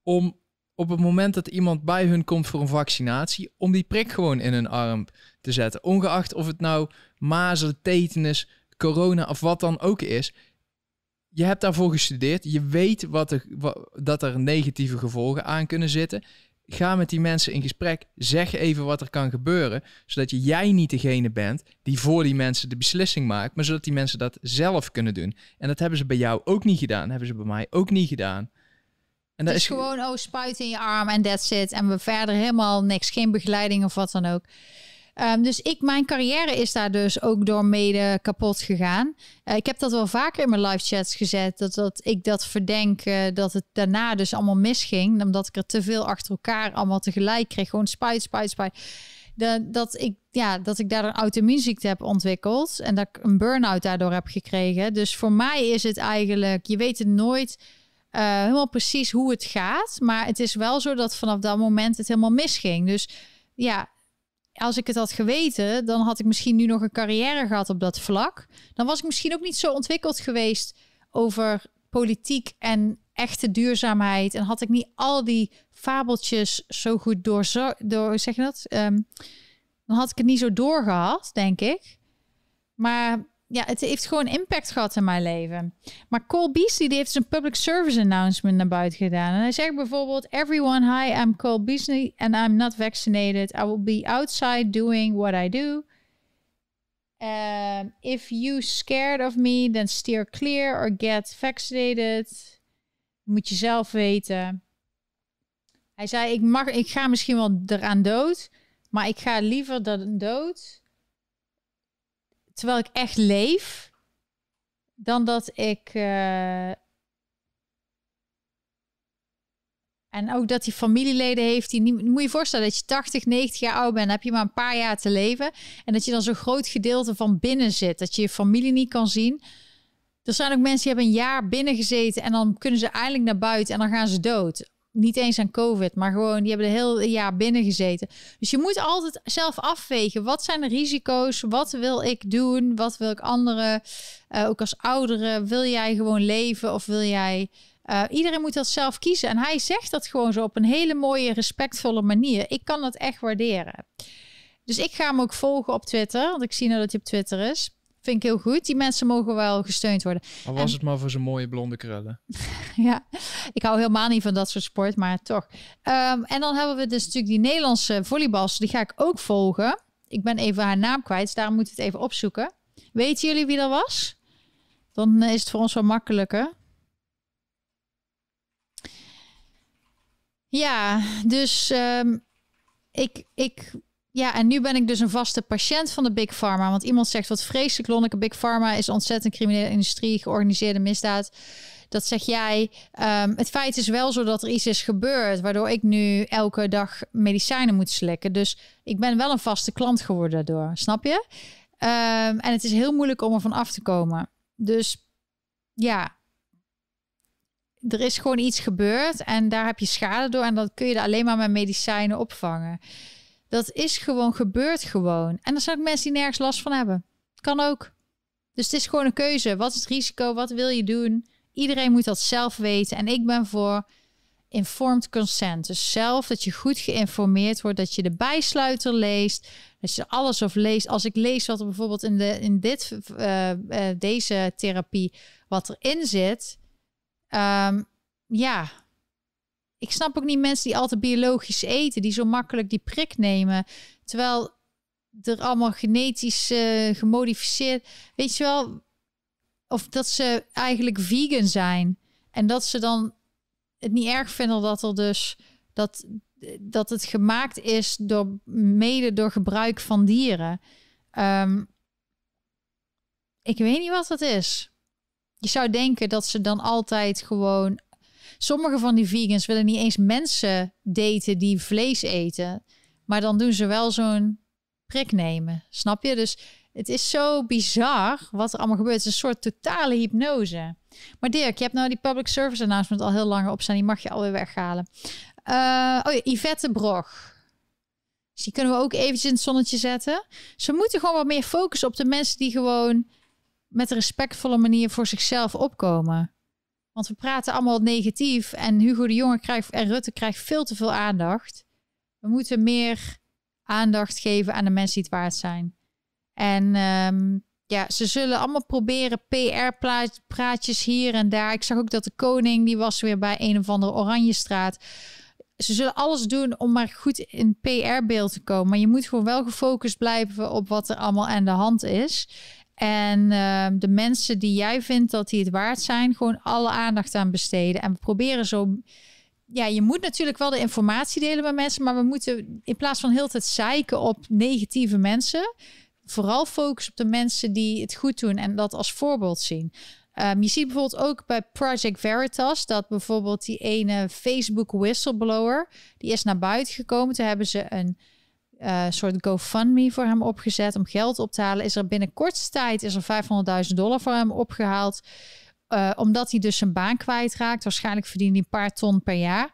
om op het moment dat iemand bij hun komt voor een vaccinatie, om die prik gewoon in hun arm te zetten? Ongeacht of het nou mazelen, tetanus, corona of wat dan ook is. Je hebt daarvoor gestudeerd. Je weet wat er, wa- dat er negatieve gevolgen aan kunnen zitten. Ga met die mensen in gesprek. Zeg even wat er kan gebeuren. Zodat je- jij niet degene bent die voor die mensen de beslissing maakt. Maar zodat die mensen dat zelf kunnen doen. En dat hebben ze bij jou ook niet gedaan. hebben ze bij mij ook niet gedaan. En dat Het is gewoon, oh, spuit in je arm en that's it. En we verder helemaal niks. Geen begeleiding of wat dan ook. Ehm, dus ik, mijn carrière is daar dus ook door mede kapot gegaan. Eh, ik heb dat wel vaker in mijn live chats gezet. Dat, dat ik dat verdenk eh, dat het daarna dus allemaal misging. Omdat ik er te veel achter elkaar allemaal tegelijk kreeg. Gewoon spuit, spuit, spuit. Dat, ik, ja, dat ik daardoor een auto-immuunziekte heb ontwikkeld. En dat ik een burn-out daardoor heb gekregen. Dus voor mij is het eigenlijk... Je weet het nooit eh, helemaal precies hoe het gaat. Maar het is wel zo dat vanaf dat moment het helemaal misging. Dus ja, als ik het had geweten, dan had ik misschien nu nog een carrière gehad op dat vlak. Dan was ik misschien ook niet zo ontwikkeld geweest over politiek en echte duurzaamheid. En had ik niet al die fabeltjes zo goed door, door zeg je dat? Ehm, dan had ik het niet zo doorgehad, denk ik. Maar ja, het heeft gewoon impact gehad in mijn leven. Maar Cole Beasley die heeft zijn public service announcement naar buiten gedaan. En hij zegt bijvoorbeeld: Everyone, hi, I'm Cole Beasley and I'm not vaccinated. I will be outside doing what I do. Um, if you scared of me, then steer clear or get vaccinated. Moet je zelf weten. Hij zei: ik, mag, ik ga misschien wel eraan dood, maar ik ga liever dan dood terwijl ik echt leef, dan dat ik. eh, En ook dat hij familieleden heeft die niet. Moet je je voorstellen dat je 80, 90 jaar oud bent, dan heb je maar een paar jaar te leven. En dat je dan zo'n groot gedeelte van binnen zit. Dat je je familie niet kan zien. Er zijn ook mensen die hebben een jaar binnen gezeten en dan kunnen ze eindelijk naar buiten en dan gaan ze dood. Niet eens aan COVID, maar gewoon die hebben de hele jaar binnen gezeten. Dus je moet altijd zelf afwegen. Wat zijn de risico's? Wat wil ik doen? Wat wil ik anderen? Uh, ook als ouderen, wil jij gewoon leven of wil jij... Uh, iedereen moet dat zelf kiezen. En hij zegt dat gewoon zo op een hele mooie, respectvolle manier. Ik kan dat echt waarderen. Dus ik ga hem ook volgen op Twitter. Want ik zie nou dat hij op Twitter is. Vind ik heel goed. Die mensen mogen wel gesteund worden. Al was en, het maar voor zijn mooie blonde krullen. ja, ik hou helemaal niet van dat soort sport, maar toch. Um, en dan hebben we dus natuurlijk die Nederlandse volleybalster. Die ga ik ook volgen. Ik ben even haar naam kwijt, dus daarom moet ik het even opzoeken. Weten jullie wie dat was? Dan is het voor ons wel makkelijker. Ja, dus um, ik, ik ja, en nu ben ik dus een vaste patiënt van de Big Pharma. Want iemand zegt wat vreselijk, Lonneke. Big Pharma is ontzettend criminele industrie, georganiseerde misdaad. dat zeg jij. Ehm, het feit is wel zo dat er iets is gebeurd, waardoor ik nu elke dag medicijnen moet slikken. Dus ik ben wel een vaste klant geworden daardoor, snap je? Ehm, en het is heel moeilijk om er van af te komen. Dus ja, er is gewoon iets gebeurd en daar heb je schade door. En dat kun je er alleen maar met medicijnen opvangen. Dat is gewoon gebeurd gewoon. En er zijn ook mensen die nergens last van hebben. Kan ook. Dus het is gewoon een keuze. Wat is het risico? Wat wil je doen? Iedereen moet dat zelf weten. En ik ben voor informed consent. Dus zelf dat je goed geïnformeerd wordt, dat je de bijsluiter leest, dat je alles of leest. Als ik lees wat er bijvoorbeeld in, de, in dit, uh, uh, deze therapie, wat erin zit, um, ja, ik snap ook niet mensen die altijd biologisch eten, die zo makkelijk die prik nemen, terwijl er allemaal genetisch uh, gemodificeerd, weet je wel, of dat ze eigenlijk vegan zijn en dat ze dan het niet erg vinden dat er dus dat, dat het gemaakt is door mede door gebruik van dieren. Um, ik weet niet wat dat is. Je zou denken dat ze dan altijd gewoon. Sommige van die vegans willen niet eens mensen daten die vlees eten. Maar dan doen ze wel zo'n prik nemen. Snap je? Dus het is zo bizar wat er allemaal gebeurt. Het is een soort totale hypnose. Maar Dirk, je hebt nou die public service announcement al heel lang op staan. Die mag je alweer weghalen. Uh, oh ja, Yvette Brog. Dus die kunnen we ook eventjes in het zonnetje zetten. Ze moeten gewoon wat meer focussen op de mensen die gewoon met een respectvolle manier voor zichzelf opkomen. Want we praten allemaal negatief en Hugo de Jonge krijgt en Rutte krijgt veel te veel aandacht. We moeten meer aandacht geven aan de mensen die het waard zijn. En um, ja, ze zullen allemaal proberen PR-praatjes hier en daar. Ik zag ook dat de koning, die was weer bij een of andere Oranjestraat. Ze zullen alles doen om maar goed in PR-beeld te komen. Maar je moet gewoon wel gefocust blijven op wat er allemaal aan de hand is. En uh, de mensen die jij vindt dat die het waard zijn, gewoon alle aandacht aan besteden. En we proberen zo. Ja, je moet natuurlijk wel de informatie delen met mensen, maar we moeten in plaats van heel tijd zeiken op negatieve mensen, vooral focussen op de mensen die het goed doen en dat als voorbeeld zien. Um, je ziet bijvoorbeeld ook bij Project Veritas dat bijvoorbeeld die ene Facebook whistleblower, die is naar buiten gekomen. Toen hebben ze een uh, soort GoFundMe voor hem opgezet om geld op te halen. Is er binnen kortste tijd is er 500.000 dollar voor hem opgehaald. Uh, omdat hij dus zijn baan kwijtraakt. Waarschijnlijk verdient hij een paar ton per jaar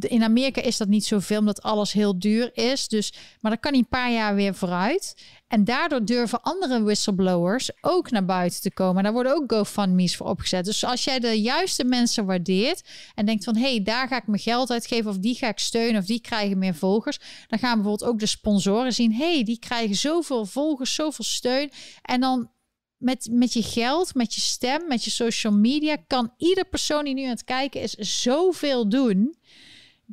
in Amerika is dat niet zoveel, omdat alles heel duur is. Dus, maar dan kan hij een paar jaar weer vooruit. En daardoor durven andere whistleblowers ook naar buiten te komen. daar worden ook GoFundMe's voor opgezet. Dus als jij de juiste mensen waardeert en denkt van... hé, hey, daar ga ik mijn geld uitgeven of die ga ik steunen of die krijgen meer volgers... dan gaan bijvoorbeeld ook de sponsoren zien... hé, hey, die krijgen zoveel volgers, zoveel steun. En dan met, met je geld, met je stem, met je social media... kan ieder persoon die nu aan het kijken is zoveel doen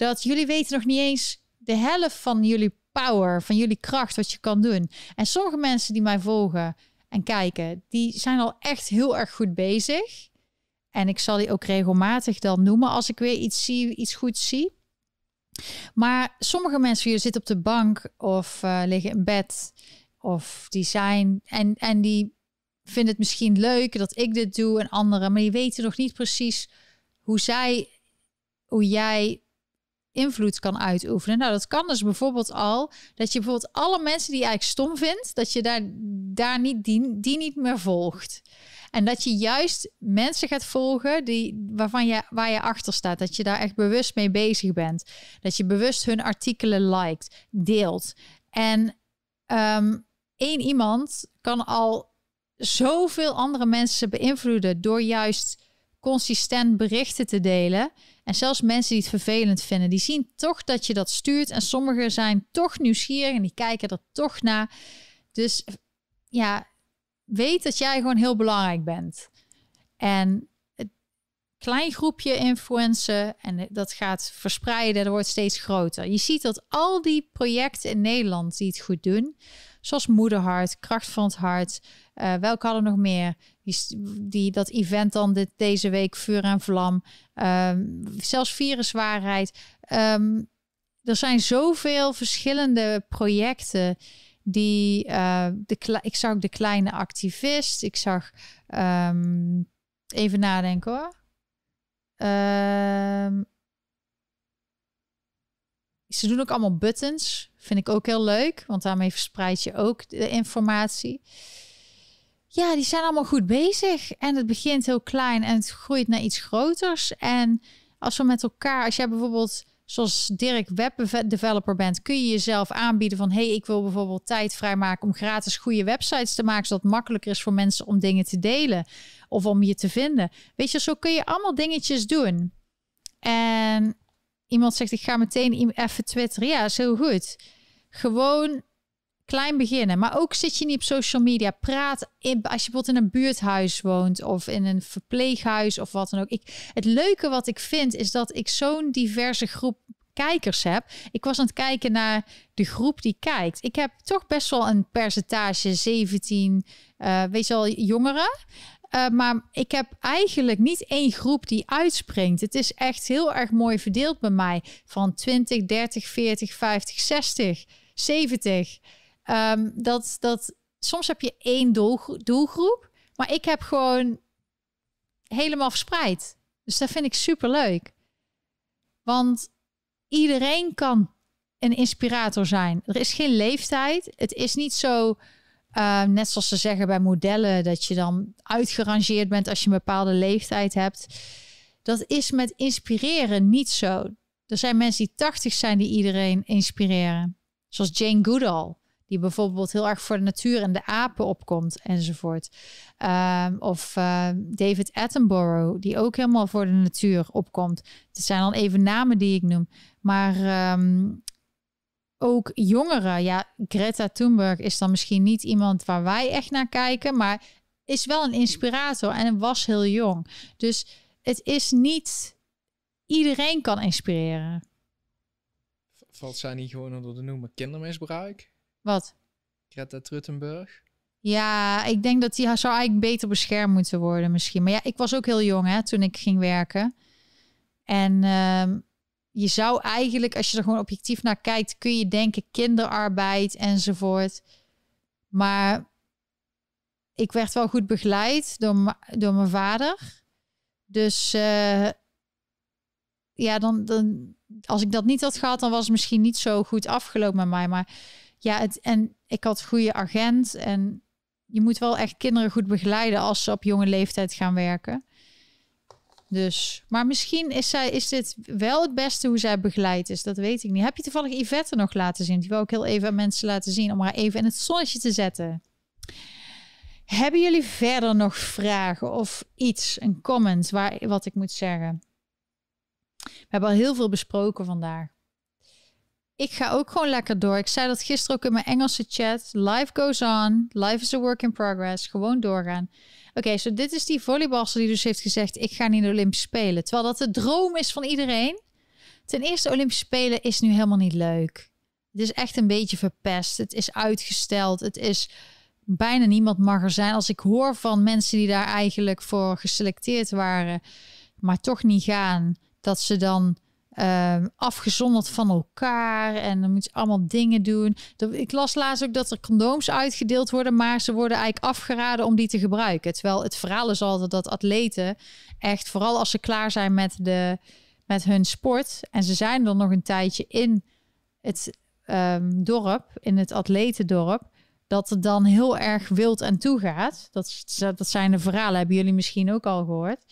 dat jullie weten nog niet eens de helft van jullie power, van jullie kracht, wat je kan doen. En sommige mensen die mij volgen en kijken, die zijn al echt heel erg goed bezig. En ik zal die ook regelmatig dan noemen als ik weer iets zie, iets goed zie. Maar sommige mensen hier zitten op de bank of uh, liggen in bed of die zijn en, en die vinden het misschien leuk dat ik dit doe en anderen, maar die weten nog niet precies hoe zij, hoe jij invloed kan uitoefenen. Nou, dat kan dus bijvoorbeeld al dat je bijvoorbeeld alle mensen die je eigenlijk stom vindt, dat je daar, daar niet die, die niet meer volgt. En dat je juist mensen gaat volgen die, waarvan je, waar je achter staat. Dat je daar echt bewust mee bezig bent. Dat je bewust hun artikelen liked, deelt. En um, één iemand kan al zoveel andere mensen beïnvloeden door juist consistent berichten te delen. En zelfs mensen die het vervelend vinden, die zien toch dat je dat stuurt. En sommigen zijn toch nieuwsgierig en die kijken er toch naar. Dus ja, weet dat jij gewoon heel belangrijk bent. En het klein groepje influencen en dat gaat verspreiden, dat wordt steeds groter. Je ziet dat al die projecten in Nederland die het goed doen, zoals Moederhart, Kracht van het Hart, uh, welke hadden nog meer? Die, dat event dan dit, deze week, Vuur en Vlam. Um, zelfs Viruswaarheid. Um, er zijn zoveel verschillende projecten die... Uh, de, ik zag de kleine activist. Ik zag... Um, even nadenken hoor. Ehm, ze doen ook allemaal buttons. Vind ik ook heel leuk, want daarmee verspreid je ook de informatie. Ja, die zijn allemaal goed bezig. En het begint heel klein en het groeit naar iets groters. En als we met elkaar, als jij bijvoorbeeld zoals Dirk webdeveloper bent, kun je jezelf aanbieden van hey, ik wil bijvoorbeeld tijd vrijmaken om gratis goede websites te maken, zodat het makkelijker is voor mensen om dingen te delen of om je te vinden. Weet je, zo kun je allemaal dingetjes doen. En iemand zegt, ik ga meteen even twitteren. Ja, heel goed. Gewoon klein beginnen. Maar ook zit je niet op social media. Praat in, als je bijvoorbeeld in een buurthuis woont of in een verpleeghuis of wat dan ook. Ik, het leuke wat ik vind is dat ik zo'n diverse groep kijkers heb. Ik was aan het kijken naar de groep die kijkt. Ik heb toch best wel een percentage 17, uh, weet je wel, jongeren. Uh, maar ik heb eigenlijk niet één groep die uitspringt. Het is echt heel erg mooi verdeeld bij mij. Van 20, 30, 40, 50, 60, 70. Um, dat, dat, soms heb je één doelgroep, maar ik heb gewoon helemaal verspreid. Dus dat vind ik super leuk. Want iedereen kan een inspirator zijn. Er is geen leeftijd. Het is niet zo, uh, net zoals ze zeggen bij modellen, dat je dan uitgerangeerd bent als je een bepaalde leeftijd hebt. Dat is met inspireren niet zo. Er zijn mensen die 80 zijn die iedereen inspireren. Zoals Jane Goodall die bijvoorbeeld heel erg voor de natuur en de apen opkomt enzovoort. Um, of uh, David Attenborough, die ook helemaal voor de natuur opkomt. Het zijn dan even namen die ik noem. Maar ook jongeren, ja, Greta Thunberg is dan misschien niet iemand waar wij echt naar kijken, maar is wel een inspirator en was heel jong. Dus het is niet iedereen kan inspireren. Valt zij niet gewoon onder de noemer kindermisbruik? Wat? Greta Truttenberg. Ja, ik denk dat die zou eigenlijk beter beschermd moeten worden misschien. Maar ja, ik was ook heel jong hè, toen ik ging werken. En uh, je zou eigenlijk, als je er gewoon objectief naar kijkt, kun je denken kinderarbeid enzovoort. Maar ik werd wel goed begeleid door, door mijn vader. Dus uh, ja, dan, dan, als ik dat niet had gehad, dan was het misschien niet zo goed afgelopen met mij. Maar ja, het, en ik had goede agent. En je moet wel echt kinderen goed begeleiden als ze op jonge leeftijd gaan werken. Dus, maar misschien is, zij, is dit wel het beste hoe zij begeleid is. Dat weet ik niet. Heb je toevallig Yvette nog laten zien? Die wil ik heel even aan mensen laten zien. Om haar even in het zonnetje te zetten. Hebben jullie verder nog vragen of iets, een comment waar, wat ik moet zeggen? We hebben al heel veel besproken vandaag ik ga ook gewoon lekker door. Ik zei dat gisteren ook in mijn Engelse chat. Life goes on. Life is a work in progress. Gewoon doorgaan. Oké, so dit is die volleybalster die dus heeft gezegd... ik ga niet de Olympische Spelen. Terwijl dat de droom is van iedereen. Ten eerste, Olympische Spelen is nu helemaal niet leuk. Het is echt een beetje verpest. Het is uitgesteld. Het is... Bijna niemand mag er zijn. Als ik hoor van mensen die daar eigenlijk voor geselecteerd waren... maar toch niet gaan... dat ze dan uh, afgezonderd van elkaar. En dan moet je allemaal dingen doen. Ik las laatst ook dat er condooms uitgedeeld worden, maar ze worden eigenlijk afgeraden om die te gebruiken. Terwijl het verhaal is altijd dat atleten echt, vooral als ze klaar zijn met, de, met hun sport, en ze zijn dan nog een tijdje in het um, dorp, in het atletendorp, dat het dan heel erg wild en toe gaat. Dat, dat zijn de verhalen, hebben jullie misschien ook al gehoord.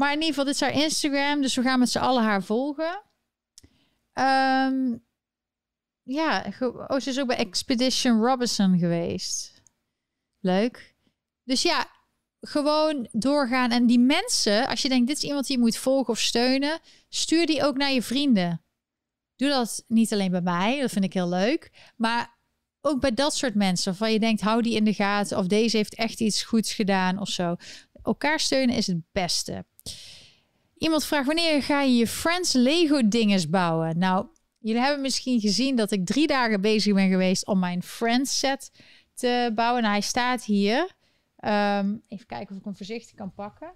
Maar in ieder geval, dit is haar Instagram. Dus we gaan met z'n allen haar volgen. Um, ja, oh, ze is ook bij Expedition Robinson geweest. Leuk. Dus ja, gewoon doorgaan. En die mensen, als je denkt, dit is iemand die je moet volgen of steunen, stuur die ook naar je vrienden. Doe dat niet alleen bij mij, dat vind ik heel leuk. Maar ook bij dat soort mensen, waarvan je denkt, hou die in de gaten. Of deze heeft echt iets goeds gedaan of zo. Elkaar steunen is het beste. Iemand vraagt wanneer ga je je Friends Lego dinges bouwen? Nou, jullie hebben misschien gezien dat ik drie dagen bezig ben geweest om mijn Friends set te bouwen. Nou, hij staat hier. Ehm, even kijken of ik hem voorzichtig kan pakken.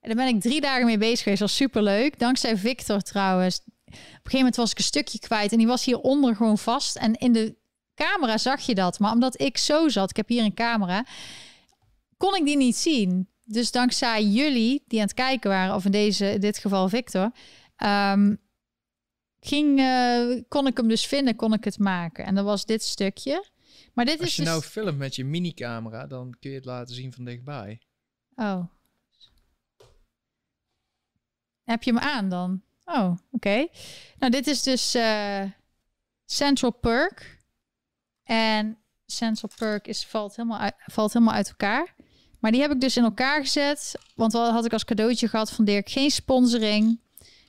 En daar ben ik drie dagen mee bezig geweest. Dat was super leuk. Dankzij Victor trouwens. Op een gegeven moment was ik een stukje kwijt en die was hieronder gewoon vast. En in de camera zag je dat. Maar omdat ik zo zat, ik heb hier een camera, kon ik die niet zien. Dus dankzij jullie die aan het kijken waren, of in, deze, in dit geval Victor, ehm, ging, eh, kon ik hem dus vinden, kon ik het maken. En dat was dit stukje. Maar dit Als is je dus... nou filmt met je minicamera, dan kun je het laten zien van dichtbij. Oh. Heb je hem aan dan? Oh, oké. Nou, dit is dus eh, Central Perk. En Central Perk is, valt, helemaal uit, valt helemaal uit elkaar. Maar die heb ik dus in elkaar gezet. Want wat had ik als cadeautje gehad van Dirk? Geen sponsoring.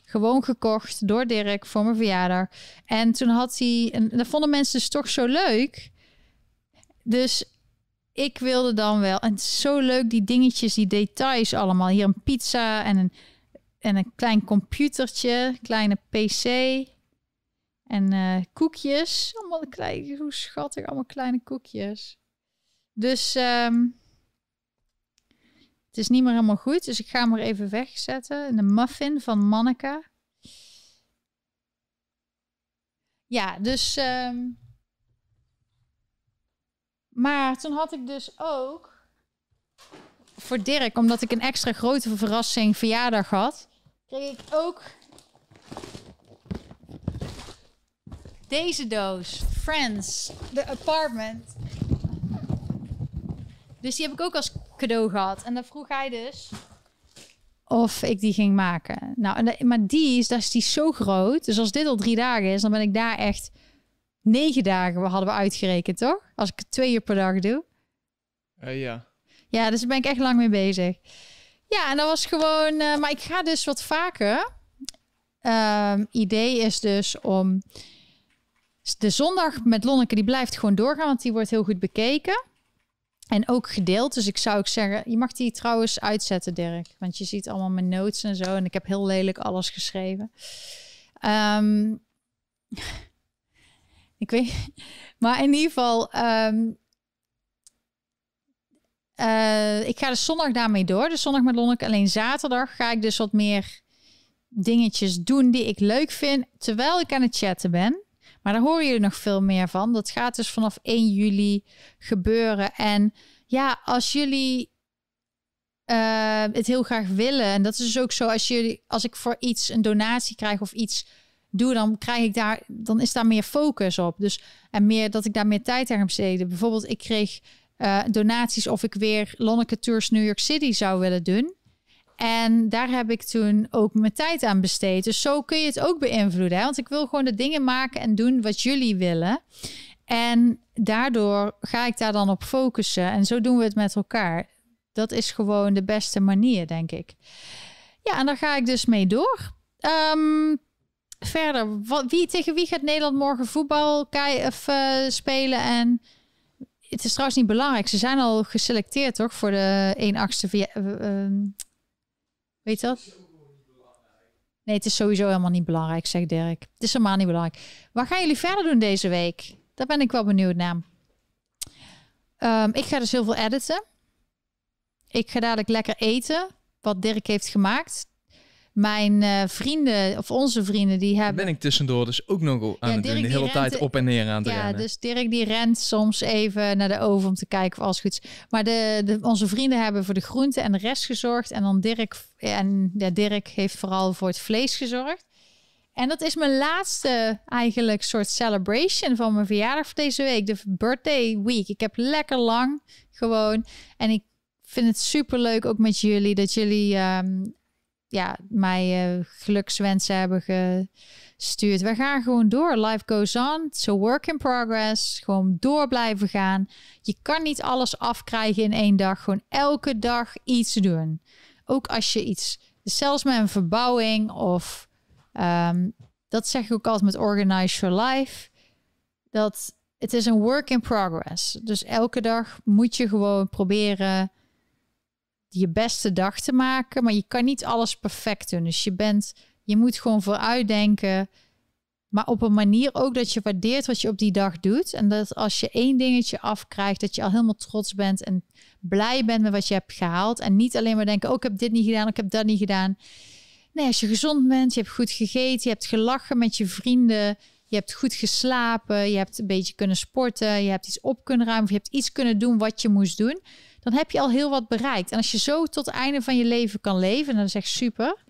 Gewoon gekocht door Dirk voor mijn verjaardag. En toen had hij... En dat vonden mensen dus toch zo leuk. Dus ik wilde dan wel. En zo leuk, die dingetjes, die details allemaal. Hier een pizza en een, en een klein computertje, kleine pc. En eh, koekjes. Allemaal klein, hoe schattig, allemaal kleine koekjes. Dus ehm, het is niet meer helemaal goed. Dus ik ga hem er even wegzetten. Een muffin van Manneke. Ja, dus... ehm, maar toen had ik dus ook voor Dirk, omdat ik een extra grote verrassing verjaardag had, kreeg ik ook deze doos. Friends, the apartment. Dus die heb ik ook als cadeau gehad. En dan vroeg hij dus of ik die ging maken. Nou, en de- maar die is, dat is die zo groot. Dus als dit al drie dagen is, dan ben ik daar echt negen dagen we hadden we uitgerekend, toch? Als ik het twee uur per dag doe. Eh, ja. Ja, dus daar ben ik echt lang mee bezig. Ja, en dat was gewoon... eh, maar ik ga dus wat vaker... Ehm, idee is dus om... De zondag met Lonneke, die blijft gewoon doorgaan... want die wordt heel goed bekeken. En ook gedeeld. Dus ik zou ook zeggen... Je mag die trouwens uitzetten, Dirk. Want je ziet allemaal mijn notes en zo. En ik heb heel lelijk alles geschreven. Ehm, ik weet... Maar in ieder geval... ehm, eh, ik ga de zondag daarmee door. De zondag met Lonneke. Alleen zaterdag ga ik dus wat meer dingetjes doen die ik leuk vind. Terwijl ik aan het chatten ben. Maar daar horen jullie nog veel meer van. Dat gaat dus vanaf 1 juli gebeuren. En ja, als jullie eh, het heel graag willen. En dat is dus ook zo. Als, jullie, als ik voor iets een donatie krijg of iets doe, dan krijg ik daar, dan is daar meer focus op. Dus en meer dat ik daar meer tijd aan besteden. Bijvoorbeeld, ik kreeg eh, donaties of ik weer Lonneke Tours New York City zou willen doen. En daar heb ik toen ook mijn tijd aan besteed. Dus zo kun je het ook beïnvloeden. Hè? Want ik wil gewoon de dingen maken en doen wat jullie willen. En daardoor ga ik daar dan op focussen. En zo doen we het met elkaar. Dat is gewoon de beste manier, denk ik. Ja, en daar ga ik dus mee door. Ehm, verder, wie, tegen wie gaat Nederland morgen voetbal of, eh, spelen? En het is trouwens niet belangrijk. Ze zijn al geselecteerd, toch? Voor de 1-8ste. via- eh, ehm, weet dat? Nee, het is sowieso helemaal niet belangrijk, zegt Dirk. Het is helemaal niet belangrijk. Wat gaan jullie verder doen deze week? Daar ben ik wel benieuwd naar. Ehm, ik ga dus heel veel editen. Ik ga dadelijk lekker eten. Wat Dirk heeft gemaakt. Mijn eh, vrienden, of onze vrienden, die Daar hebben... ben ik tussendoor dus ook nog aan Ja, het Dirk, doen. De hele rent tijd op en neer aan het Ja, rennen. dus Dirk die rent soms even naar de oven om te kijken of alles goed is. Maar de, de, onze vrienden hebben voor de groenten en de rest gezorgd. En dan Dirk, en ja, Dirk heeft vooral voor het vlees gezorgd. En dat is mijn laatste eigenlijk soort celebration van mijn verjaardag voor deze week. De birthday week. Ik heb lekker lang gewoon. En ik vind het super leuk ook met jullie dat jullie ehm, ja, mij eh, gelukswensen hebben gestuurd. We gaan gewoon door. Life goes on. It's a work in progress. Gewoon door blijven gaan. Je kan niet alles afkrijgen in één dag. Gewoon elke dag iets doen. Ook als je iets, zelfs met een verbouwing of ehm, dat zeg ik ook altijd met Organize Your Life. Dat het is een work in progress. Dus elke dag moet je gewoon proberen je beste dag te maken. Maar je kan niet alles perfect doen. Dus je bent, je moet gewoon vooruitdenken. Maar op een manier ook dat je waardeert wat je op die dag doet. En dat als je één dingetje afkrijgt, dat je al helemaal trots bent en blij bent met wat je hebt gehaald. En niet alleen maar denken, oh, ik heb dit niet gedaan, ik heb dat niet gedaan. Nee, als je gezond bent, je hebt goed gegeten, je hebt gelachen met je vrienden, je hebt goed geslapen, je hebt een beetje kunnen sporten, je hebt iets op kunnen ruimen, of je hebt iets kunnen doen wat je moest doen. Dan heb je al heel wat bereikt. En als je zo tot het einde van je leven kan leven, dan is echt super.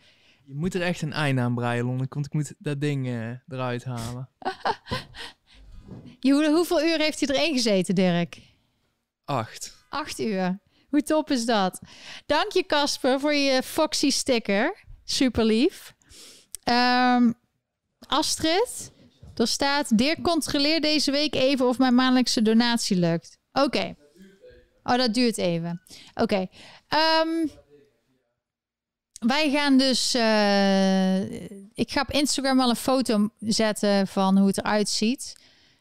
Je moet er echt een einde aan breien, Lonneke, want ik moet dat ding eh, eruit halen. Je, hoe- hoeveel uur heeft hij erin gezeten, Dirk? Acht. Acht uur. Hoe top is dat? Dank je, Casper, voor je Foxy sticker. Super lief. Ehm, Astrid, er staat... Dirk, controleer deze week even of mijn maandelijkse donatie lukt. Oké. Oh, dat duurt even. Oké. Ehm, wij gaan dus... eh, ik ga op Instagram wel een foto zetten van hoe het eruit ziet.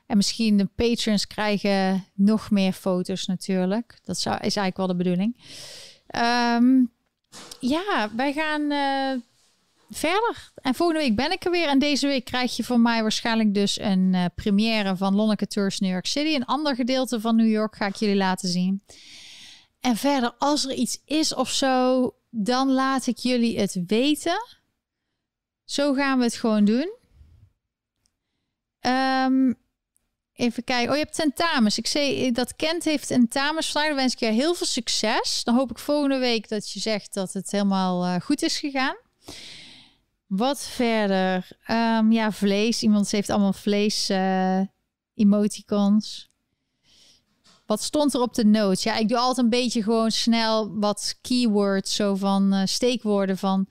En misschien de patrons krijgen nog meer foto's natuurlijk. Dat is eigenlijk wel de bedoeling. Ehm, ja, wij gaan eh, verder. En volgende week ben ik er weer. En deze week krijg je van mij waarschijnlijk dus een eh, première van Lonneke Tours New York City. Een ander gedeelte van New York ga ik jullie laten zien. En verder, als er iets is of zo, dan laat ik jullie het weten. Zo gaan we het gewoon doen. Ehm, Even kijken. Oh, je hebt tentamens. Ik zei dat Kent heeft tentamens vandaag. Wens ik je heel veel succes. Dan hoop ik volgende week dat je zegt dat het helemaal eh, goed is gegaan. Wat verder? Ehm, ja, vlees. Iemand heeft allemaal vlees eh, emoticons. Wat stond er op de notes? Ja, ik doe altijd een beetje gewoon snel wat keywords, zo van eh, steekwoorden van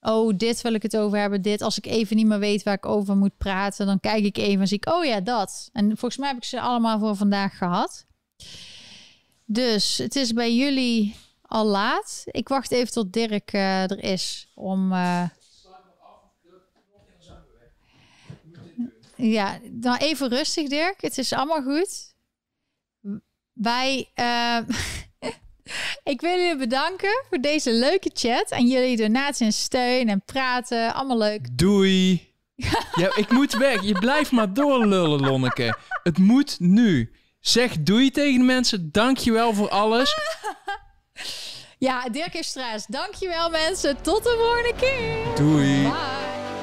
oh, dit wil ik het over hebben, dit. Als ik even niet meer weet waar ik over moet praten, dan kijk ik even en zie ik, oh ja, dat. En volgens mij heb ik ze allemaal voor vandaag gehad. Dus het is bij jullie al laat. Ik wacht even tot Dirk eh, er is om. Ja, dan even rustig, Dirk. Het is allemaal goed. Wij. eh, Ik wil jullie bedanken voor deze leuke chat en jullie donatie en steun en praten. Allemaal leuk. Doei. ja, ik moet weg. Je blijft maar doorlullen, Lonneke. Het moet nu. Zeg doei tegen de mensen. Dankjewel voor alles. Ja, Dirk heeft stress. Dankjewel mensen. Tot de volgende keer. Doei. Bye.